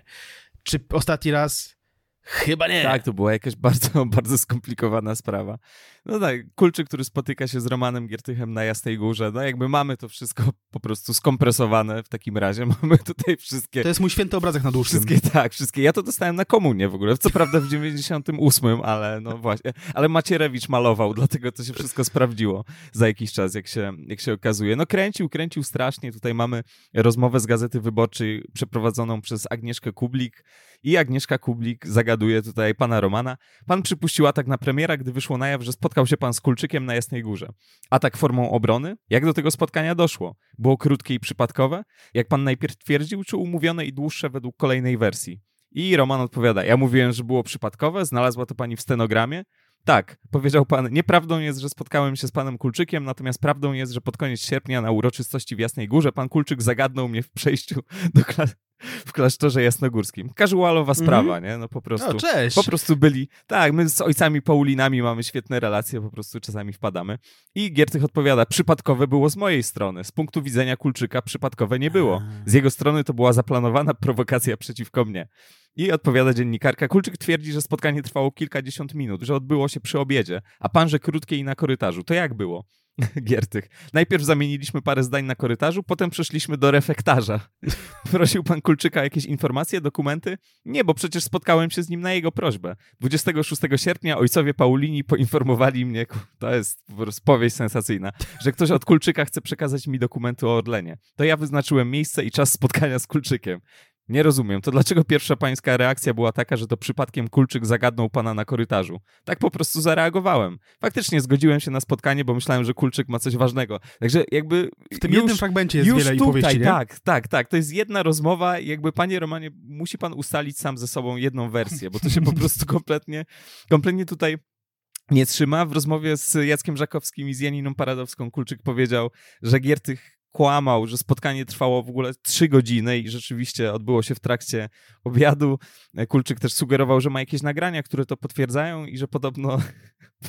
Czy ostatni raz Chyba nie. Tak, to była jakaś bardzo, bardzo skomplikowana sprawa. No tak, Kulczyk, który spotyka się z Romanem Giertychem na Jasnej Górze, no jakby mamy to wszystko po prostu skompresowane w takim razie. Mamy tutaj wszystkie... To jest mój święty obrazek na dłuższym. Wszystkie, tak, wszystkie. Ja to dostałem na komunie w ogóle, co prawda w 98, ale no właśnie. Ale Macierewicz malował, dlatego to się wszystko sprawdziło za jakiś czas, jak się, jak się okazuje. No kręcił, kręcił strasznie. Tutaj mamy rozmowę z Gazety Wyborczej przeprowadzoną przez Agnieszkę Kublik i Agnieszka Kublik zagaduje tutaj pana Romana. Pan przypuścił atak na premiera, gdy wyszło na jaw, że spotkał się pan z Kulczykiem na Jasnej Górze. Atak formą obrony? Jak do tego spotkania doszło? Było krótkie i przypadkowe? Jak pan najpierw twierdził, czy umówione i dłuższe według kolejnej wersji? I Roman odpowiada, ja mówiłem, że było przypadkowe, znalazła to pani w stenogramie. Tak, powiedział pan, nieprawdą jest, że spotkałem się z panem Kulczykiem, natomiast prawdą jest, że pod koniec sierpnia na uroczystości w Jasnej Górze pan Kulczyk zagadnął mnie w przejściu do, klas w klasztorze jasnogórskim. Casualowa sprawa, nie? No po prostu. O, cześć. Po prostu byli. Tak, my z ojcami Paulinami mamy świetne relacje, po prostu czasami wpadamy. I Giertych odpowiada, przypadkowe było z mojej strony. Z punktu widzenia Kulczyka przypadkowe nie było. Z jego strony to była zaplanowana prowokacja przeciwko mnie. I odpowiada dziennikarka. Kulczyk twierdzi, że spotkanie trwało kilkadziesiąt minut, że odbyło się przy obiedzie, a pan, że krótkie i na korytarzu. To jak było? Giertych. Najpierw zamieniliśmy parę zdań na korytarzu, potem przeszliśmy do refektarza. Prosił pan Kulczyka o jakieś informacje, dokumenty? Nie, bo przecież spotkałem się z nim na jego prośbę. 26 sierpnia ojcowie Paulini poinformowali mnie, to jest powieść sensacyjna, że ktoś od Kulczyka chce przekazać mi dokumenty o Orlenie. To ja wyznaczyłem miejsce i czas spotkania z Kulczykiem. Nie rozumiem. To dlaczego pierwsza pańska reakcja była taka, że to przypadkiem Kulczyk zagadnął pana na korytarzu? Tak po prostu zareagowałem. Faktycznie zgodziłem się na spotkanie, bo myślałem, że Kulczyk ma coś ważnego. Także jakby... W tym już, jednym fragmencie jest już wiele tutaj, opowieści, nie? tak, tak, tak. To jest jedna rozmowa i jakby, panie Romanie, musi pan ustalić sam ze sobą jedną wersję, bo to się po prostu kompletnie, kompletnie tutaj nie trzyma. W rozmowie z Jackiem Żakowskim i z Janiną Paradowską Kulczyk powiedział, że Giertych kłamał, że spotkanie trwało w ogóle trzy godziny i rzeczywiście odbyło się w trakcie obiadu. Kulczyk też sugerował, że ma jakieś nagrania, które to potwierdzają i że podobno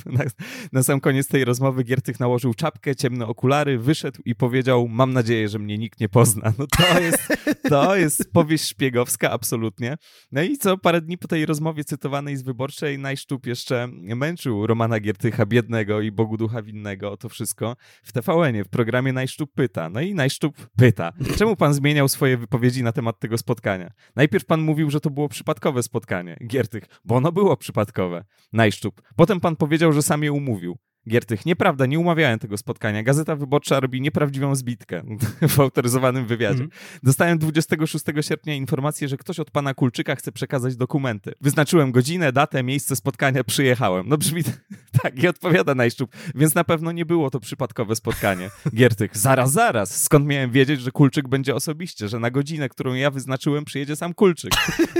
na, na sam koniec tej rozmowy Giertych nałożył czapkę, ciemne okulary, wyszedł i powiedział, mam nadzieję, że mnie nikt nie pozna. No to jest, to jest powieść szpiegowska, absolutnie. No i co, parę dni po tej rozmowie cytowanej z Wyborczej Najsztub jeszcze męczył Romana Giertycha, biednego i Bogu ducha winnego o to wszystko w TVN-ie, w programie Najsztub pyta. No i Najsztub pyta, czemu pan zmieniał swoje wypowiedzi na temat tego spotkania? Najpierw pan mówił, że to było przypadkowe spotkanie, Giertych, bo ono było przypadkowe. Najsztub. Potem pan powiedział, że sam je umówił. Giertych, nieprawda, nie umawiałem tego spotkania. Gazeta Wyborcza robi nieprawdziwą zbitkę w autoryzowanym wywiadzie. Mhm. Dostałem 26 sierpnia informację, że ktoś od pana Kulczyka chce przekazać dokumenty. Wyznaczyłem godzinę, datę, miejsce spotkania, przyjechałem. No brzmi tak i odpowiada Najszczuk, więc na pewno nie było to przypadkowe spotkanie. Giertych, zaraz, zaraz, skąd miałem wiedzieć, że Kulczyk będzie osobiście, że na godzinę, którą ja wyznaczyłem, przyjedzie sam Kulczyk.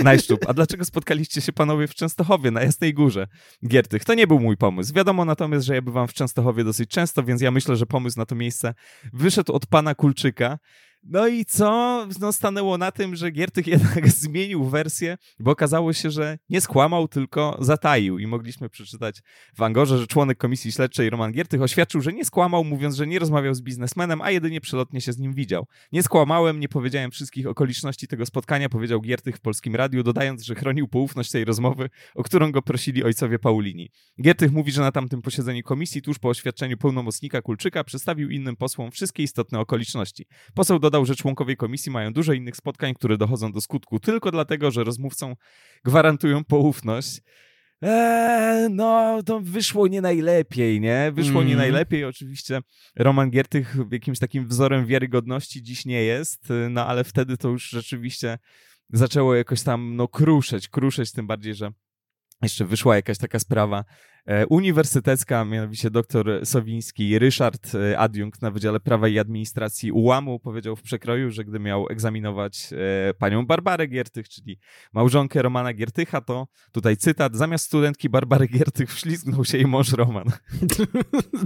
Najszczuk, a dlaczego spotkaliście się panowie w Częstochowie, na Jasnej Górze? Giertych, to nie był mój pomysł. Wiadomo natomiast, że ja bywam w Częstochowie dosyć często, więc ja myślę, że pomysł na to miejsce wyszedł od pana Kulczyka. No i co? No stanęło na tym, że Giertych jednak zmienił wersję, bo okazało się, że nie skłamał, tylko zataił. I mogliśmy przeczytać w Angorze, że członek komisji śledczej Roman Giertych oświadczył, że nie skłamał, mówiąc, że nie rozmawiał z biznesmenem, a jedynie przelotnie się z nim widział. Nie skłamałem, nie powiedziałem wszystkich okoliczności tego spotkania, powiedział Giertych w Polskim Radiu, dodając, że chronił poufność tej rozmowy, o którą go prosili ojcowie Paulini. Giertych mówi, że na tamtym posiedzeniu komisji, tuż po oświadczeniu pełnomocnika Kulczyka, przedstawił innym posłom wszystkie istotne okoliczności. Poseł dodał, że członkowie komisji mają dużo innych spotkań, które dochodzą do skutku tylko dlatego, że rozmówcom gwarantują poufność. Eee, no, to wyszło nie najlepiej, nie? Wyszło nie Mm. najlepiej. Oczywiście Roman Giertych jakimś takim wzorem wiarygodności dziś nie jest, no ale wtedy to już rzeczywiście zaczęło jakoś tam, no, kruszeć, kruszeć, tym bardziej, że jeszcze wyszła jakaś taka sprawa uniwersytecka, mianowicie doktor Sowiński, Ryszard, e, adiunkt na Wydziale Prawa i Administracji UAM-u, powiedział w przekroju, że gdy miał egzaminować e, panią Barbarę Giertych, czyli małżonkę Romana Giertycha, to tutaj cytat, zamiast studentki Barbary Giertych wślizgnął się jej mąż Roman.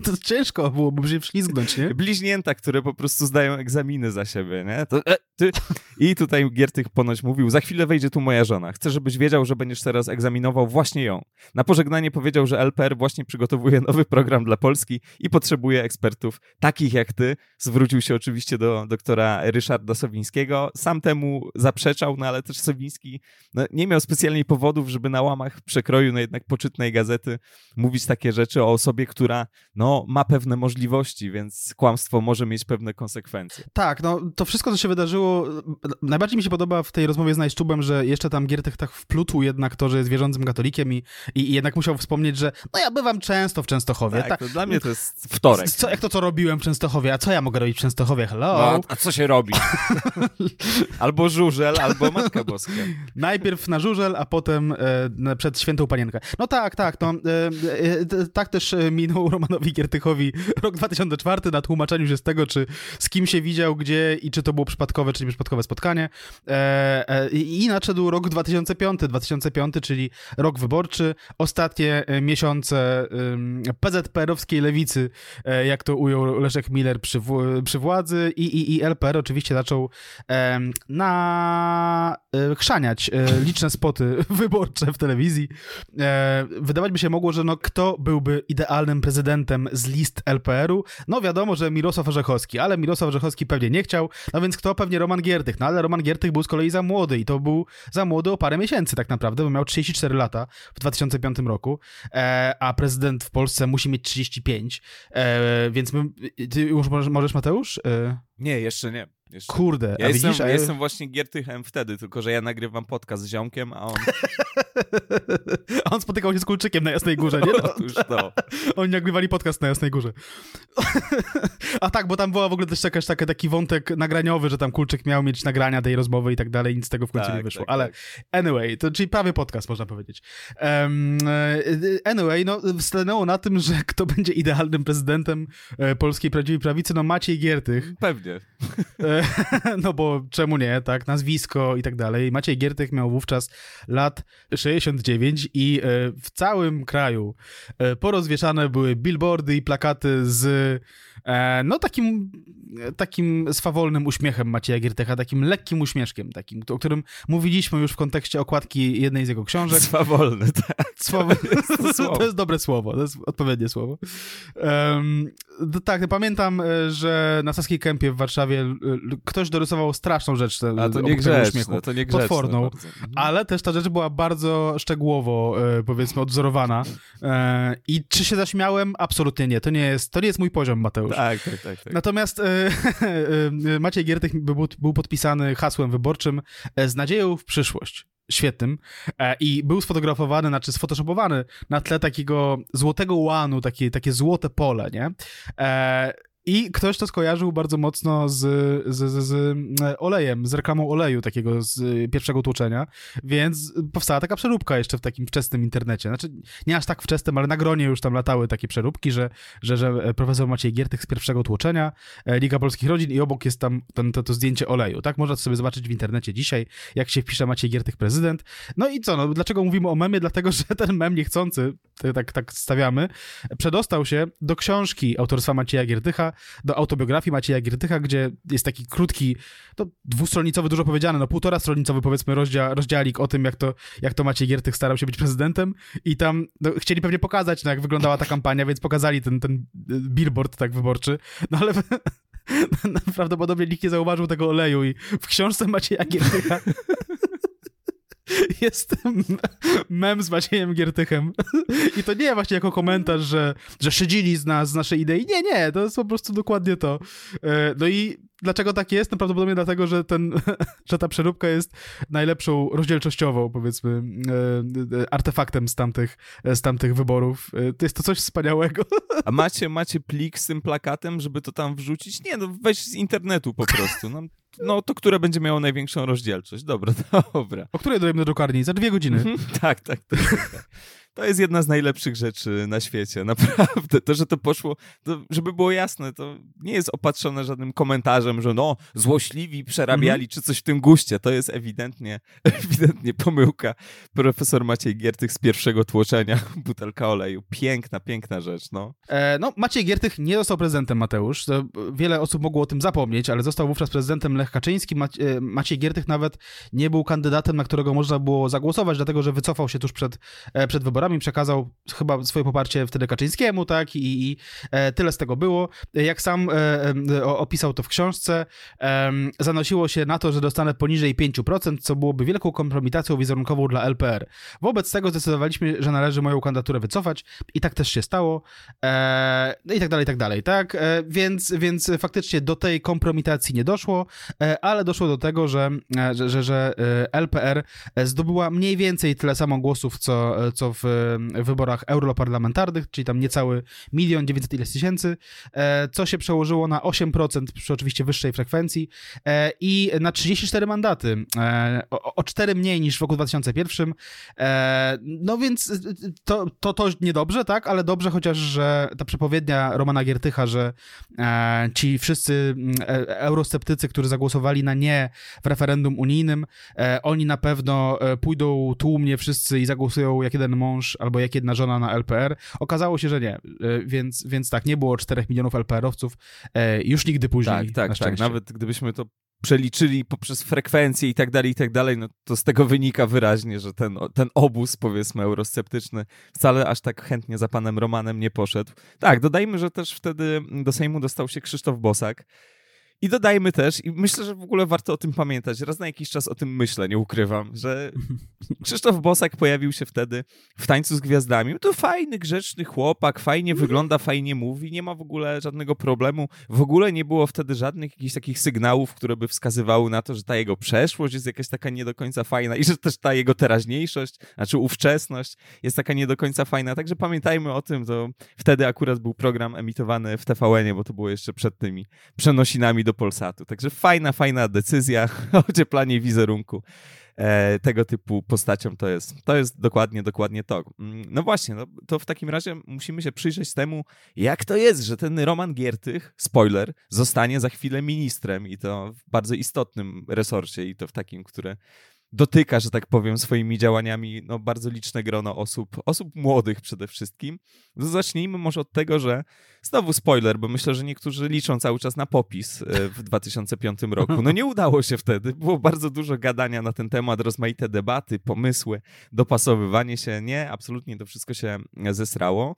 To ciężko byłoby się wślizgnąć, nie? Bliźnięta, które po prostu zdają egzaminy za siebie, nie? To, e, ty. I tutaj Giertych ponoć mówił, za chwilę wejdzie tu moja żona. Chcę, żebyś wiedział, że będziesz teraz egzaminował właśnie ją. Na pożegnanie powiedział, że LPR właśnie przygotowuje nowy program dla Polski i potrzebuje ekspertów takich jak ty. Zwrócił się oczywiście do doktora Ryszarda Sowińskiego. Sam temu zaprzeczał, no ale też Sowiński no, nie miał specjalnie powodów, żeby na łamach przekroju, no jednak poczytnej gazety mówić takie rzeczy o osobie, która no, ma pewne możliwości, więc kłamstwo może mieć pewne konsekwencje. Tak, no to wszystko, co się wydarzyło, najbardziej mi się podoba w tej rozmowie z Najszczubem, że jeszcze tam Giertych tak wplótł jednak to, że jest wierzącym katolikiem i, i, i jednak musiał wspomnieć, że no ja bywam często w Częstochowie. Tak, to dla mnie to jest wtorek. Co, jak to, co robiłem w Częstochowie? A co ja mogę robić w Częstochowie? Hello? No, a, co się robi? albo żużel, albo Matka Boska. Najpierw na żużel, a potem e, przed świętą panienkę. No tak, tak, no, e, e, tak też e, minął Romanowi Giertychowi rok 2004 na tłumaczeniu się z tego, czy z kim się widział, gdzie i czy to było przypadkowe, czy nieprzypadkowe spotkanie. E, e, I nadszedł rok 2005, 2005, czyli rok wyborczy, ostatnie e, miesiące PZPR-owskiej lewicy, e, jak to ujął Leszek Miller przy, przy władzy i, i, i LPR oczywiście zaczął na chrzaniać liczne spoty wyborcze w telewizji. Wydawać by się mogło, że no kto byłby idealnym prezydentem z list LPR-u? No wiadomo, że Mirosław Orzechowski, ale Mirosław Orzechowski pewnie nie chciał, no więc kto? Pewnie Roman Giertych, no ale Roman Giertych był z kolei za młody i to był za młody o parę miesięcy tak naprawdę, bo miał 34 lata w 2005 roku, e, a prezydent w Polsce musi mieć 35, e, więc my, ty już możesz, Mateusz? E... Nie, jeszcze nie. Jeszcze. Kurde, ja a jestem, widzisz? Ja jestem właśnie Giertychem wtedy, tylko że ja nagrywam podcast z ziomkiem, a on... a on spotykał się z Kulczykiem na Jasnej Górze, nie? No. Otóż to. Oni nagrywali podcast na Jasnej Górze. a tak, bo tam była w ogóle też jakaś, taki, taki wątek nagraniowy, że tam Kulczyk miał mieć nagrania tej rozmowy i tak dalej, nic z tego w końcu tak, nie wyszło. Tak, Ale tak. anyway, to czyli prawie podcast, można powiedzieć. Um, anyway, no stanęło na tym, że kto będzie idealnym prezydentem e, polskiej prawdziwej prawicy, no Maciej Giertych. Pewnie. no bo czemu nie, tak, nazwisko i tak dalej. Maciej Giertych miał wówczas lat 69 i e, w całym kraju e, porozwieszane były billboardy i plakaty z e, no takim, takim swawolnym uśmiechem Macieja Giertycha, takim lekkim uśmieszkiem, takim, o którym mówiliśmy już w kontekście okładki jednej z jego książek. Swawolny, tak. To, to jest dobre słowo, to jest odpowiednie słowo. Um, tak, pamiętam, że na Saskiej Kępie w Warszawie ktoś dorysował straszną rzecz. A to nie grzeczne, to nie grzeczne Potworną, bardzo. ale też ta rzecz była bardzo szczegółowo, powiedzmy, odwzorowana. I czy się zaśmiałem? Absolutnie nie. To nie jest, to nie jest mój poziom, Mateusz. Tak, tak, tak. tak. Natomiast Maciej Giertych był, był podpisany hasłem wyborczym z nadzieją w przyszłość świetnym i był sfotografowany, znaczy sfotoshopowany na tle takiego złotego łanu, takie, takie złote pole, nie? I ktoś to skojarzył bardzo mocno z, z, z, z, olejem, z reklamą oleju takiego z pierwszego tłoczenia, więc powstała taka przeróbka jeszcze w takim wczesnym internecie. Znaczy, nie aż tak wczesnym, ale na gronie już tam latały takie przeróbki, że, że, że profesor Maciej Giertych z pierwszego tłoczenia, Liga Polskich Rodzin i obok jest tam ten, to, to zdjęcie oleju, tak? Można to sobie zobaczyć w internecie dzisiaj, jak się wpisze Maciej Giertych prezydent. No i co, no dlaczego mówimy o memie? Dlatego, że ten mem niechcący, tak, tak stawiamy, przedostał się do książki autorstwa Macieja Giertycha, do autobiografii Macieja Giertycha, gdzie jest taki krótki, to dwustronicowy, dużo powiedziane, no półtora stronicowy powiedzmy rozdzia, rozdziałik o tym, jak to, jak to Maciej Giertych starał się być prezydentem. I tam no, chcieli pewnie pokazać, no, jak wyglądała ta kampania, więc pokazali ten, ten billboard tak wyborczy, no ale prawdopodobnie nikt nie zauważył tego oleju i w książce Macieja Giertycha jest mem z Maciejem Giertychem. I to nie właśnie jako komentarz, że, że szydzili z nas, z naszej idei. Nie, nie, to jest po prostu dokładnie to. No i dlaczego tak jest? No prawdopodobnie dlatego, że, ten, że ta przeróbka jest najlepszą rozdzielczościową, powiedzmy, artefaktem z tamtych, z tamtych wyborów. To jest to coś wspaniałego. A macie, macie plik z tym plakatem, żeby to tam wrzucić? Nie, no weź z internetu po prostu. No, no to które będzie miało największą rozdzielczość. Dobra, dobra. O której dojemy do drukarni? Za dwie godziny. tak, tak, tak, tak. To jest jedna z najlepszych rzeczy na świecie, naprawdę. To, że to poszło, to, żeby było jasne, to nie jest opatrzone żadnym komentarzem, że no, złośliwi przerabiali, czy coś w tym guście. To jest ewidentnie, ewidentnie pomyłka. Profesor Maciej Giertych z pierwszego tłoczenia, butelka oleju. Piękna, piękna rzecz, no. E, no, Maciej Giertych nie został prezydentem, Mateusz. Wiele osób mogło o tym zapomnieć, ale został wówczas prezydentem Lech Kaczyński. Macie, Maciej Giertych nawet nie był kandydatem, na którego można było zagłosować, dlatego, że wycofał się tuż przed, przed wyborami przekazał chyba swoje poparcie wtedy Kaczyńskiemu, tak, i, i e, tyle z tego było. Jak sam e, e, opisał to w książce, zanosiło się na to, że dostanę poniżej 5%, co byłoby wielką kompromitacją wizerunkową dla LPR. Wobec tego zdecydowaliśmy, że należy moją kandydaturę wycofać i tak też się stało. No i tak dalej, i tak dalej, tak? Więc, więc faktycznie do tej kompromitacji nie doszło, ale doszło do tego, że, że, że, że LPR zdobyła mniej więcej tyle samo głosów, co, co w wyborach europarlamentarnych, czyli tam niecały milion dziewięćset ileś tysięcy, co się przełożyło na 8% przy oczywiście wyższej frekwencji i na 34 mandaty, o, o 4 mniej niż w roku 2001. No więc to, to, to niedobrze, tak, ale dobrze chociaż, że ta przepowiednia Romana Giertycha, że ci wszyscy eurosceptycy, którzy zagłosowali na nie w referendum unijnym, oni na pewno pójdą tłumnie wszyscy i zagłosują jak jeden mąż mąż albo jak jedna żona na LPR. Okazało się, że nie, e, więc, więc tak, nie było 4 milionów LPR-owców e, już nigdy później. Tak, tak, na tak. Nawet gdybyśmy to przeliczyli poprzez frekwencje i tak dalej, i tak dalej, no to z tego wynika wyraźnie, że ten, ten obóz, powiedzmy, eurosceptyczny wcale aż tak chętnie za panem Romanem nie poszedł. Tak, dodajmy, że też wtedy do Sejmu dostał się Krzysztof Bosak, i dodajmy też, i myślę, że w ogóle warto o tym pamiętać, raz na jakiś czas o tym myślę, nie ukrywam, że Krzysztof Bosak pojawił się wtedy w Tańcu z Gwiazdami. To fajny, grzeczny chłopak, fajnie wygląda, fajnie mówi, nie ma w ogóle żadnego problemu. W ogóle nie było wtedy żadnych jakichś takich sygnałów, które by wskazywały na to, że ta jego przeszłość jest jakaś taka nie do końca fajna i że też ta jego teraźniejszość, znaczy ówczesność jest taka nie do końca fajna. Także pamiętajmy o tym, to wtedy akurat był program emitowany w TVN-ie, bo to było jeszcze przed tymi przenosinami do Polsatu. Także fajna, fajna decyzja o ocieplanie wizerunku e, tego typu postaciom to jest, to jest dokładnie, dokładnie to. Mm, No właśnie, no, to w takim razie musimy się przyjrzeć temu, jak to jest, że ten Roman Giertych, spoiler, zostanie za chwilę ministrem i to w bardzo istotnym resorcie i to w takim, które dotyka, że tak powiem, swoimi działaniami no, bardzo liczne grono osób, osób młodych przede wszystkim. No, zacznijmy może od tego, że znowu spoiler, bo myślę, że niektórzy liczą cały czas na popis e, w 2005 roku. No nie udało się wtedy, było bardzo dużo gadania na ten temat, rozmaite debaty, pomysły, dopasowywanie się. Nie, absolutnie to wszystko się zesrało.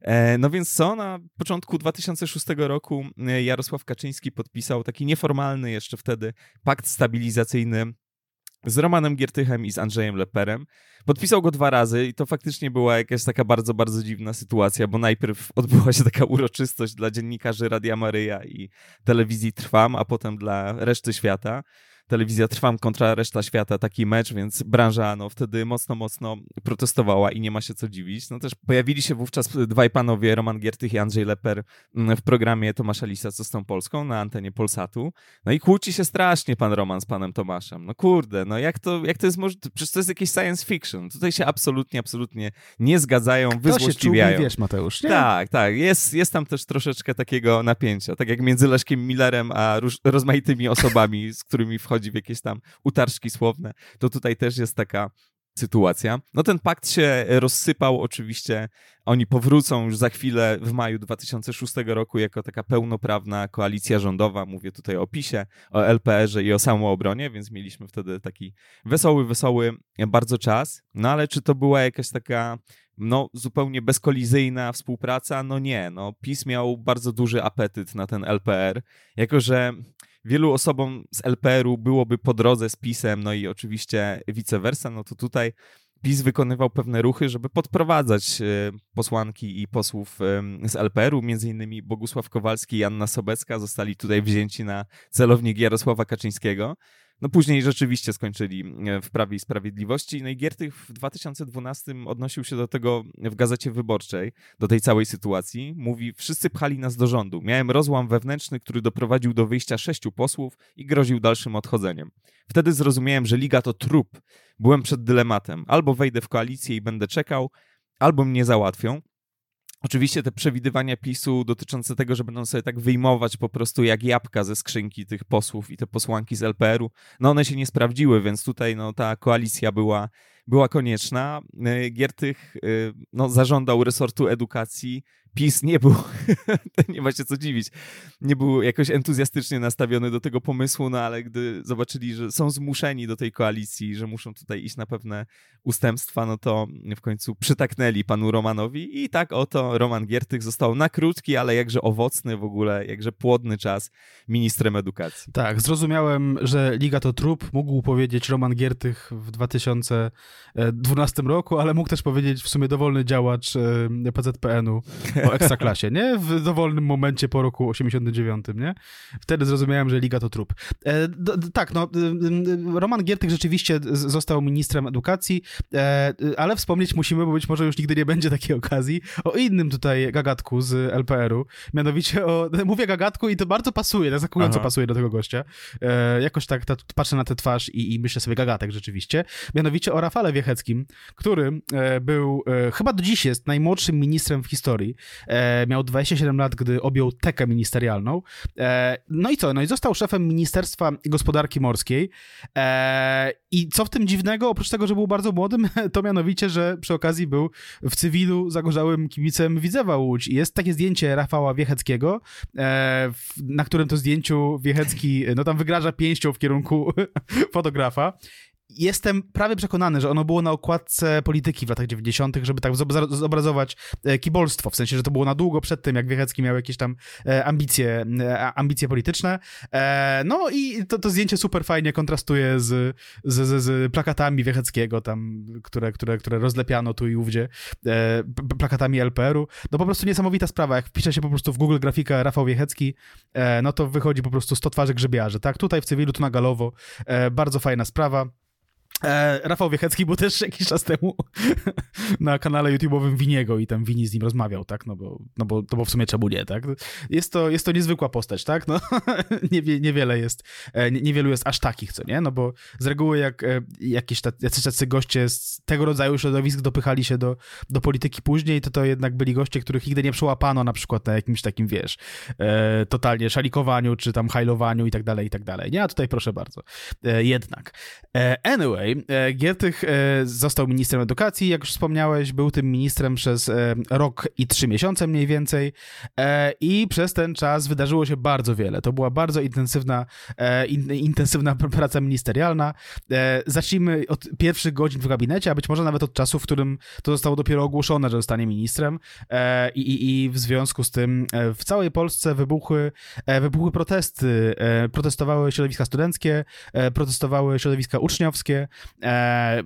E, No więc co? Na początku 2006 roku e, Jarosław Kaczyński podpisał taki nieformalny jeszcze wtedy pakt stabilizacyjny z Romanem Giertychem i z Andrzejem Leperem. Podpisał go dwa razy i to faktycznie była jakaś taka bardzo, bardzo dziwna sytuacja, bo najpierw odbyła się taka uroczystość dla dziennikarzy Radia Maryja i telewizji Trwam, a potem dla reszty świata. Telewizja Trwam kontra reszta świata, taki mecz, więc branża no, wtedy mocno, mocno protestowała i nie ma się co dziwić. No też pojawili się wówczas dwaj panowie, Roman Giertych i Andrzej Leper mm, w programie Tomasza Lisa co z tą Polską na antenie Polsatu. No i kłóci się strasznie pan Roman z panem Tomaszem. No kurde, no jak to, jak to jest możliwe? Przecież to jest jakieś science fiction. Tutaj się absolutnie, absolutnie nie zgadzają, To się czuł, wyzłośliwiają. wiesz, Mateusz, nie? Tak, tak. Jest, jest tam też troszeczkę takiego napięcia. Tak jak między Leszkiem Millerem a rozmaitymi osobami, z którymi wchodzi w jakieś tam utarczki słowne, to tutaj też jest taka sytuacja. No ten pakt się rozsypał, oczywiście oni powrócą już za chwilę w maju 2006 roku jako taka pełnoprawna koalicja rządowa. Mówię tutaj o PiSie, o LPR-ze i o samoobronie, więc mieliśmy wtedy taki wesoły, wesoły bardzo czas. No ale czy to była jakaś taka no, zupełnie bezkolizyjna współpraca? No nie. No, PiS miał bardzo duży apetyt na ten LPR, jako że wielu osobom z LPR-u byłoby po drodze z PiSem, no i oczywiście vice versa, no to tutaj PiS wykonywał pewne ruchy, żeby podprowadzać e, posłanki i posłów z LPR-u, między innymi Bogusław Kowalski i Anna Sobecka zostali tutaj wzięci na celownik Jarosława Kaczyńskiego. No później rzeczywiście skończyli e, w Prawie i Sprawiedliwości. No i Giertych w 2012 odnosił się do tego w Gazecie Wyborczej, do tej całej sytuacji. Mówi, wszyscy pchali nas do rządu. Miałem rozłam wewnętrzny, który doprowadził do wyjścia sześciu posłów i groził dalszym odchodzeniem. Wtedy zrozumiałem, że Liga to trup. Byłem przed dylematem. Albo wejdę w koalicję i będę czekał, albo mnie załatwią. Oczywiście te przewidywania PiSu dotyczące tego, że będą sobie tak wyjmować po prostu jak jabłka ze skrzynki tych posłów i te posłanki z LPR-u, no one się nie sprawdziły, więc tutaj no, ta koalicja była, była konieczna. Y, Giertych y, no, zażądał resortu edukacji. PiS nie był, nie ma się co dziwić, nie był jakoś entuzjastycznie nastawiony do tego pomysłu, no ale gdy zobaczyli, że są zmuszeni do tej koalicji, że muszą tutaj iść na pewne ustępstwa, no to w końcu przytaknęli panu Romanowi i tak oto Roman Giertych został na krótki, ale jakże owocny w ogóle, jakże płodny czas ministrem edukacji. Tak, zrozumiałem, że Liga to trup, mógł powiedzieć Roman Giertych w 2012 roku, ale mógł też powiedzieć w sumie dowolny działacz e, PZPN-u o Ekstraklasie, nie? W dowolnym momencie po roku 89, nie? Wtedy zrozumiałem, że Liga to trup. E, tak, no, y, y, Roman Giertych rzeczywiście został ministrem edukacji, e, y, ale wspomnieć musimy, bo być może już nigdy nie będzie takiej okazji, o innym tutaj gagatku z LPR-u, mianowicie o, mówię gagatku i to bardzo pasuje, tak zaskakująco Aha. pasuje do tego gościa. E, jakoś tak ta, patrzę na tę twarz i, i myślę sobie gagatek rzeczywiście. Mianowicie o Rafale Wiecheckim, który e, był, e, chyba do dziś jest najmłodszym ministrem w historii. E, miał 27 lat, gdy objął tekę ministerialną. E, no i co? No i został szefem Ministerstwa Gospodarki Morskiej. E, I co w tym dziwnego, oprócz tego, że był bardzo młodym, to mianowicie, że przy okazji był w cywilu zagorzałym kibicem Widzewa Łódź. Jest takie zdjęcie Rafała Wiecheckiego, na którym to zdjęciu Wiechecki, no tam wygraża pięścią w kierunku fotografa jestem prawie przekonany, że ono było na okładce polityki w latach 90., żeby tak zobrazować e, kibolstwo, w sensie, że to było na długo przed tym, jak Wiechecki miał jakieś tam e, ambicje, e, ambicje polityczne. No i to, to zdjęcie super fajnie kontrastuje z, z, z, z plakatami Wiecheckiego tam, które, które, które rozlepiano tu i ówdzie, plakatami LPR-u. No po prostu niesamowita sprawa, jak wpisze się po prostu w Google grafika Rafał Wiechecki, no to wychodzi po prostu 100 twarzy grzybiarzy, tak? Tutaj w cywilu, tu na galowo. Bardzo fajna sprawa. E, Rafał Wiechecki był też jakiś czas temu na kanale YouTube'owym Winiego i tam Wini z nim rozmawiał, tak, no bo, no bo, no bo w sumie czemu nie, tak. Jest to, jest to niezwykła postać, tak, no nie, niewiele jest, e, niewielu jest aż takich, co nie, no bo z reguły jak e, jakieś tacy, tacy goście z tego rodzaju środowisk dopychali się do, do polityki później, to to jednak byli goście, których nigdy nie przełapano na przykład na jakimś takim, wiesz, totalnie szalikowaniu, czy tam hajlowaniu i tak dalej, i tak dalej, nie, a tutaj proszę bardzo, jednak. Anyway, E, Giertych e, został ministrem edukacji, jak już wspomniałeś, był tym ministrem przez e, rok i trzy miesiące mniej więcej i przez ten czas wydarzyło się bardzo wiele. To była bardzo intensywna, intensywna praca ministerialna. Zacznijmy od pierwszych godzin w gabinecie, a być może nawet od czasu, w którym to zostało dopiero ogłoszone, że zostanie ministrem i, i, i w związku z tym w całej Polsce wybuchły, wybuchły protesty. Protestowały środowiska studenckie, protestowały środowiska uczniowskie, E,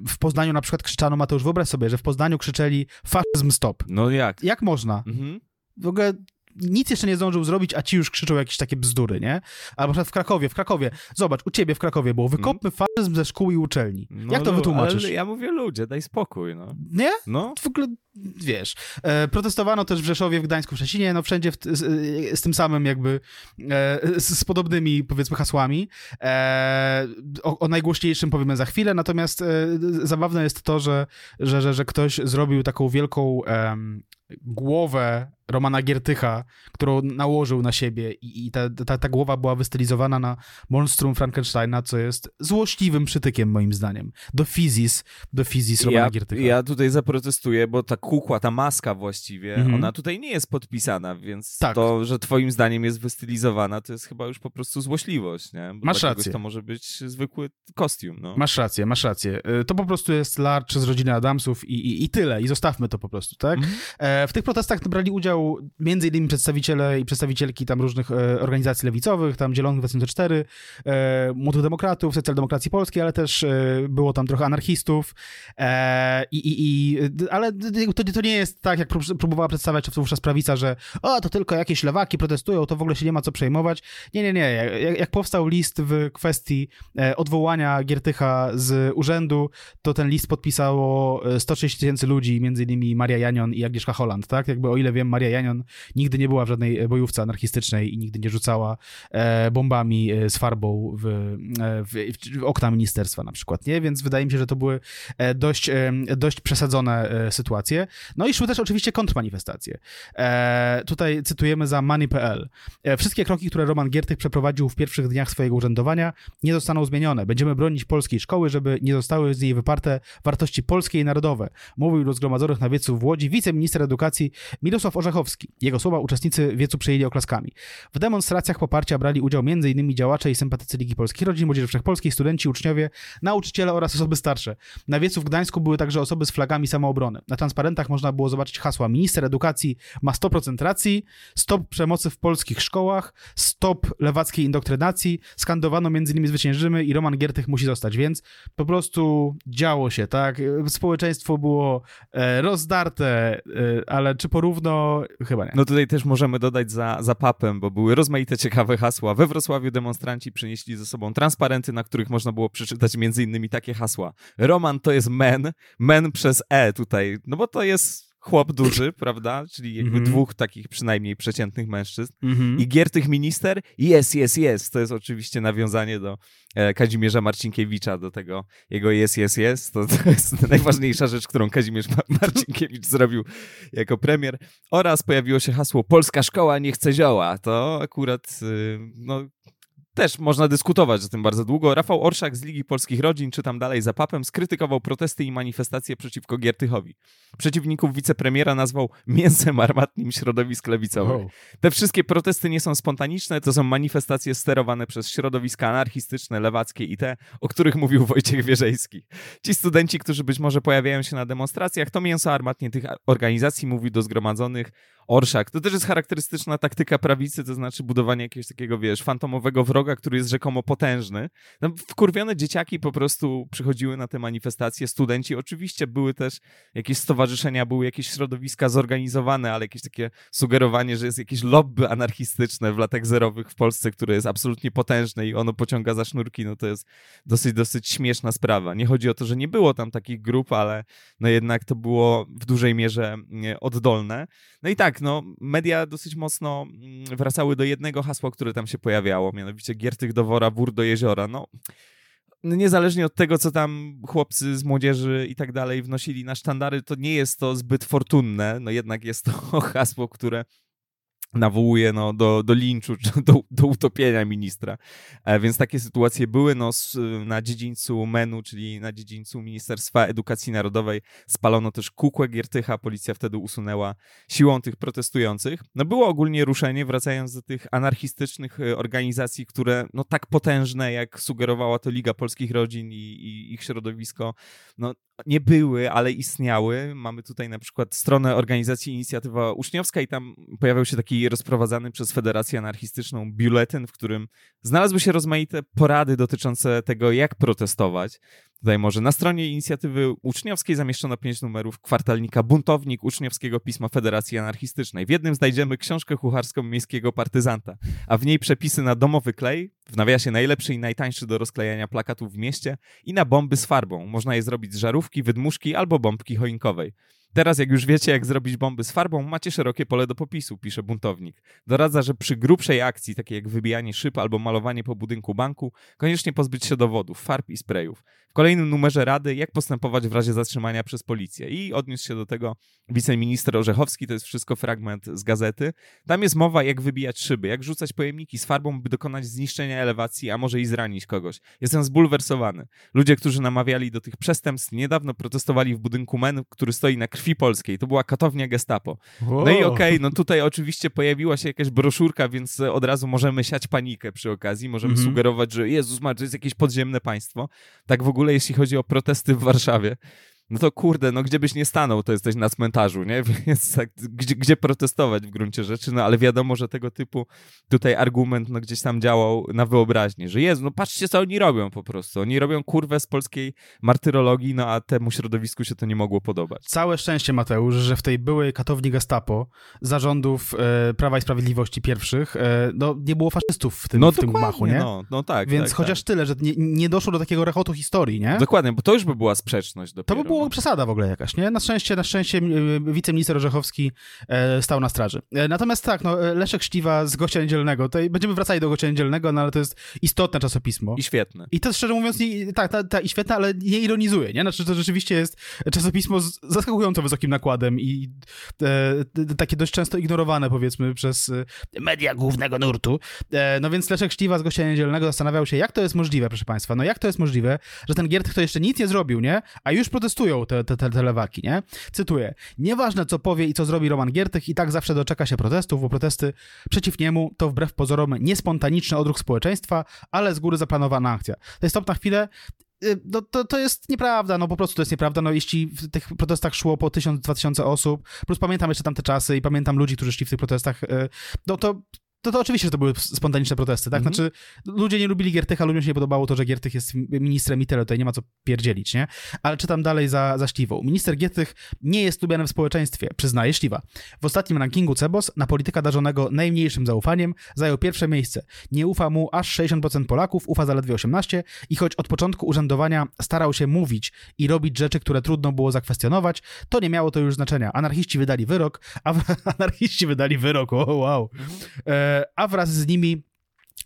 w Poznaniu na przykład krzyczano, Mateusz, wyobraź sobie, że w Poznaniu krzyczeli faszyzm stop. No jak? Jak można? Mhm. W ogóle nic jeszcze nie zdążył zrobić, a ci już krzyczą jakieś takie bzdury, nie? Albo na przykład w Krakowie, w Krakowie, zobacz, u ciebie w Krakowie było, wykopmy mm. faszyzm ze szkół i uczelni. No, Jak to wytłumaczysz? Ale ja mówię ludzie, daj spokój, no. Nie? No. W ogóle, wiesz, e, protestowano też w Rzeszowie, w Gdańsku, w Szczecinie, no wszędzie z, z, tym samym jakby, e, z, z, podobnymi, powiedzmy, hasłami. E, o, o, najgłośniejszym powiemy za chwilę, natomiast e, zabawne jest to, że, że, że, że ktoś zrobił taką wielką głowę Romana Giertycha, którą nałożył na siebie i, i ta, ta, ta, głowa była wystylizowana na monstrum Frankensteina, co jest złośliwym przytykiem moim zdaniem. Do fizis, do fizis Romana ja, Giertycha. Ja tutaj zaprotestuję, bo ta kukła, ta maska właściwie, mhm. ona tutaj nie jest podpisana, więc tak. to, że twoim zdaniem jest wystylizowana, to jest chyba już po prostu złośliwość, nie? Bo masz rację. To może być zwykły kostium, no. Masz rację, masz rację. Y, to po prostu jest Larch z rodziny Adamsów i, i, i tyle, i zostawmy to po prostu, tak? Mhm. E, w tych protestach brali udział między innymi przedstawiciele i przedstawicielki tam różnych e, organizacji lewicowych, tam Zielonych 2004, e, Młodych Demokratów, Socjaldemokracji Polskiej, ale też było tam trochę anarchistów i, i, i ale to, to nie jest tak, jak próbowała przedstawiać wówczas prawica, że o, to tylko jakieś lewaki protestują, to w ogóle się nie ma co przejmować. Nie, nie, nie. Jak, jak powstał list w kwestii e, odwołania Giertycha z urzędu, to ten list podpisało 130 tysięcy ludzi, między innymi Maria Janion i Agnieszka Holland, tak? Jakby o ile wiem, Maria Janion nigdy nie była w żadnej bojówce anarchistycznej i nigdy nie rzucała e, bombami e, z farbą w, e, w, w, okna ministerstwa na przykład, nie? Więc wydaje mi się, że to były dość, dość przesadzone sytuacje. No i szły też oczywiście kontrmanifestacje. Tutaj cytujemy za money.pl. Wszystkie kroki, które Roman Giertych przeprowadził w pierwszych dniach swojego urzędowania nie zostaną zmienione. Będziemy bronić polskiej szkoły, żeby nie zostały z niej wyparte wartości polskie i narodowe. Mówił do zgromadzonych na wiecu w Łodzi wiceminister edukacji Mirosław Orzechowski. Jego słowa uczestnicy wiecu przyjęli oklaskami. W demonstracjach poparcia brali udział m.in. działacze i sympatycy Ligi Polskich Rodzin, Młodzieży Wszechpolskiej, studenci, uczniowie, nauczyciele oraz osoby starsze. Na wiecu w Gdańsku były także osoby z flagami samoobrony. Na transparentach można było zobaczyć hasła Minister Edukacji ma 100% racji, stop przemocy w polskich szkołach, stop lewackiej indoktrynacji, skandowano m.in. zwyciężymy i Roman Giertych musi zostać, więc po prostu działo się, tak? Społeczeństwo było e, rozdarte, e, ale czy porówno Chyba nie. No tutaj też możemy dodać za, za papem, bo były rozmaite ciekawe hasła. We Wrocławiu demonstranci przynieśli ze sobą transparenty, na których można było przeczytać między innymi takie hasła. Roman to jest men, men przez E tutaj, no bo to jest chłop duży, prawda? Czyli jakby Mhm. dwóch takich przynajmniej przeciętnych mężczyzn. Mhm. I Giertych minister? Jest, jest, jest. To jest oczywiście nawiązanie do e, Kazimierza Marcinkiewicza, do tego jego jest, jest, jest. To, to jest najważniejsza rzecz, którą Kazimierz Ma- Marcinkiewicz zrobił jako premier. Oraz pojawiło się hasło Polska szkoła nie chce zioła. To akurat, y, no, też można dyskutować o tym bardzo długo. Rafał Orszak z Ligi Polskich Rodzin, czytam dalej za papem, skrytykował protesty i manifestacje przeciwko Giertychowi. Przeciwników wicepremiera nazwał mięsem armatnim środowisk lewicowych. Wow. Te wszystkie protesty nie są spontaniczne, to są manifestacje sterowane przez środowiska anarchistyczne, lewackie i te, o których mówił Wojciech Wierzejski. Ci studenci, którzy być może pojawiają się na demonstracjach, to mięso armatnie tych organizacji, mówił do zgromadzonych Orszak. To też jest charakterystyczna taktyka prawicy, to znaczy budowanie jakiegoś takiego, wiesz, fantomowego wroga, który jest rzekomo potężny. No, wkurwione dzieciaki po prostu przychodziły na te manifestacje, studenci. Oczywiście były też jakieś stowarzyszenia, były jakieś środowiska zorganizowane, ale jakieś takie sugerowanie, że jest jakieś lobby anarchistyczne w latach zerowych w Polsce, które jest absolutnie potężne i ono pociąga za sznurki, no to jest dosyć, dosyć śmieszna sprawa. Nie chodzi o to, że nie było tam takich grup, ale no jednak to było w dużej mierze nie, oddolne. No i tak, no media dosyć mocno mm, wracały do jednego hasła, które tam się pojawiało, mianowicie Giertych do wora, wór do jeziora. No no niezależnie od tego, co tam chłopcy z młodzieży i tak dalej wnosili na sztandary, to nie jest to zbyt fortunne. No jednak jest to hasło, które nawołuje no, do, do linczu, do, do utopienia ministra. E, więc takie sytuacje były no, na dziedzińcu MEN-u, czyli na dziedzińcu Ministerstwa Edukacji Narodowej. Spalono też kukłę Giertycha, policja wtedy usunęła siłą tych protestujących. No było ogólnie ruszenie, wracając do tych anarchistycznych e, organizacji, które no tak potężne, jak sugerowała to Liga Polskich Rodzin i, i ich środowisko, no nie były, ale istniały. Mamy tutaj na przykład stronę organizacji Inicjatywa Uczniowska i tam pojawiał się taki rozprowadzany przez Federację Anarchistyczną biuletyn, w którym znalazły się rozmaite porady dotyczące tego, jak protestować. Tutaj może na stronie Inicjatywy Uczniowskiej zamieszczono pięć numerów kwartalnika Buntownik Uczniowskiego Pisma Federacji Anarchistycznej. W jednym znajdziemy książkę kucharską miejskiego partyzanta, a w niej przepisy na domowy klej, w nawiasie najlepszy i najtańszy do rozklejania plakatów w mieście i na bomby z farbą. Można je zrobić z żarówki, wydmuszki albo bombki choinkowej. Teraz, jak już wiecie, jak zrobić bomby z farbą, macie szerokie pole do popisu, pisze buntownik. Doradza, że przy grubszej akcji, takiej jak wybijanie szyb albo malowanie po budynku banku, koniecznie pozbyć się dowodów, farb i sprayów. W kolejnym numerze rady, jak postępować w razie zatrzymania przez policję. I odniósł się do tego wiceminister Orzechowski, to jest wszystko fragment z gazety. Tam jest mowa, jak wybijać szyby, jak rzucać pojemniki z farbą, by dokonać zniszczenia elewacji, a może i zranić kogoś. Jestem zbulwersowany. Ludzie, którzy namawiali do tych przestępstw, niedawno protestowali w budynku MEN, który stoi na krwi polskiej. To była katownia gestapo. No i okej, no tutaj oczywiście pojawiła się jakaś broszurka, więc od razu możemy siać panikę przy okazji. Możemy Mhm. sugerować, że Jezus ma, to jest jakieś podziemne państwo. Tak w ogóle, jeśli chodzi o protesty w Warszawie. No to kurde, no gdzie byś nie stanął, to jesteś na cmentarzu, nie? Więc tak, gdzie, gdzie protestować w gruncie rzeczy? No ale wiadomo, że tego typu tutaj argument no gdzieś tam działał na wyobraźnię, że Jezu, no patrzcie co oni robią po prostu. Oni robią kurwę z polskiej martyrologii, no a temu środowisku się to nie mogło podobać. Całe szczęście, Mateusz, że w tej byłej katowni gestapo zarządów e, Prawa i Sprawiedliwości pierwszych no, no, nie było faszystów w tym, w tym machu, nie? No, no tak. Więc tak, chociaż tak. tyle, że nie, nie doszło do takiego rechotu historii, nie? Dokładnie, bo to już by była sprzeczność To dopiero. by było no. przesada w ogóle jakaś, nie? Na szczęście, na szczęście e, wiceminister Orzechowski e, stał na straży. E, Natomiast tak, no, e, Leszek Sztiwa z Gościa Niedzielnego, tutaj będziemy wracali do Gościa Niedzielnego, no ale to jest istotne czasopismo. I świetne. I to szczerze mówiąc, nie, tak, ta, ta, i świetne, ale nie ironizuje, nie? Znaczy, to rzeczywiście jest czasopismo z zaskakująco wysokim nakładem i e, takie dość często ignorowane, powiedzmy, przez media głównego nurtu. E, no więc Leszek Sztiwa z Gościa Niedzielnego zastanawiał się, jak to jest możliwe, proszę państwa, no jak to jest możliwe, że ten Giertych to jeszcze nic nie zrobił, nie? A już te, te, te, nie? Cytuję. Nieważne, co powie i co zrobi Roman Giertych, i tak zawsze doczeka się protestów, bo protesty przeciw niemu to wbrew pozorom niespontaniczny odruch społeczeństwa, ale z góry zaplanowana akcja. To jest stop na chwilę. Y, No, to, to jest nieprawda, no po prostu to jest nieprawda. No, jeśli w tych protestach szło po 1000-2000 osób, plus pamiętam jeszcze tamte czasy i pamiętam ludzi, którzy szli w tych protestach, y, no to to, to oczywiście, że to były spontaniczne protesty, tak? Mhm. Znaczy, ludzie nie lubili Giertycha, ludziom się nie podobało to, że Giertych jest ministrem i tyle, tutaj nie ma co pierdzielić, nie? Ale czytam dalej za, za Śliwą. Minister Giertych nie jest lubiany w społeczeństwie, przyznaje Śliwa. W ostatnim rankingu CEBOS na polityka darzonego najmniejszym zaufaniem zajął pierwsze miejsce. Nie ufa mu aż 60% Polaków, ufa zaledwie 18% i choć od początku urzędowania starał się mówić i robić rzeczy, które trudno było zakwestionować, to nie miało to już znaczenia. Anarchiści wydali wyrok, a anarchiści wydali wyrok, o wow. E, a wraz z nimi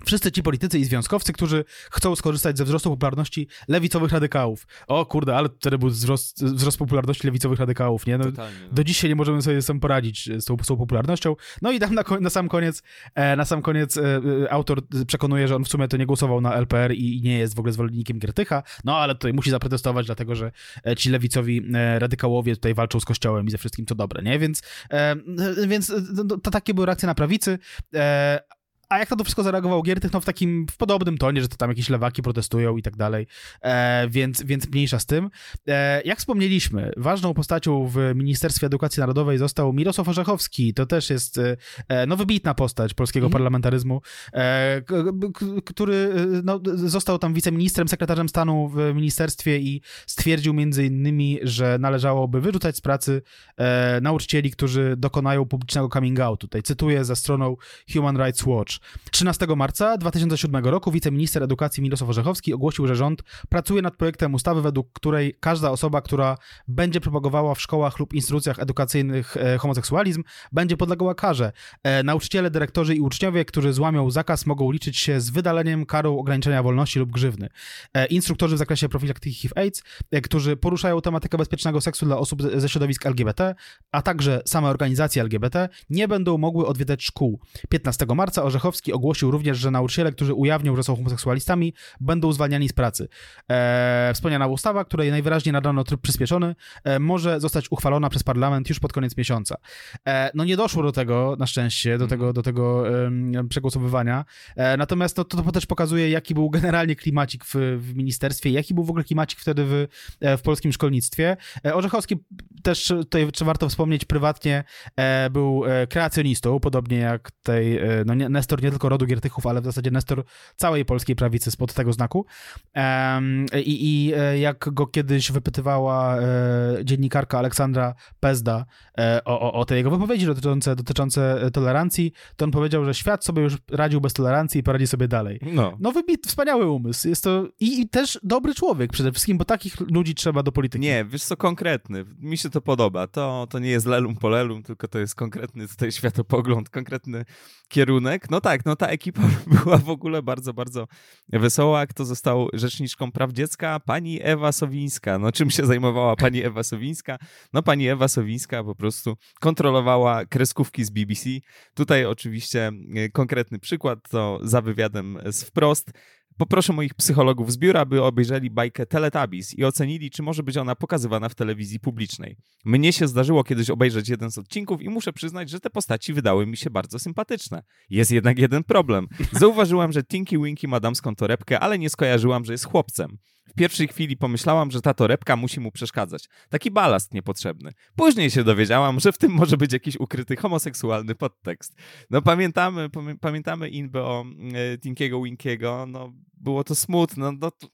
Wszyscy ci politycy i związkowcy, którzy chcą skorzystać ze wzrostu popularności lewicowych radykałów. O kurde, ale wtedy był wzrost, wzrost popularności lewicowych radykałów, nie? No, Totalnie. No. do dzisiaj nie możemy sobie sam poradzić z tą, z tą popularnością. No i tam na, na sam koniec, e, na sam koniec e, e, autor przekonuje, że on w sumie to nie głosował na LPR i, i nie jest w ogóle zwolennikiem Giertycha, no ale tutaj musi zaprotestować, dlatego że e, ci lewicowi e, radykałowie tutaj walczą z kościołem i ze wszystkim co dobre, nie? Więc, e, więc e, to, to takie były reakcje na prawicy. E, a jak na to wszystko zareagował Giertych? No w takim, w podobnym tonie, że to tam jakieś lewaki protestują i tak dalej, e, więc, więc mniejsza z tym. E, jak wspomnieliśmy, ważną postacią w Ministerstwie Edukacji Narodowej został Mirosław Orzechowski. To też jest e, no, wybitna postać polskiego Mhm. parlamentaryzmu, e, k- k- który e, no, został tam wiceministrem, sekretarzem stanu w ministerstwie i stwierdził między innymi, że należałoby wyrzucać z pracy e, nauczycieli, którzy dokonają publicznego coming out. Tutaj cytuję za stroną Human Rights Watch. 13 marca 2007 roku wiceminister edukacji Mirosław Orzechowski ogłosił, że rząd pracuje nad projektem ustawy, według której każda osoba, która będzie propagowała w szkołach lub instytucjach edukacyjnych e, homoseksualizm, będzie podlegała karze. E, nauczyciele, dyrektorzy i uczniowie, którzy złamią zakaz, mogą liczyć się z wydaleniem, karą ograniczenia wolności lub grzywny. E, instruktorzy w zakresie profilaktyki HIV-AIDS, którzy poruszają tematykę bezpiecznego seksu dla osób ze środowisk LGBT, a także same organizacje LGBT, nie będą mogły odwiedzać szkół. 15 marca Orzechowski ogłosił również, że nauczyciele, którzy ujawnią, że są homoseksualistami, będą zwalniani z pracy. E, wspomniana ustawa, której najwyraźniej nadano tryb przyspieszony, e, może zostać uchwalona przez parlament już pod koniec miesiąca. E, no nie doszło do tego, na szczęście, do tego, do tego przegłosowywania, e, natomiast no, to, to też pokazuje, jaki był generalnie klimacik w, w ministerstwie, jaki był w ogóle klimacik wtedy w, e, w polskim szkolnictwie. E, Orzechowski też tutaj warto wspomnieć prywatnie był kreacjonistą, podobnie jak tej, no Nestor nie tylko rodu Giertychów, ale w zasadzie Nestor całej polskiej prawicy spod tego znaku. I i e, jak go kiedyś wypytywała e, dziennikarka Aleksandra Pezda e, o, o, o te jego wypowiedzi dotyczące, dotyczące tolerancji, to on powiedział, że świat sobie już radził bez tolerancji i poradzi sobie dalej. No. No wybit, wspaniały umysł. Jest to i, i też dobry człowiek przede wszystkim, bo takich ludzi trzeba do polityki. Nie, wiesz co, konkretny. Mi się to podoba. To, to nie jest lelum po lelum, tylko to jest konkretny tutaj światopogląd, konkretny kierunek. No tak, no ta ekipa była w ogóle bardzo, bardzo wesoła. Kto został rzeczniczką praw dziecka? Pani Ewa Sowińska. No czym się zajmowała pani Ewa Sowińska? No pani Ewa Sowińska po prostu kontrolowała kreskówki z BBC. Tutaj oczywiście e, konkretny przykład, to za wywiadem z wprost. Poproszę moich psychologów z biura, by obejrzeli bajkę Teletubbies i ocenili, czy może być ona pokazywana w telewizji publicznej. Mnie się zdarzyło kiedyś obejrzeć jeden z odcinków i muszę przyznać, że te postaci wydały mi się bardzo sympatyczne. Jest jednak jeden problem. Zauważyłam, że Tinky Winky ma damską torebkę, ale nie skojarzyłam, że jest chłopcem. W pierwszej chwili pomyślałam, że ta torebka musi mu przeszkadzać. Taki balast niepotrzebny. Później się dowiedziałam, że w tym może być jakiś ukryty homoseksualny podtekst. No pamiętamy, pamię- pamiętamy inbę o e, Tinkiego Winkiego, no było to smutne, no, to,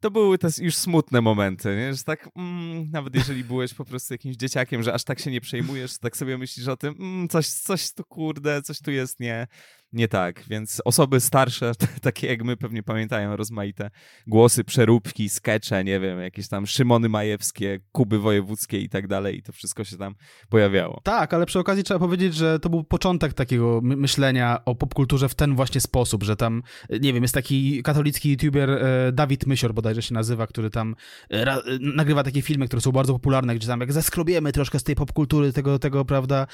to były te już smutne momenty, nie? że tak, mm, nawet jeżeli byłeś po prostu jakimś dzieciakiem, że aż tak się nie przejmujesz, tak sobie myślisz o tym, mm, coś, coś tu kurde, coś tu jest nie, nie tak, więc osoby starsze, takie jak my pewnie pamiętają rozmaite głosy, przeróbki, skecze, nie wiem, jakieś tam Szymony Majewskie, Kuby Wojewódzkie i tak dalej i to wszystko się tam pojawiało. Tak, ale przy okazji trzeba powiedzieć, że to był początek takiego my- myślenia o popkulturze w ten właśnie sposób, że tam, nie wiem, jest taki katolicki youtuber e, Dawid Mysior bodajże się nazywa, który tam e, e, nagrywa takie filmy, które są bardzo popularne, gdzie tam jak zeskrobiemy troszkę z tej popkultury, tego, tego prawda,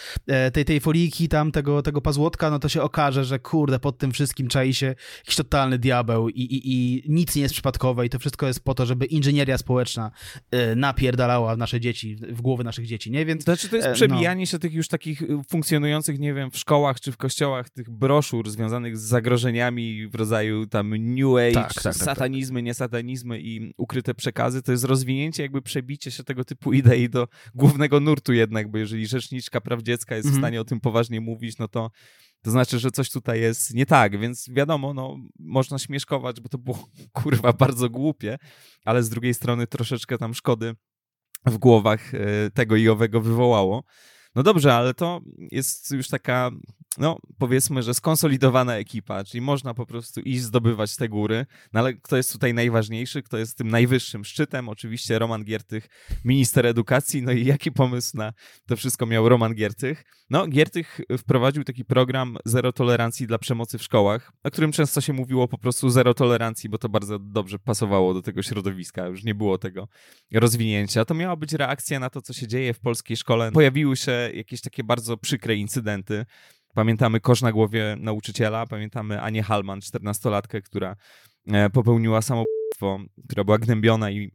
tej, tej foliki tam, tego, tego pazłotka, no to się okaże, że kurde, pod tym wszystkim czai się jakiś totalny diabeł i, i, i nic nie jest przypadkowe i to wszystko jest po to, żeby inżynieria społeczna e, napierdalała w nasze dzieci, w głowy naszych dzieci, nie? Więc Znaczy to jest E, no. przebijanie się tych już takich y, funkcjonujących, nie wiem, w szkołach czy w kościołach, tych broszur związanych z zagrożeniami w rodzaju tam New Age, Tak, tak, tak, satanizmy, niesatanizmy i ukryte przekazy. To jest rozwinięcie, jakby przebicie się tego typu idei do głównego nurtu jednak, bo jeżeli rzeczniczka praw dziecka jest w Mhm. stanie o tym poważnie mówić, no to to znaczy, że coś tutaj jest nie tak, więc wiadomo, no, można śmieszkować, bo to było kurwa bardzo głupie, ale z drugiej strony troszeczkę tam szkody w głowach e, tego i owego wywołało. No dobrze, ale to jest już taka no powiedzmy, że skonsolidowana ekipa, czyli można po prostu iść zdobywać te góry, no ale kto jest tutaj najważniejszy, kto jest tym najwyższym szczytem? Oczywiście Roman Giertych, minister edukacji, no i jaki pomysł na to wszystko miał Roman Giertych? No Giertych wprowadził taki program zero tolerancji dla przemocy w szkołach, o którym często się mówiło po prostu zero tolerancji, bo to bardzo dobrze pasowało do tego środowiska, już nie było tego rozwinięcia. To miała być reakcja na to, co się dzieje w polskiej szkole. Pojawiły się jakieś takie bardzo przykre incydenty, Pamiętamy kosz na głowie nauczyciela, pamiętamy Anię Halman, 14-latkę, która e, popełniła samobójstwo, która była gnębiona i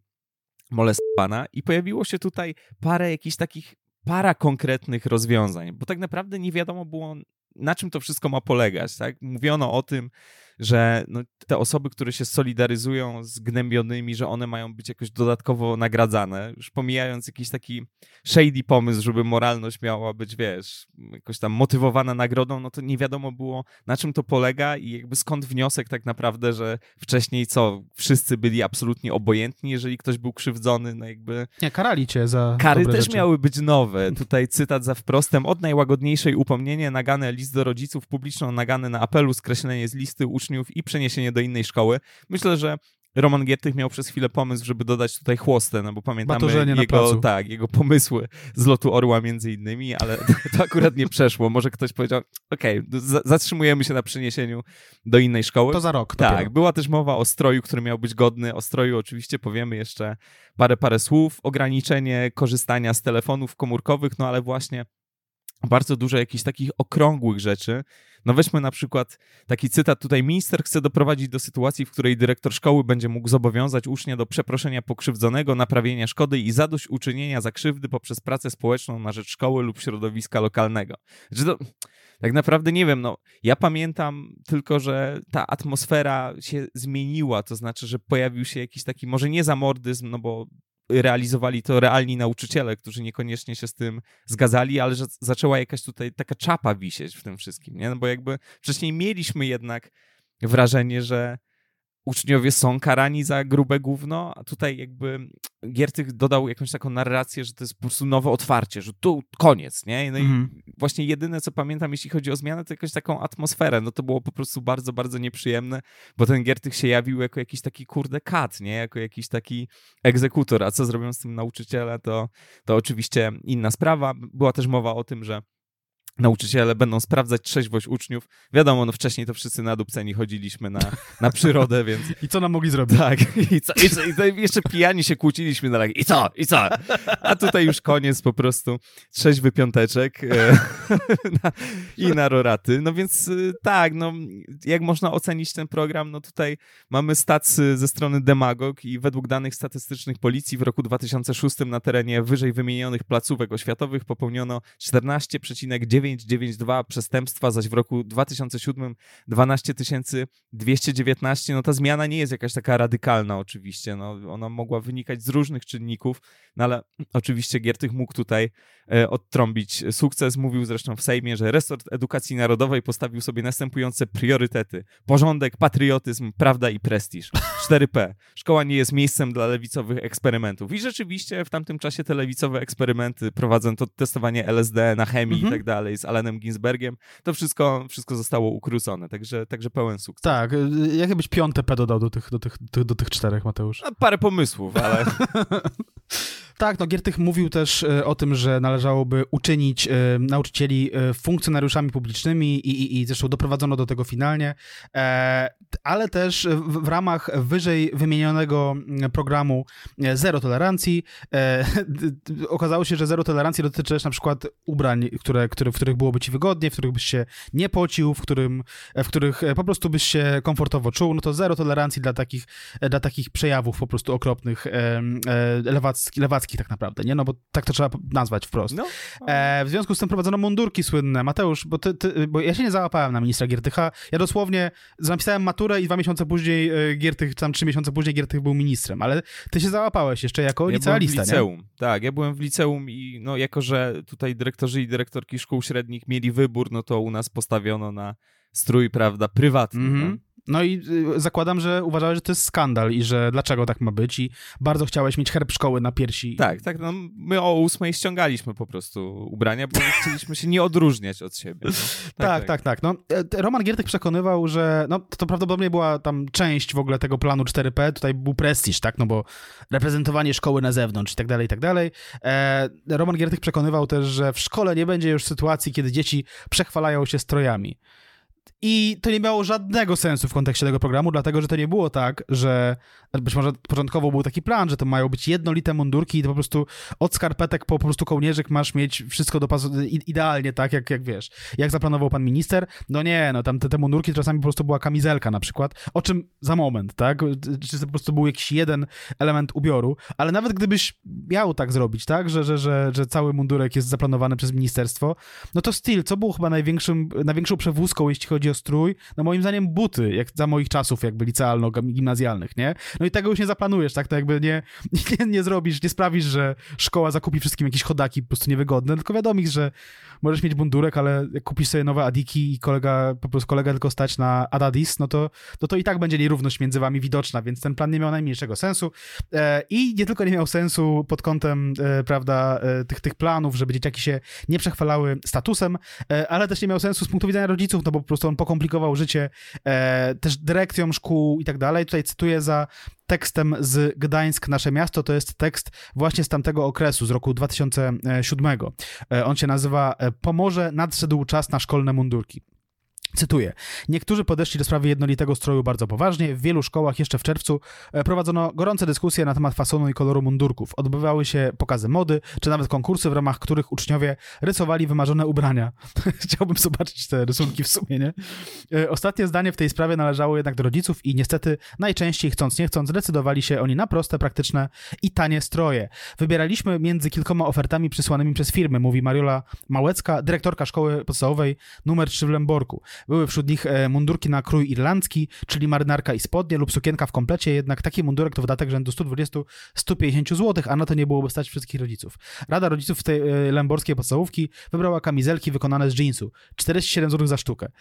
molestowana i pojawiło się tutaj parę jakichś takich para konkretnych rozwiązań, bo tak naprawdę nie wiadomo było, na czym to wszystko ma polegać. Tak? Mówiono o tym, że no, te osoby, które się solidaryzują z gnębionymi, że one mają być jakoś dodatkowo nagradzane, już pomijając jakiś taki shady pomysł, żeby moralność miała być, wiesz, jakoś tam motywowana nagrodą, no to nie wiadomo było, na czym to polega i jakby skąd wniosek tak naprawdę, że wcześniej co, wszyscy byli absolutnie obojętni, jeżeli ktoś był krzywdzony, no jakby... Nie, karali cię za Kary też rzeczy. miały być nowe. Tutaj cytat za wprostem. Od najłagodniejszej upomnienie nagane list do rodziców, publiczną nagane na apelu, skreślenie z listy uczniów i przeniesienie do innej szkoły. Myślę, że Roman Giertych miał przez chwilę pomysł, żeby dodać tutaj chłostę, no bo pamiętamy jego, tak, jego pomysły z lotu orła między innymi, ale to, to akurat nie przeszło. Może ktoś powiedział, okej, okay, zatrzymujemy się na przeniesieniu do innej szkoły. To za rok. Tak, dopiero. była też mowa o stroju, który miał być godny. O stroju oczywiście powiemy jeszcze parę, parę słów. Ograniczenie korzystania z telefonów komórkowych, no ale właśnie bardzo dużo jakichś takich okrągłych rzeczy. No weźmy na przykład taki cytat tutaj. Minister chce doprowadzić do sytuacji, w której dyrektor szkoły będzie mógł zobowiązać ucznia do przeproszenia pokrzywdzonego, naprawienia szkody i zadośćuczynienia za krzywdy poprzez pracę społeczną na rzecz szkoły lub środowiska lokalnego. Znaczy to, tak naprawdę nie wiem, no ja pamiętam tylko, że ta atmosfera się zmieniła, to znaczy, że pojawił się jakiś taki, może nie zamordyzm, no bo realizowali to realni nauczyciele, którzy niekoniecznie się z tym zgadzali, ale że zaczęła jakaś tutaj taka czapa wisieć w tym wszystkim, nie? No bo jakby wcześniej mieliśmy jednak wrażenie, że uczniowie są karani za grube gówno, a tutaj jakby Giertych dodał jakąś taką narrację, że to jest po prostu nowe otwarcie, że tu koniec, nie? No mhm. i właśnie jedyne, co pamiętam, jeśli chodzi o zmianę, to jakąś taką atmosferę, no to było po prostu bardzo, bardzo nieprzyjemne, bo ten Giertych się jawił jako jakiś taki kurde kat, nie? Jako jakiś taki egzekutor, a co zrobią z tym nauczyciele, to, to oczywiście inna sprawa. Była też mowa o tym, że nauczyciele będą sprawdzać trzeźwość uczniów. Wiadomo, no wcześniej to wszyscy nadupceni chodziliśmy na, na przyrodę, więc... I co nam mogli zrobić? Tak, i, co, i, co, i co, jeszcze pijani się kłóciliśmy na i co, i co? A tutaj już koniec po prostu, trzeźwy piąteczek e, na, i na roraty. No więc e, tak, no jak można ocenić ten program? No tutaj mamy stacy ze strony Demagog i według danych statystycznych policji w roku 2006 na terenie wyżej wymienionych placówek oświatowych popełniono 14,9 992 przestępstwa, zaś w roku 2007 12 219. No ta zmiana nie jest jakaś taka radykalna oczywiście, no, ona mogła wynikać z różnych czynników, no ale oczywiście Giertych mógł tutaj e, odtrąbić sukces. Mówił zresztą w Sejmie, że resort edukacji narodowej postawił sobie następujące priorytety. Porządek, patriotyzm, prawda i prestiż. 4P. Szkoła nie jest miejscem dla lewicowych eksperymentów. I rzeczywiście w tamtym czasie te lewicowe eksperymenty, prowadząc to testowanie LSD na chemii mhm. i tak dalej, z Allenem Ginsbergiem, to wszystko, wszystko zostało ukrócone, także, także pełen sukces. Tak, jak byś piąte P dodał do tych, do tych, do tych czterech, Mateusz? No, parę pomysłów, ale... Tak, no Giertych mówił też e, o tym, że należałoby uczynić e, nauczycieli e, funkcjonariuszami publicznymi i, i, i zresztą doprowadzono do tego finalnie, ale też w, ramach wyżej wymienionego mm, programu Zero Tolerancji okazało się, że Zero Tolerancji dotyczy też na przykład ubrań, które, które, w których byłoby ci wygodnie, w których byś się nie pocił, w, którym, w których po prostu byś się komfortowo czuł, no to Zero Tolerancji dla takich, dla takich przejawów po prostu okropnych lewacki, lewackich tak naprawdę, nie? No bo tak to trzeba nazwać wprost. No. E, w związku z tym prowadzono mundurki słynne. Mateusz, bo, ty, ty, bo ja się nie załapałem na ministra Giertycha. Ja dosłownie napisałem maturę i dwa miesiące później e, Giertych, tam trzy miesiące później Giertych był ministrem, ale ty się załapałeś jeszcze jako ja licealista, byłem w liceum. Tak, ja byłem w liceum i no jako, że tutaj dyrektorzy i dyrektorki szkół średnich mieli wybór, no to u nas postawiono na strój, prawda, prywatny. Mhm. No. No i y, zakładam, że uważałeś, że to jest skandal i że dlaczego tak ma być i bardzo chciałeś mieć herb szkoły na piersi. Tak, tak, no my o ósmej ściągaliśmy po prostu ubrania, bo chcieliśmy się nie odróżniać od siebie. No. Tak, tak, tak. No, e, Roman Giertych przekonywał, że no, to prawdopodobnie była tam część w ogóle tego planu 4P, tutaj był prestiż, tak, no bo reprezentowanie szkoły na zewnątrz i tak dalej, i tak dalej. E, Roman Giertych przekonywał też, że w szkole nie będzie już sytuacji, kiedy dzieci przechwalają się strojami. I to nie miało żadnego sensu w kontekście tego programu, dlatego że to nie było tak, że być może początkowo był taki plan, że to mają być jednolite mundurki i to po prostu od skarpetek po, po prostu kołnierzyk masz mieć wszystko do idealnie tak, jak, jak wiesz, jak zaplanował pan minister. No nie, no tam te, te mundurki czasami po prostu była kamizelka na przykład, o czym za moment, tak? Czy to po prostu był jakiś jeden element ubioru, ale nawet gdybyś miał tak zrobić, tak, że, że, że, że cały mundurek jest zaplanowany przez ministerstwo, no to styl, co było chyba największym, największą przewózką, jeśli chodzi o strój, no moim zdaniem buty, jak za moich czasów jakby licealno-gimnazjalnych, nie? No i tego już nie zaplanujesz, tak? To jakby nie, nie, nie zrobisz, nie sprawisz, że szkoła zakupi wszystkim jakieś chodaki po prostu niewygodne, tylko wiadomo, że możesz mieć mundurek, ale jak kupisz sobie nowe Adiki i kolega, po prostu kolega tylko stać na Adadis, no to, no to i tak będzie nierówność między wami widoczna, więc ten plan nie miał najmniejszego sensu. E, I nie tylko nie miał sensu pod kątem, e, prawda, e, tych, tych planów, żeby dzieciaki się nie przechwalały statusem, ale też nie miał sensu z punktu widzenia rodziców, no bo po prostu on pokomplikował życie e, też dyrekcją szkół i tak dalej. Tutaj cytuję za tekstem z Gdańsk, nasze miasto. To jest tekst właśnie z tamtego okresu, z roku 2007. E, on się nazywa Pomorze nadszedł czas na szkolne mundurki. Cytuję. Niektórzy podeszli do sprawy jednolitego stroju bardzo poważnie. W wielu szkołach jeszcze w czerwcu e, prowadzono gorące dyskusje na temat fasonu i koloru mundurków. Odbywały się pokazy mody, czy nawet konkursy, w ramach których uczniowie rysowali wymarzone ubrania. Chciałbym zobaczyć te rysunki w sumie, nie? E, ostatnie zdanie w tej sprawie należało jednak do rodziców i niestety najczęściej, chcąc nie chcąc, decydowali się oni na proste, praktyczne i tanie stroje. Wybieraliśmy między kilkoma ofertami przysłanymi przez firmy, mówi Mariola Małecka, dyrektorka szkoły podstawowej numer 3 w Lęborku. Były wśród nich e, mundurki na krój irlandzki, czyli marynarka i spodnie lub sukienka w komplecie, jednak taki mundurek to wydatek rzędu 120-150 zł, a na to nie byłoby stać wszystkich rodziców. Rada rodziców tej e, lęborskiej podstawówki wybrała kamizelki wykonane z jeansu. 47 zł za sztukę.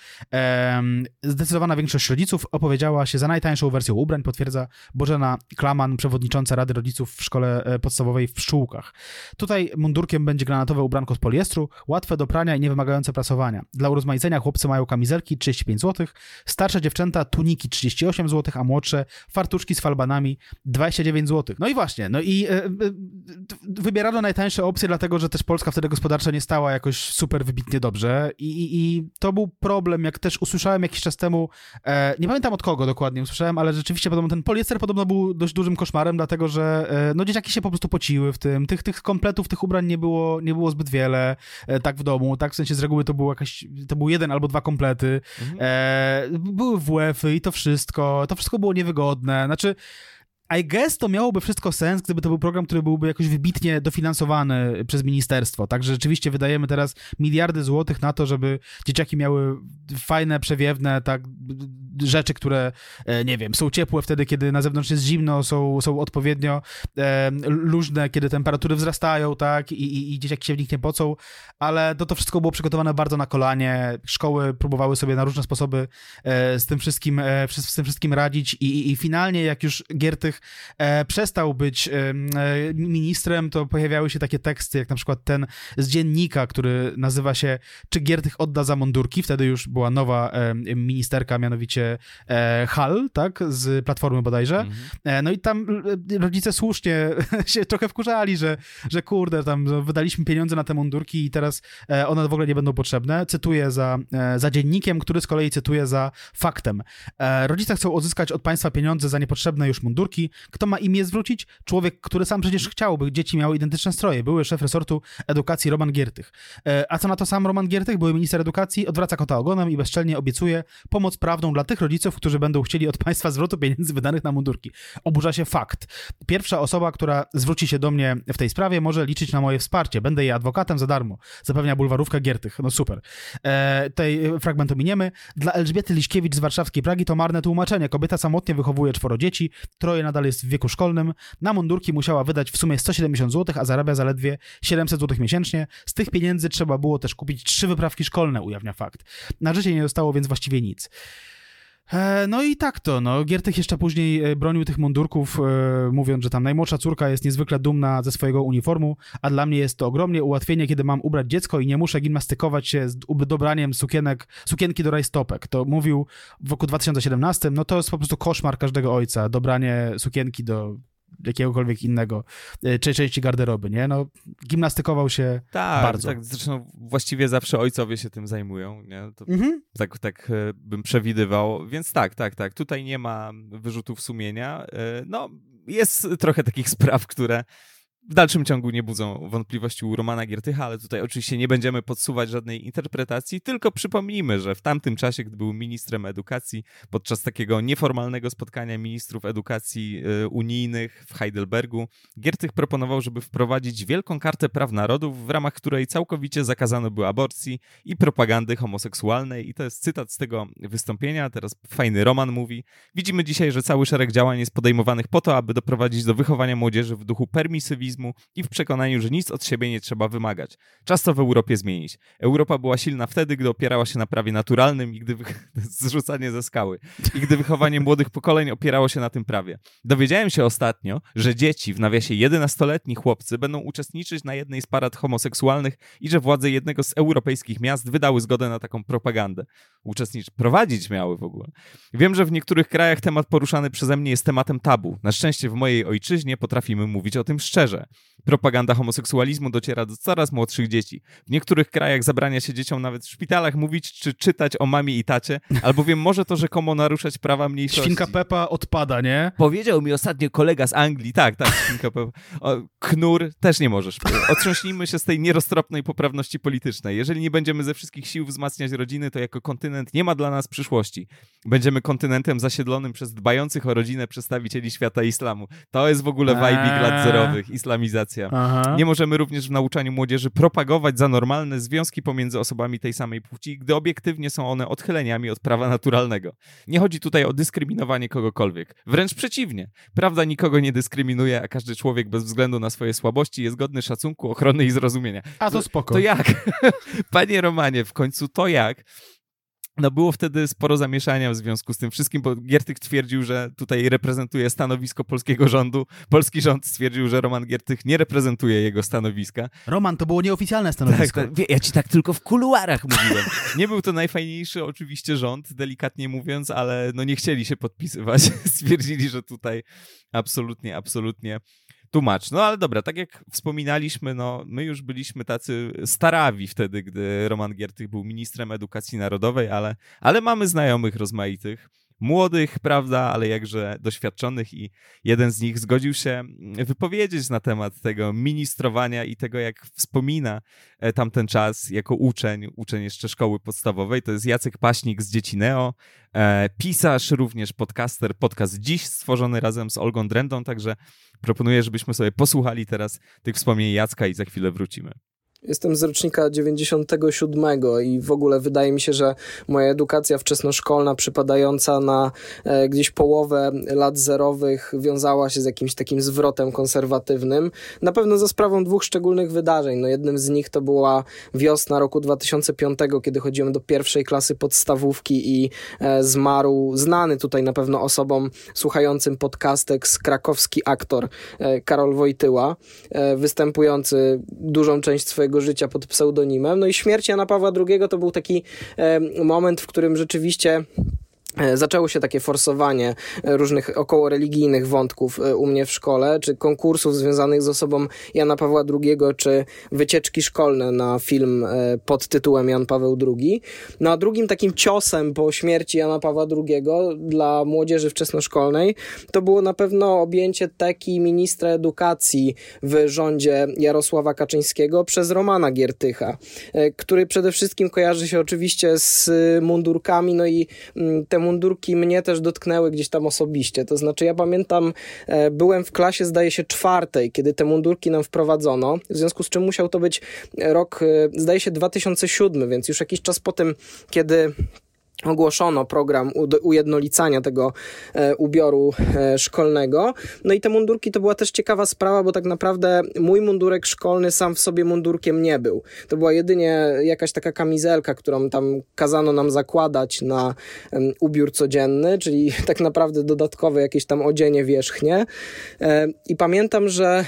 Zdecydowana większość rodziców opowiedziała się za najtańszą wersją ubrań, potwierdza Bożena Klaman, przewodnicząca Rady Rodziców w szkole e, podstawowej w Pszczółkach. Tutaj mundurkiem będzie granatowe ubranko z poliestru, łatwe do prania i nie wymagające prasowania. Dla urozmaicenia chłopcy mają kamizelki kamizelki 35 zł, starsze dziewczęta tuniki 38 zł, a młodsze fartuszki z falbanami 29 zł. No i właśnie, no i e, e, wybierano najtańsze opcje, dlatego że też Polska wtedy gospodarcza nie stała jakoś super wybitnie dobrze i, i, i to był problem, jak też usłyszałem jakiś czas temu, e, nie pamiętam od kogo dokładnie usłyszałem, ale rzeczywiście podobno ten poliester podobno był dość dużym koszmarem, dlatego że e, no dzieciaki się po prostu pociły w tym, tych, tych kompletów, tych ubrań nie było, nie było zbyt wiele, e, tak w domu, tak w sensie z reguły to był jakaś, to był jeden albo dwa komplety, Mhm. E, były WF-y i to wszystko. To wszystko było niewygodne. Znaczy, i guess to miałoby wszystko sens, gdyby to był program, który byłby jakoś wybitnie dofinansowany przez ministerstwo. Także rzeczywiście wydajemy teraz miliardy złotych na to, żeby dzieciaki miały fajne, przewiewne, tak, rzeczy, które, e, nie wiem, są ciepłe wtedy, kiedy na zewnątrz jest zimno, są, są odpowiednio e, luźne, kiedy temperatury wzrastają, tak, i, i, i dzieciaki się w nich nie pocą, ale to, to wszystko było przygotowane bardzo na kolanie. Szkoły próbowały sobie na różne sposoby e, z tym wszystkim, e, z tym wszystkim radzić i, i, i finalnie, jak już Giertych e, przestał być e, ministrem, to pojawiały się takie teksty, jak na przykład ten z dziennika, który nazywa się Czy Giertych odda za mundurki? Wtedy już była nowa e, ministerka, mianowicie e, Hall, tak, z Platformy bodajże. Mhm. E, no i tam e, rodzice słusznie się trochę wkurzali, że, że kurde, tam wydaliśmy pieniądze na te mundurki i teraz one w ogóle nie będą potrzebne. Cytuję za, za dziennikiem, który z kolei cytuje za faktem. Rodzice chcą odzyskać od państwa pieniądze za niepotrzebne już mundurki, kto ma imię zwrócić? Człowiek, który sam przecież chciał, by dzieci miały identyczne stroje. Były szef resortu edukacji Roman Giertych. E, a co na to sam Roman Giertych, były minister edukacji, odwraca kota ogonem i bezczelnie obiecuje pomoc prawną dla tych rodziców, którzy będą chcieli od państwa zwrotu pieniędzy wydanych na mundurki. Oburza się fakt. Pierwsza osoba, która zwróci się do mnie w tej sprawie, może liczyć na moje wsparcie. Będę jej adwokatem za darmo. Zapewnia bulwarówka Giertych. No super. E, tej fragment ominiemy. Dla Elżbiety Liśkiewicz z warszawskiej Pragi to marne tłumaczenie. Kobieta samotnie wychowuje czworo dzieci, troje nadal jest w wieku szkolnym. Na mundurki musiała wydać w sumie 170 zł, a zarabia zaledwie 700 zł miesięcznie. Z tych pieniędzy trzeba było też kupić trzy wyprawki szkolne, ujawnia fakt. Na życie nie zostało więc właściwie nic. E, no i tak to, no. Giertych jeszcze później e, bronił tych mundurków, e, mówiąc, że tam najmłodsza córka jest niezwykle dumna ze swojego uniformu, a dla mnie jest to ogromnie ułatwienie, kiedy mam ubrać dziecko i nie muszę gimnastykować się z dobraniem sukienek, sukienki do rajstopek. To mówił w roku 2017, no to jest po prostu koszmar każdego ojca, dobranie sukienki do jakiegokolwiek innego, e, czy części garderoby, nie? No, gimnastykował się tak, bardzo. Tak, zresztą właściwie zawsze ojcowie się tym zajmują, nie? Mhm. tak, tak e, bym przewidywał, więc tak, tak, tak, tutaj nie ma wyrzutów sumienia. E, No, jest trochę takich spraw, które w dalszym ciągu nie budzą wątpliwości u Romana Giertycha, ale tutaj oczywiście nie będziemy podsuwać żadnej interpretacji, tylko przypomnijmy, że w tamtym czasie, gdy był ministrem edukacji, podczas takiego nieformalnego spotkania ministrów edukacji y, unijnych w Heidelbergu, Giertych proponował, żeby wprowadzić wielką kartę praw narodów, w ramach której całkowicie zakazano było aborcji i propagandy homoseksualnej. I to jest cytat z tego wystąpienia. Teraz fajny Roman mówi. Widzimy dzisiaj, że cały szereg działań jest podejmowanych po to, aby doprowadzić do wychowania młodzieży w duchu permisywizmu i w przekonaniu, że nic od siebie nie trzeba wymagać. Czas to w Europie zmienić. Europa była silna wtedy, gdy opierała się na prawie naturalnym i gdy wy... zrzucanie ze skały. I gdy wychowanie młodych pokoleń opierało się na tym prawie. Dowiedziałem się ostatnio, że dzieci, w nawiasie 11-letni chłopcy, będą uczestniczyć na jednej z parad homoseksualnych i że władze jednego z europejskich miast wydały zgodę na taką propagandę. Uczestniczyć, prowadzić miały w ogóle. Wiem, że w niektórych krajach temat poruszany przeze mnie jest tematem tabu. Na szczęście w mojej ojczyźnie potrafimy mówić o tym szczerze. Propaganda homoseksualizmu dociera do coraz młodszych dzieci. W niektórych krajach zabrania się dzieciom nawet w szpitalach mówić czy czytać o mamie i tacie, albowiem może to rzekomo naruszać prawa mniejszości. Świnka Pepa odpada, nie? Powiedział mi ostatnio kolega z Anglii, tak, tak, świnka Pepa. O, knur też nie możesz. Otrząśnijmy się z tej nieroztropnej poprawności politycznej. Jeżeli nie będziemy ze wszystkich sił wzmacniać rodziny, to jako kontynent nie ma dla nas przyszłości. Będziemy kontynentem zasiedlonym przez dbających o rodzinę przedstawicieli świata islamu. To jest w ogóle wajbik lat zerowych, islamizacja. Aha. Nie możemy również w nauczaniu młodzieży propagować za normalne związki pomiędzy osobami tej samej płci, gdy obiektywnie są one odchyleniami od prawa naturalnego. Nie chodzi tutaj o dyskryminowanie kogokolwiek. Wręcz przeciwnie. Prawda nikogo nie dyskryminuje, a każdy człowiek bez względu na swoje słabości jest godny szacunku, ochrony i zrozumienia. A to spoko. To jak? Panie Romanie, w końcu to jak? No było wtedy sporo zamieszania w związku z tym wszystkim, bo Giertych twierdził, że tutaj reprezentuje stanowisko polskiego rządu. Polski rząd stwierdził, że Roman Giertych nie reprezentuje jego stanowiska. Roman, to było nieoficjalne Tak, stanowisko. tak, wie- ja ci tak tylko w kuluarach mówiłem. Nie był to najfajniejszy oczywiście rząd, delikatnie mówiąc, ale no nie chcieli się podpisywać. Stwierdzili, że tutaj absolutnie, absolutnie tłumacz. No ale dobra, tak jak wspominaliśmy, no my już byliśmy tacy starawi wtedy, gdy Roman Giertych był ministrem edukacji narodowej, ale, ale mamy znajomych rozmaitych. Młodych, prawda, ale jakże doświadczonych, i jeden z nich zgodził się wypowiedzieć na temat tego ministrowania i tego, jak wspomina e, tamten czas jako uczeń, uczeń jeszcze szkoły podstawowej. To jest Jacek Paśnik z Dziecineo, e, pisarz, również podcaster, podcast Dziś, stworzony razem z Olgą Drendą, także proponuję, żebyśmy sobie posłuchali teraz tych wspomnień Jacka i za chwilę wrócimy. Jestem z rocznika 97 i w ogóle wydaje mi się, że moja edukacja wczesnoszkolna przypadająca na e, gdzieś połowę lat zerowych wiązała się z jakimś takim zwrotem konserwatywnym. Na pewno za sprawą dwóch szczególnych wydarzeń. No jednym z nich to była wiosna roku 2005, kiedy chodziłem do pierwszej klasy podstawówki i e, zmarł znany tutaj na pewno osobom słuchającym podcastek z krakowski aktor e, Karol Wojtyła, występujący dużą część swojego życia pod pseudonimem. No i śmierć Jana Pawła II to był taki moment, w którym rzeczywiście Zaczęło się takie forsowanie e, różnych okołoreligijnych wątków e, u mnie w szkole, czy konkursów związanych z osobą Jana Pawła II, czy wycieczki szkolne na film e, pod tytułem Jan Paweł II. No a drugim takim ciosem po śmierci Jana Pawła II dla młodzieży wczesnoszkolnej to było na pewno objęcie teki ministra edukacji w rządzie Jarosława Kaczyńskiego przez Romana Giertycha, e, który przede wszystkim kojarzy się oczywiście z e, mundurkami, no i mm, tę mundurki mnie też dotknęły gdzieś tam osobiście. To znaczy, ja pamiętam, e, byłem w klasie, zdaje się, czwartej, kiedy te mundurki nam wprowadzono, w związku z czym musiał to być rok, e, zdaje się, 2007, więc już jakiś czas po tym, kiedy ogłoszono program ujednolicania tego e, ubioru e, szkolnego. No i te mundurki to była też ciekawa sprawa, bo tak naprawdę mój mundurek szkolny sam w sobie mundurkiem nie był. To była jedynie jakaś taka kamizelka, którą tam kazano nam zakładać na ubiór codzienny, czyli tak naprawdę dodatkowe jakieś tam odzienie wierzchnie. E, I pamiętam, że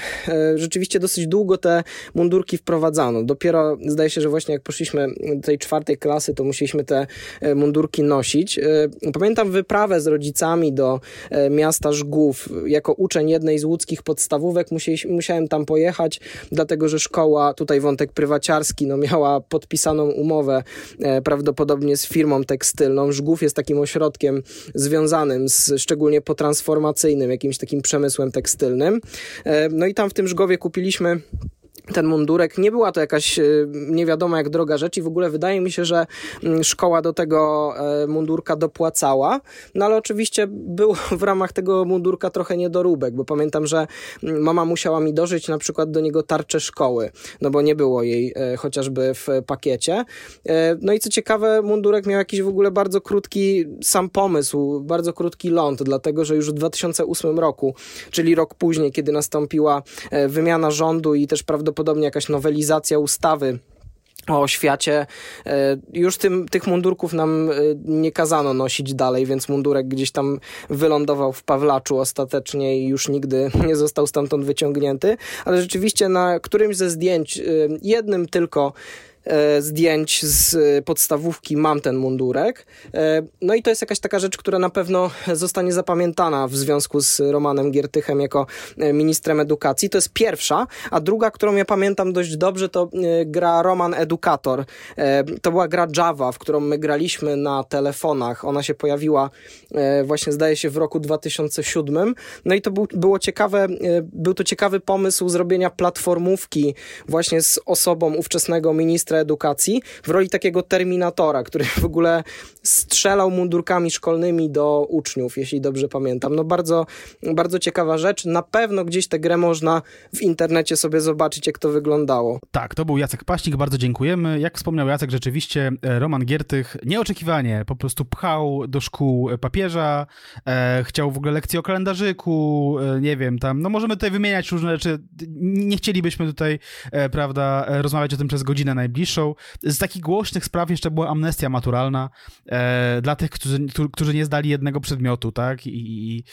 rzeczywiście dosyć długo te mundurki wprowadzano. Dopiero zdaje się, że właśnie jak poszliśmy do tej czwartej klasy, to musieliśmy te mundurki mundurki nosić. E, pamiętam wyprawę z rodzicami do e, miasta Żgów. Jako uczeń jednej z łódzkich podstawówek musiałem tam pojechać, dlatego że szkoła, tutaj wątek prywaciarski, no miała podpisaną umowę e, prawdopodobnie z firmą tekstylną. Żgów jest takim ośrodkiem związanym z szczególnie potransformacyjnym, jakimś takim przemysłem tekstylnym. No i tam w tym Żgowie kupiliśmy ten mundurek. Nie była to jakaś e, nie wiadomo jak droga rzecz i w ogóle wydaje mi się, że mm, szkoła do tego e, mundurka dopłacała, no ale oczywiście był w ramach tego mundurka trochę niedoróbek, bo pamiętam, że mm, mama musiała mi dożyć na przykład do niego tarczę szkoły, no bo nie było jej e, chociażby w pakiecie. No i co ciekawe, mundurek miał jakiś w ogóle bardzo krótki sam pomysł, bardzo krótki ląd, dlatego że już w 2008 roku, czyli rok później, kiedy nastąpiła wymiana rządu i też prawdopodobnie prawdopodobnie jakaś nowelizacja ustawy o świecie. E, już tym, tych mundurków nam e, nie kazano nosić dalej, więc mundurek gdzieś tam wylądował w Pawlaczu ostatecznie i już nigdy nie został stamtąd wyciągnięty. Ale rzeczywiście na którymś ze zdjęć, e, jednym tylko zdjęć z podstawówki mam ten mundurek. E, no i to jest jakaś taka rzecz, która na pewno zostanie zapamiętana w związku z Romanem Giertychem jako e, ministrem edukacji. To jest pierwsza, a druga, którą ja pamiętam dość dobrze, to gra Roman Edukator. To była gra Java, w którą my graliśmy na telefonach. Ona się pojawiła właśnie, zdaje się, w roku 2007. No i to był, było ciekawe, był to ciekawy pomysł zrobienia platformówki właśnie z osobą ówczesnego ministra ministra edukacji w roli takiego terminatora, który w ogóle strzelał mundurkami szkolnymi do uczniów, jeśli dobrze pamiętam. No bardzo, bardzo ciekawa rzecz. Na pewno gdzieś tę grę można w internecie sobie zobaczyć, jak to wyglądało. Tak, to był Jacek Paśnik, bardzo dziękujemy. Jak wspomniał Jacek, rzeczywiście e, Roman Giertych nieoczekiwanie po prostu pchał do szkół papieża, e, chciał w ogóle lekcje o kalendarzyku, e, nie wiem, tam, no możemy tutaj wymieniać różne rzeczy. Nie chcielibyśmy tutaj, e, prawda, e, rozmawiać o tym przez godzinę najbliższą, Z takich głośnych spraw jeszcze była amnestia maturalna e, dla tych, którzy, którzy nie zdali jednego przedmiotu, tak? I, i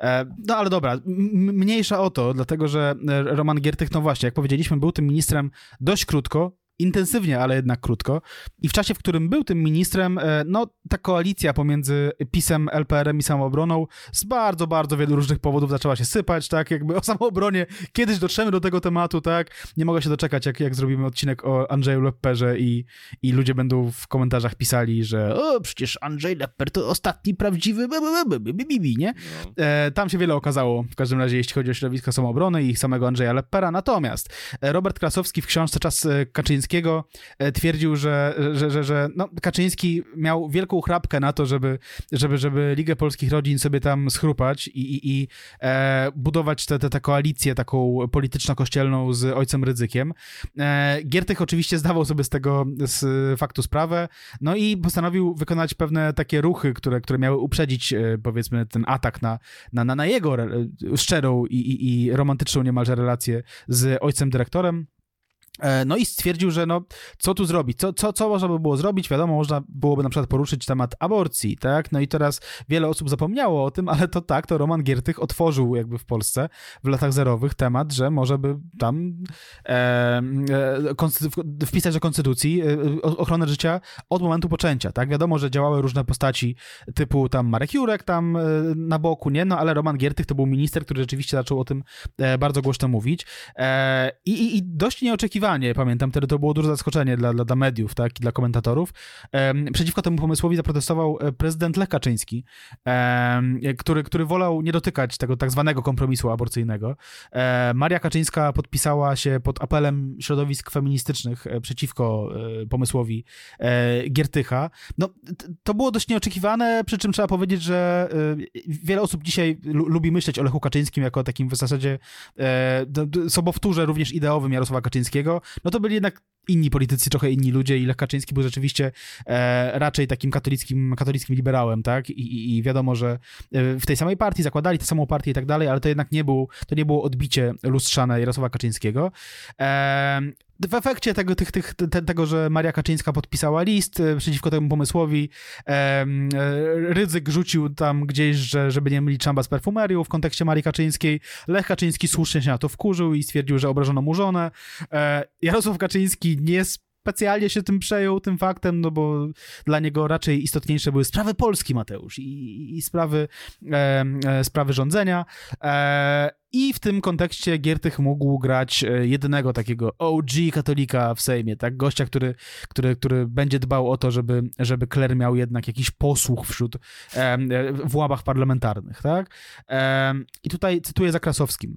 e, no ale dobra, mniejsza o to, dlatego że Roman Giertych, no właśnie, jak powiedzieliśmy, był tym ministrem dość krótko, intensywnie, ale jednak krótko. I w czasie, w którym był tym ministrem, e, no ta koalicja pomiędzy PiSem, LPR-em i samoobroną z bardzo, bardzo wielu różnych powodów zaczęła się sypać, tak, jakby o samoobronie kiedyś dotrzemy do tego tematu, tak, nie mogę się doczekać, jak, jak zrobimy odcinek o Andrzeju Lepperze i, i ludzie będą w komentarzach pisali, że o, przecież Andrzej Lepper to ostatni prawdziwy bibi, nie? No. E, tam się wiele okazało, w każdym razie, jeśli chodzi o środowisko samoobrony i samego Andrzeja Leppera, natomiast e, Robert Krasowski w książce Czas Kaczyński Kaczyńskiego e, twierdził, że, że, że, że no, Kaczyński miał wielką chrapkę na to, żeby, żeby, żeby Ligę Polskich Rodzin sobie tam schrupać i, i, i e, budować tę koalicję taką polityczno-kościelną z ojcem Rydzykiem. E, Giertych oczywiście zdawał sobie z tego z faktu sprawę, no i postanowił wykonać pewne takie ruchy, które, które miały uprzedzić e, powiedzmy ten atak na, na, na, na jego szczerą i, i, i romantyczną niemalże relację z ojcem dyrektorem. E, no i stwierdził, że no, co tu zrobić? Co, co, co można by było zrobić? Wiadomo, można byłoby na przykład poruszyć temat aborcji, tak? No i teraz wiele osób zapomniało o tym, ale to tak, to Roman Giertych otworzył jakby w Polsce w latach zerowych temat, że może by tam e, e, wpisać do konstytucji e, ochronę życia od momentu poczęcia, tak? Wiadomo, że działały różne postaci typu tam Marek Jurek tam e, na boku, nie? No ale Roman Giertych to był minister, który rzeczywiście zaczął o tym e, bardzo głośno mówić i, i, i dość nieoczekiwanie zaskoczenie, pamiętam, wtedy to było duże zaskoczenie dla, dla, dla mediów, tak, i dla komentatorów. Przeciwko temu pomysłowi zaprotestował e, prezydent Lech Kaczyński, który, który wolał nie dotykać tego tak zwanego kompromisu aborcyjnego. E, Maria Kaczyńska podpisała się pod apelem środowisk feministycznych e, przeciwko pomysłowi Giertycha. No, to było dość nieoczekiwane, przy czym trzeba powiedzieć, że wiele osób dzisiaj lubi myśleć o Lechu Kaczyńskim jako takim w zasadzie sobowtórze również ideowym Jarosława Kaczyńskiego, no to byli jednak inni politycy, trochę inni ludzie i Lech Kaczyński był rzeczywiście e, raczej takim katolickim, katolickim liberałem, tak? I, i, I, wiadomo, że e, w tej samej partii zakładali tę samą partię i tak dalej, ale to jednak nie, był, to nie było odbicie lustrzane Jarosława Kaczyńskiego. E, w efekcie tego, tych, tych, te, tego, że Maria Kaczyńska podpisała list e, przeciwko temu pomysłowi, e, Rydzyk rzucił tam gdzieś, że, żeby nie mylić czamba z perfumerią w kontekście Marii Kaczyńskiej. Lech Kaczyński słusznie się na to wkurzył i stwierdził, że obrażono mu żonę. E, Jarosław Kaczyński nie specjalnie się tym przejął, tym faktem, no bo dla niego raczej istotniejsze były sprawy Polski, Mateusz, i, i sprawy, e, e, sprawy rządzenia. E, I w tym kontekście Giertych mógł grać e, jedynego takiego OG katolika w Sejmie, tak? Gościa, który, który, który będzie dbał o to, żeby, żeby Kler miał jednak jakiś posłuch wśród e, w łabach parlamentarnych, tak? I tutaj cytuję za Krasowskim.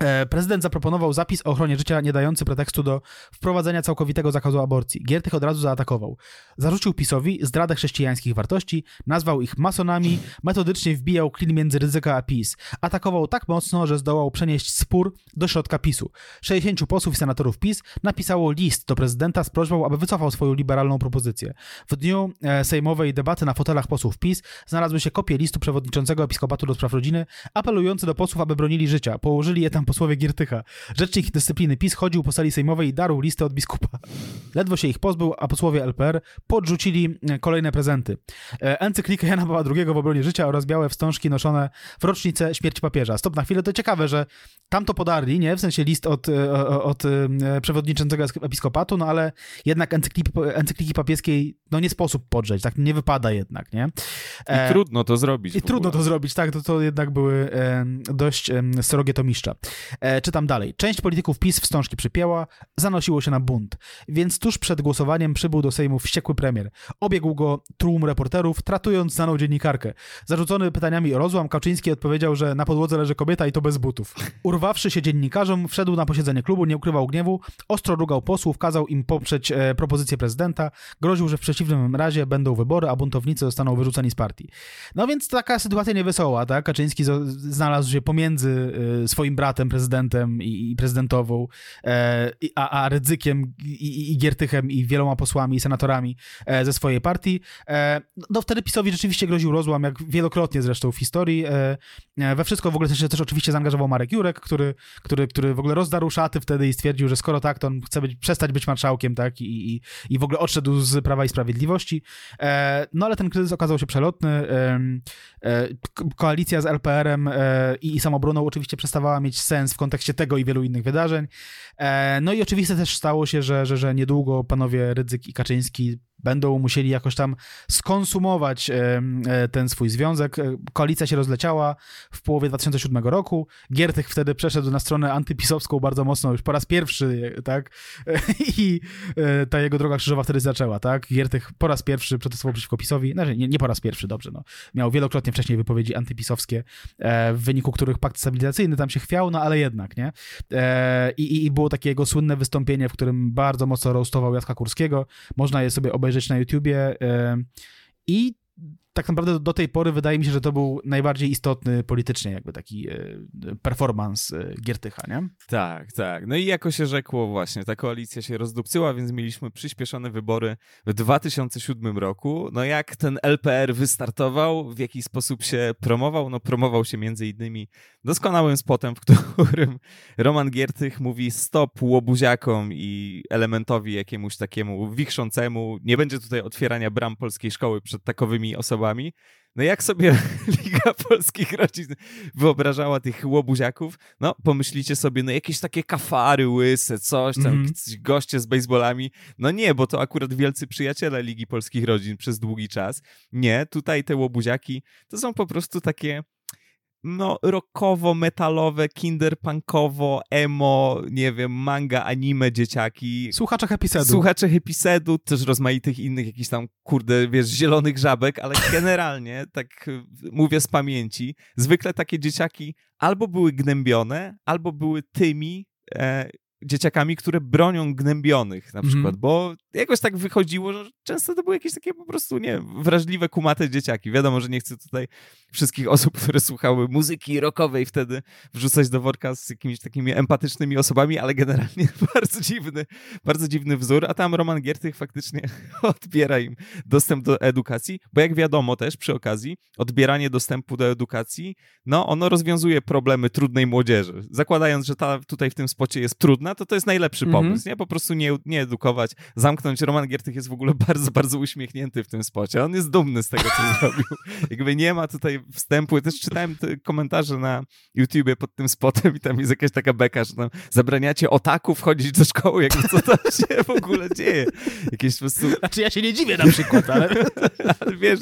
E, prezydent zaproponował zapis o ochronie życia nie dający pretekstu do wprowadzenia całkowitego zakazu aborcji. Giertych od razu zaatakował. Zarzucił PiSowi zdradę chrześcijańskich wartości, nazwał ich masonami, metodycznie wbijał klin między ryzyka a PiS. Atakował tak mocno, że zdołał przenieść spór do środka PiSu. 60 posłów i senatorów PiS napisało list do prezydenta z prośbą, aby wycofał swoją liberalną propozycję. W dniu e, sejmowej debaty na fotelach posłów PiS znalazły się kopie listu przewodniczącego Episkopatu do Spraw Rodziny, apelujący do posłów, aby bronili życia. Położyli je tam posłowie Giertycha. Rzecznik dyscypliny PiS chodził po sali sejmowej i darł listę od biskupa. Ledwo się ich pozbył, a posłowie LPR podrzucili e, kolejne prezenty. E, encyklikę Jana Pawła II w obronie życia oraz białe wstążki noszone w rocznicę śmierci papieża. Stop na chwilę, to ciekawe, że tam to podarli, nie? W sensie list od, e, od przewodniczącego episkopatu, no ale jednak encykliki, encykliki papieskiej, no nie sposób podrzeć, tak nie wypada jednak, nie? I trudno to zrobić. I trudno to zrobić, tak, to, to jednak były dość srogie tomiszcza. E, czytam dalej. Część polityków PiS wstążki przypięła, zanosiło się na bunt. Więc tuż przed głosowaniem przybył do Sejmu wściekły premier. Obiegł go tłum reporterów, tratując znaną dziennikarkę. Zarzucony pytaniami o rozłam, Kaczyński odpowiedział, że na podłodze leży kobieta i to bez butów. Urwawszy się dziennikarzom, wszedł na posiedzenie klubu, nie ukrywał gniewu, ostro rugał posłów, kazał im poprzeć e, propozycję prezydenta, groził, że w przeciwnym razie będą wybory, a buntownicy zostaną wyrzuceni z partii. No więc taka sytuacja niewesoła, tak? Kaczyński znalazł się pomiędzy e, swoim bratem, prezydentem, i, i prezydentową, e, a, a Rydzykiem i, i, Giertychem i wieloma posłami i senatorami e, ze swojej partii. E, no wtedy PiSowi rzeczywiście groził rozłam, jak wielokrotnie zresztą w historii. E, e, we wszystko w ogóle też, też oczywiście zaangażował Marek Jurek, który, który, który w ogóle rozdarł szaty wtedy i stwierdził, że skoro tak, to on chce być, przestać być marszałkiem, tak, i, i, i w ogóle odszedł z Prawa i Sprawiedliwości. E, no ale ten kryzys okazał się przelotny. Koalicja z LPR-em i, i samobroną oczywiście przestawała mieć sens w kontekście tego i wielu innych wydarzeń. E, no i oczywiście też stało się, że, że, że niedługo panowie Rydzyk i Kaczyński będą musieli jakoś tam skonsumować e, e, ten swój związek. E, koalicja się rozleciała w połowie 2007 roku. Giertych wtedy przeszedł na stronę antypisowską bardzo mocno, już po raz pierwszy, tak? I ta jego droga krzyżowa wtedy zaczęła, tak? Giertych po raz pierwszy protestował przeciwko PiSowi. Znaczy, nie, nie po raz pierwszy, dobrze, no. Miał wielokrotnie wcześniej wypowiedzi antypisowskie, w wyniku których pakt stabilizacyjny tam się chwiał, no ale jednak, nie? I, i było takie jego słynne wystąpienie, w którym bardzo mocno roastował Jacka Kurskiego. Można je sobie obejrzeć obejrzeć na YouTubie i tak naprawdę do tej pory wydaje mi się, że to był najbardziej istotny politycznie jakby taki e, performance e, Giertycha, nie? Tak, tak. No i jako się rzekło właśnie, ta koalicja się rozdupcyła, więc mieliśmy przyspieszone wybory w 2007 roku. No jak ten LPR wystartował, w jaki sposób się promował? No promował się między innymi doskonałym spotem, w którym Roman Giertych mówi stop łobuziakom i elementowi jakiemuś takiemu wichrzącemu. Nie będzie tutaj otwierania bram polskiej szkoły przed takowymi osobami no jak sobie Liga Polskich Rodzin wyobrażała tych łobuziaków? No pomyślicie sobie, no jakieś takie kafary łyse, coś tam, mm -hmm. goście z baseballami. No nie, bo to akurat wielcy przyjaciele Ligi Polskich Rodzin przez długi czas. Nie, tutaj te łobuziaki to są po prostu takie no, rockowo, metalowe, kinderpunkowo, emo, nie wiem, manga, anime, dzieciaki. Słuchaczach episedu. Słuchacze episedu, też rozmaitych innych jakichś tam, kurde, wiesz, zielonych żabek, ale generalnie, tak y, mówię z pamięci, zwykle takie dzieciaki albo były gnębione, albo były tymi, e, dzieciakami, które bronią gnębionych na przykład, mm. bo jakoś tak wychodziło, że często to były jakieś takie po prostu, nie wrażliwe, kumate dzieciaki. Wiadomo, że nie chcę tutaj wszystkich osób, które słuchały muzyki rockowej wtedy wrzucać do worka z jakimiś takimi empatycznymi osobami, ale generalnie bardzo dziwny, bardzo dziwny wzór, a tam Roman Giertych faktycznie odbiera im dostęp do edukacji, bo jak wiadomo też przy okazji, odbieranie dostępu do edukacji, no ono rozwiązuje problemy trudnej młodzieży. Zakładając, że ta tutaj w tym spocie jest trudna, to to jest najlepszy mhm. pomysł, nie? Po prostu nie, nie edukować, zamknąć. Roman Giertych jest w ogóle bardzo, bardzo uśmiechnięty w tym spocie. On jest dumny z tego, co zrobił. Jakby nie ma tutaj wstępu. też czytałem te komentarze na YouTubie pod tym spotem i tam jest jakaś taka beka, że tam zabraniacie otaku wchodzić do szkoły, jakby co tam się w ogóle dzieje. Jakieś po prostu... Znaczy ja się nie dziwię na przykład, ale... ale wiesz,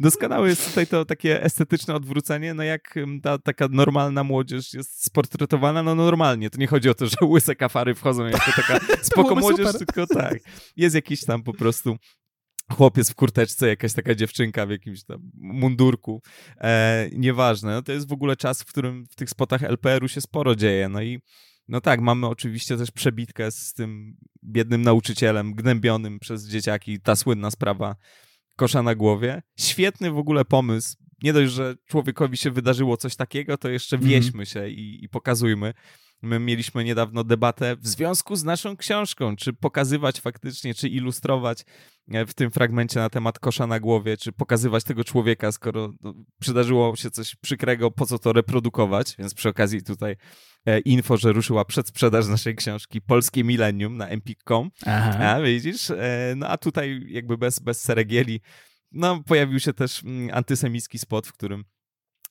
doskonałe jest tutaj to takie estetyczne odwrócenie, no jak ta taka normalna młodzież jest sportretowana, no normalnie. To nie chodzi o to, że łyse kafary wchodzą jako taka spoko młodzież, super. tylko tak. Jest jakiś tam po prostu chłopiec w kurteczce, jakaś taka dziewczynka w jakimś tam mundurku. E, nieważne. No to jest w ogóle czas, w którym w tych spotach LPR-u się sporo dzieje. No i no tak, mamy oczywiście też przebitkę z tym biednym nauczycielem gnębionym przez dzieciaki. Ta słynna sprawa kosza na głowie. Świetny w ogóle pomysł. Nie dość, że człowiekowi się wydarzyło coś takiego, to jeszcze mhm. wieśmy się i, i pokazujmy. My mieliśmy niedawno debatę w związku z naszą książką, czy pokazywać faktycznie, czy ilustrować e, w tym fragmencie na temat kosza na głowie, czy pokazywać tego człowieka, skoro no, przydarzyło się coś przykrego, po co to reprodukować. Więc przy okazji tutaj e, info, że ruszyła przedsprzedaż naszej książki Polskie Millennium na empik.com. A widzisz? E, no a tutaj jakby bez, bez seregieli no, pojawił się też mm, antysemicki spot, w którym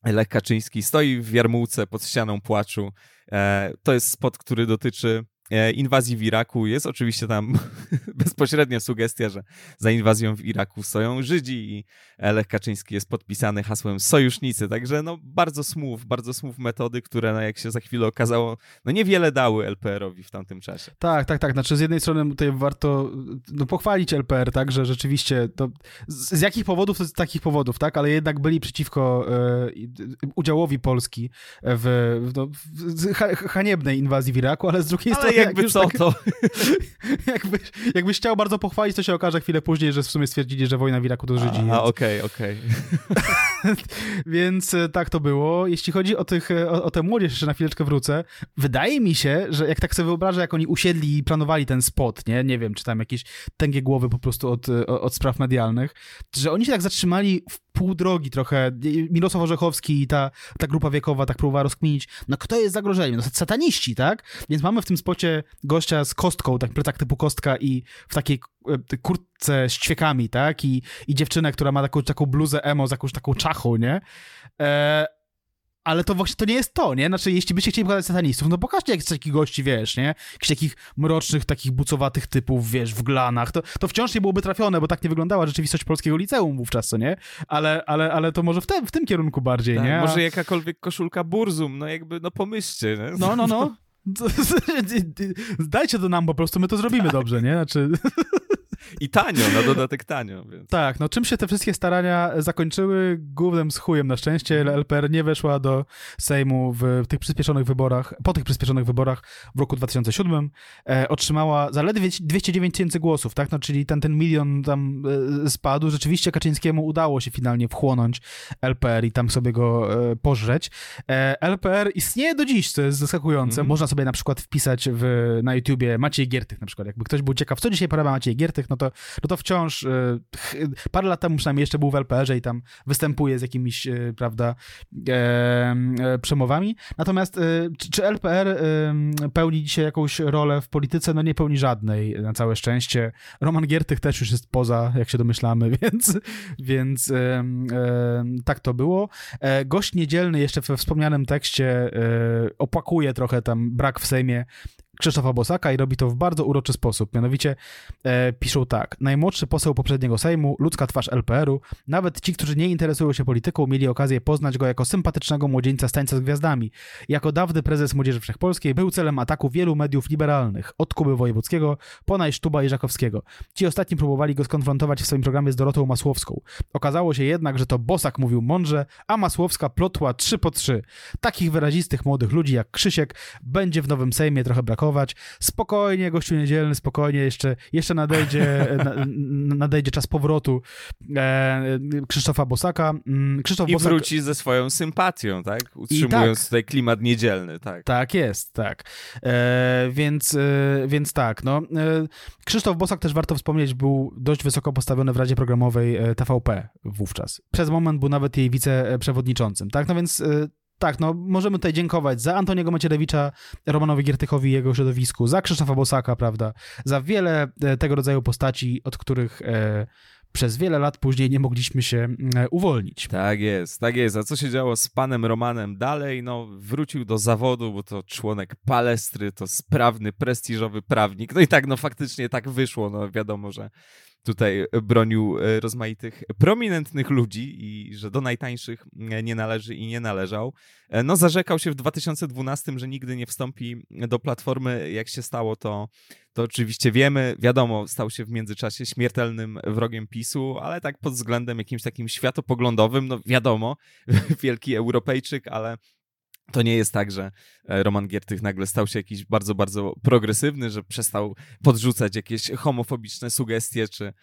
Lech Kaczyński stoi w jarmułce pod ścianą płaczu. E, to jest spot, który dotyczy inwazji w Iraku. Jest oczywiście tam bezpośrednia sugestia, że za inwazją w Iraku stoją Żydzi i Lech Kaczyński jest podpisany hasłem sojusznicy, także no bardzo smooth, bardzo smooth metody, które no, jak się za chwilę okazało, no niewiele dały LPR-owi w tamtym czasie. Tak, tak, tak, znaczy z jednej strony tutaj warto no, pochwalić LPR, tak, że rzeczywiście to, z, z jakich powodów, to z takich powodów, tak, ale jednak byli przeciwko e, udziałowi Polski w, w, no, w haniebnej inwazji w Iraku, ale z drugiej ale strony jakby co tak, to. jakby, jakbyś chciał bardzo pochwalić, to się okaże chwilę później, że w sumie stwierdzili, że wojna w Iraku to Żydzi. A, okej, okej. więc e, tak to było. Jeśli chodzi o, tych, e, o, o tę młodzież, jeszcze na chwileczkę wrócę, wydaje mi się, że jak tak sobie wyobrażę, jak oni usiedli i planowali ten spot, nie, nie wiem, czy tam jakieś tęgie głowy po prostu od, e, od spraw medialnych, że oni się tak zatrzymali w pół drogi trochę. Mirosław Orzechowski i ta, ta grupa wiekowa tak próbowała rozkminić, no kto jest zagrożeniem? No sataniści, tak? Więc mamy w tym spocie gościa z kostką, tak plecak typu kostka i w takiej e, kurtce z ćwiekami, tak? I, i dziewczynę, która ma taką, taką bluzę emo z jakąś taką czachą, nie? E, ale to właśnie to nie jest to, nie? Znaczy, jeśli byście chcieli pokazać satanistów, no pokażcie jakichś takich gości, wiesz, nie? Jakichś takich mrocznych, takich bucowatych typów, wiesz, w glanach. To, to wciąż nie byłoby trafione, bo tak nie wyglądała rzeczywistość polskiego liceum wówczas, co nie? Ale, ale, ale to może w, te, w tym kierunku bardziej, tak, nie? A... Może jakakolwiek koszulka burzum, no jakby, no pomyślcie, nie? No, no, no. Dajcie to nam po prostu, my to zrobimy dobrze, nie? Znaczy... I tanio, na dodatek tanio. Więc. Tak, no czym się te wszystkie starania zakończyły? Głównym z chujem na szczęście. LPR nie weszła do Sejmu w tych przyspieszonych wyborach, po tych przyspieszonych wyborach w roku 2007. E, otrzymała zaledwie 209 tysięcy głosów, tak? No, czyli ten, ten milion tam e, spadł. Rzeczywiście Kaczyńskiemu udało się finalnie wchłonąć LPR i tam sobie go e, pożreć. E, LPR istnieje do dziś, co jest zaskakujące. Mm -hmm. Można sobie na przykład wpisać w, na YouTubie Maciej Giertych na przykład. Jakby ktoś był ciekaw, co dzisiaj porabia Maciej Giertych, no to, no to wciąż y, parę lat temu przynajmniej jeszcze był w LPR-ze i tam występuje z jakimiś, y, prawda, e, przemowami. Natomiast czy, czy LPR pełni dzisiaj jakąś rolę w polityce? No nie pełni żadnej, na całe szczęście. Roman Giertych też już jest poza, jak się domyślamy, więc, więc tak to było. Gość niedzielny jeszcze we wspomnianym tekście opłakuje trochę tam brak w Sejmie Krzysztofa Bosaka i robi to w bardzo uroczy sposób. Mianowicie e, piszą tak. Najmłodszy poseł poprzedniego Sejmu, ludzka twarz LPR-u, nawet ci, którzy nie interesują się polityką, mieli okazję poznać go jako sympatycznego młodzieńca z tańca z gwiazdami. Jako dawny prezes Młodzieży Wszechpolskiej był celem ataku wielu mediów liberalnych, od Kuby Wojewódzkiego po Najsztuba i Żakowskiego. Ci ostatni próbowali go skonfrontować w swoim programie z Dorotą Masłowską. Okazało się jednak, że to Bosak mówił mądrze, a Masłowska plotła trzy po trzy. Takich wyrazistych młodych ludzi jak Krzysiek będzie w nowym Sejmie trochę brakować. Spokojnie, gościu niedzielny, spokojnie, jeszcze, jeszcze nadejdzie, na, nadejdzie czas powrotu e, Krzysztofa Bosaka. Mm, Krzysztof I Bosak... wróci ze swoją sympatią, tak? Utrzymując tak. tutaj klimat niedzielny, tak. Tak jest, tak. E, więc, e, więc tak, no. E, Krzysztof Bosak też warto wspomnieć, był dość wysoko postawiony w Radzie Programowej e, TVP wówczas. Przez moment był nawet jej wiceprzewodniczącym, tak? No więc e, tak, no możemy tutaj dziękować za Antoniego Macierewicza, Romanowi Giertychowi i jego środowisku, za Krzysztofa Bosaka, prawda, za wiele e, tego rodzaju postaci, od których e, przez wiele lat później nie mogliśmy się e, uwolnić. Tak jest, tak jest. A co się działo z panem Romanem dalej? No, wrócił do zawodu, bo to członek palestry, to sprawny, prestiżowy prawnik. No i tak, no faktycznie tak wyszło. No wiadomo, że tutaj bronił e, rozmaitych prominentnych ludzi i że do najtańszych e, nie należy i nie należał. E, no zarzekał się w 2012, że nigdy nie wstąpi do Platformy. Jak się stało, to, to oczywiście wiemy. Wiadomo, stał się w międzyczasie śmiertelnym wrogiem PiSu, ale tak pod względem jakimś takim światopoglądowym, no wiadomo, wielki Europejczyk, ale to nie jest tak, że e, Roman Giertych nagle stał się jakiś bardzo, bardzo progresywny, że przestał podrzucać jakieś homofobiczne sugestie, czy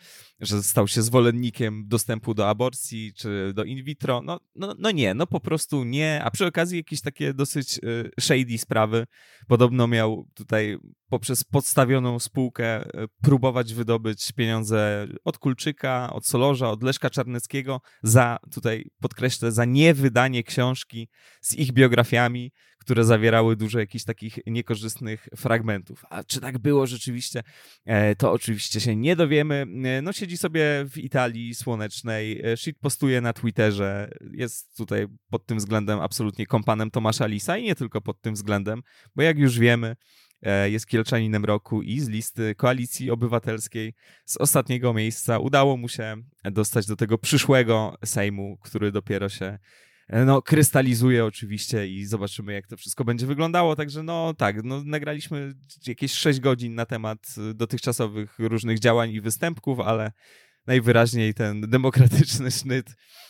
że stał się zwolennikiem dostępu do aborcji, czy do in vitro. No, no, no nie, no po prostu nie. A przy okazji jakieś takie dosyć e, shady sprawy. Podobno miał tutaj poprzez podstawioną spółkę e, próbować wydobyć pieniądze od Kulczyka, od Solorza, od Leszka Czarneckiego za, tutaj podkreślę, za niewydanie książki z ich biografiami, które zawierały dużo jakichś takich niekorzystnych fragmentów. A czy tak było rzeczywiście, e, to oczywiście się nie dowiemy. E, no siedzi sobie w Italii słonecznej, shit postuje na Twitterze, jest tutaj pod tym względem absolutnie kompanem Tomasza Lisa i nie tylko pod tym względem, bo jak już wiemy, jest Kielczaninem Roku i z listy Koalicji Obywatelskiej z ostatniego miejsca udało mu się dostać do tego przyszłego Sejmu, który dopiero się no, krystalizuje oczywiście i zobaczymy, jak to wszystko będzie wyglądało. Także no tak, no, nagraliśmy jakieś 6 godzin na temat dotychczasowych różnych działań i występków, ale najwyraźniej ten demokratyczny sznyt E,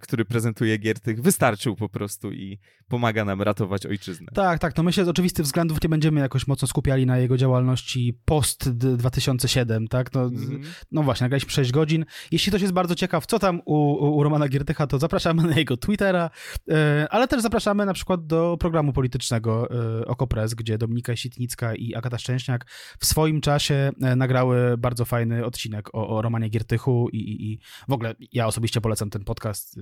który prezentuje Giertych, wystarczył po prostu i pomaga nam ratować ojczyznę. Tak, tak. No my się z oczywistych względów nie będziemy jakoś mocno skupiali na jego działalności post 2007, tak? No, mm. no właśnie, nagraliśmy 6 godzin. Jeśli ktoś jest bardzo ciekaw, co tam u, u Romana Giertycha, to zapraszamy na jego Twittera, e, ale też zapraszamy na przykład do programu politycznego e, Okopres, gdzie Dominika Sitnicka i Agata Szczęśniak w swoim czasie nagrały bardzo fajny odcinek o, o Romanie Giertychu i, i, i w ogóle ja osobiście polecam ten podcast podcast.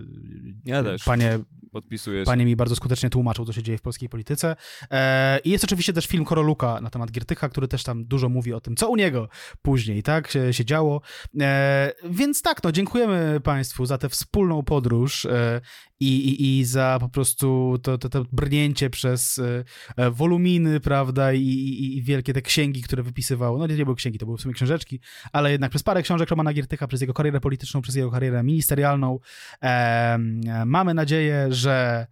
Ja też. Panie, Podpisuję Panie mi bardzo skutecznie tłumaczył, co się dzieje w polskiej polityce. E, I jest oczywiście też film Koroluka na temat Giertycha, który też tam dużo mówi o tym, co u niego później, tak, się, się działo. E, więc tak, no, dziękujemy Państwu za tę wspólną podróż e, i, i, i za po prostu to, to, to brnięcie przez e, woluminy, prawda, i, i, i, wielkie te księgi, które wypisywał. No nie, nie były księgi, to były w sumie książeczki, ale jednak przez parę książek Romana Giertycha, przez jego karierę polityczną, przez jego karierę ministerialną. E, mamy nadzieję, że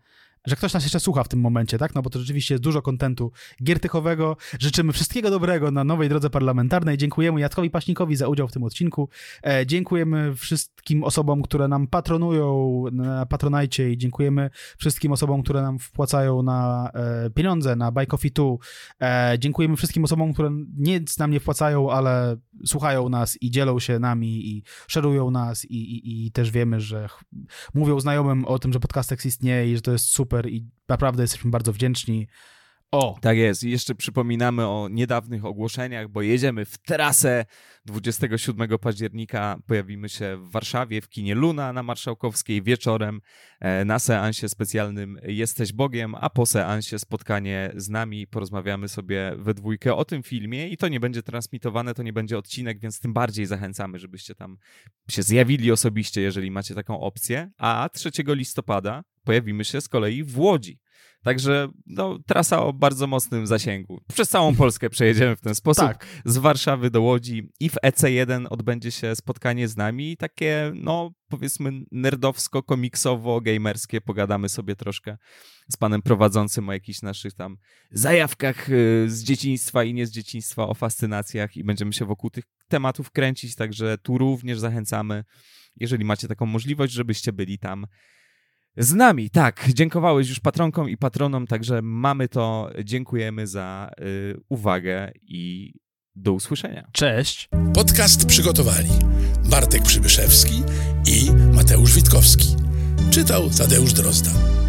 że ktoś nas jeszcze słucha w tym momencie, tak? No bo to rzeczywiście jest dużo kontentu giertychowego. Życzymy wszystkiego dobrego na nowej drodze parlamentarnej. Dziękujemy Jackowi Paśnikowi za udział w tym odcinku. E, dziękujemy wszystkim osobom, które nam patronują na Patronajcie i dziękujemy wszystkim osobom, które nam wpłacają na e, pieniądze, na Buy Coffee 2. E, dziękujemy wszystkim osobom, które nic nam nie wpłacają, ale słuchają nas i dzielą się nami i szerują nas i, i, i też wiemy, że mówią znajomym o tym, że Podcastex istnieje i że to jest super super i naprawdę jesteśmy bardzo wdzięczni. O! Tak jest. I jeszcze przypominamy o niedawnych ogłoszeniach, bo jedziemy w trasę 27 października. Pojawimy się w Warszawie, w kinie Luna na Marszałkowskiej wieczorem e, na seansie specjalnym Jesteś Bogiem, a po seansie spotkanie z nami. Porozmawiamy sobie we dwójkę o tym filmie i to nie będzie transmitowane, to nie będzie odcinek, więc tym bardziej zachęcamy, żebyście tam się zjawili osobiście, jeżeli macie taką opcję. A 3 listopada pojawimy się z kolei w Łodzi Także no, trasa o bardzo mocnym zasięgu. Przez całą Polskę przejedziemy w ten sposób. Tak. Z Warszawy do Łodzi i w EC1 odbędzie się spotkanie z nami. Takie, no powiedzmy nerdowsko, komiksowo, gamerskie. Pogadamy sobie troszkę z panem prowadzącym o jakichś naszych tam zajawkach y, z dzieciństwa i nie z dzieciństwa, o fascynacjach i będziemy się wokół tych tematów kręcić, także tu również zachęcamy, jeżeli macie taką możliwość, żebyście byli tam z nami. Tak, dziękowałeś już patronkom i patronom, także mamy to. Dziękujemy za y, uwagę i do usłyszenia. Cześć. Podcast przygotowali Bartek Przybyszewski i Mateusz Witkowski. Czytał Tadeusz Drozda.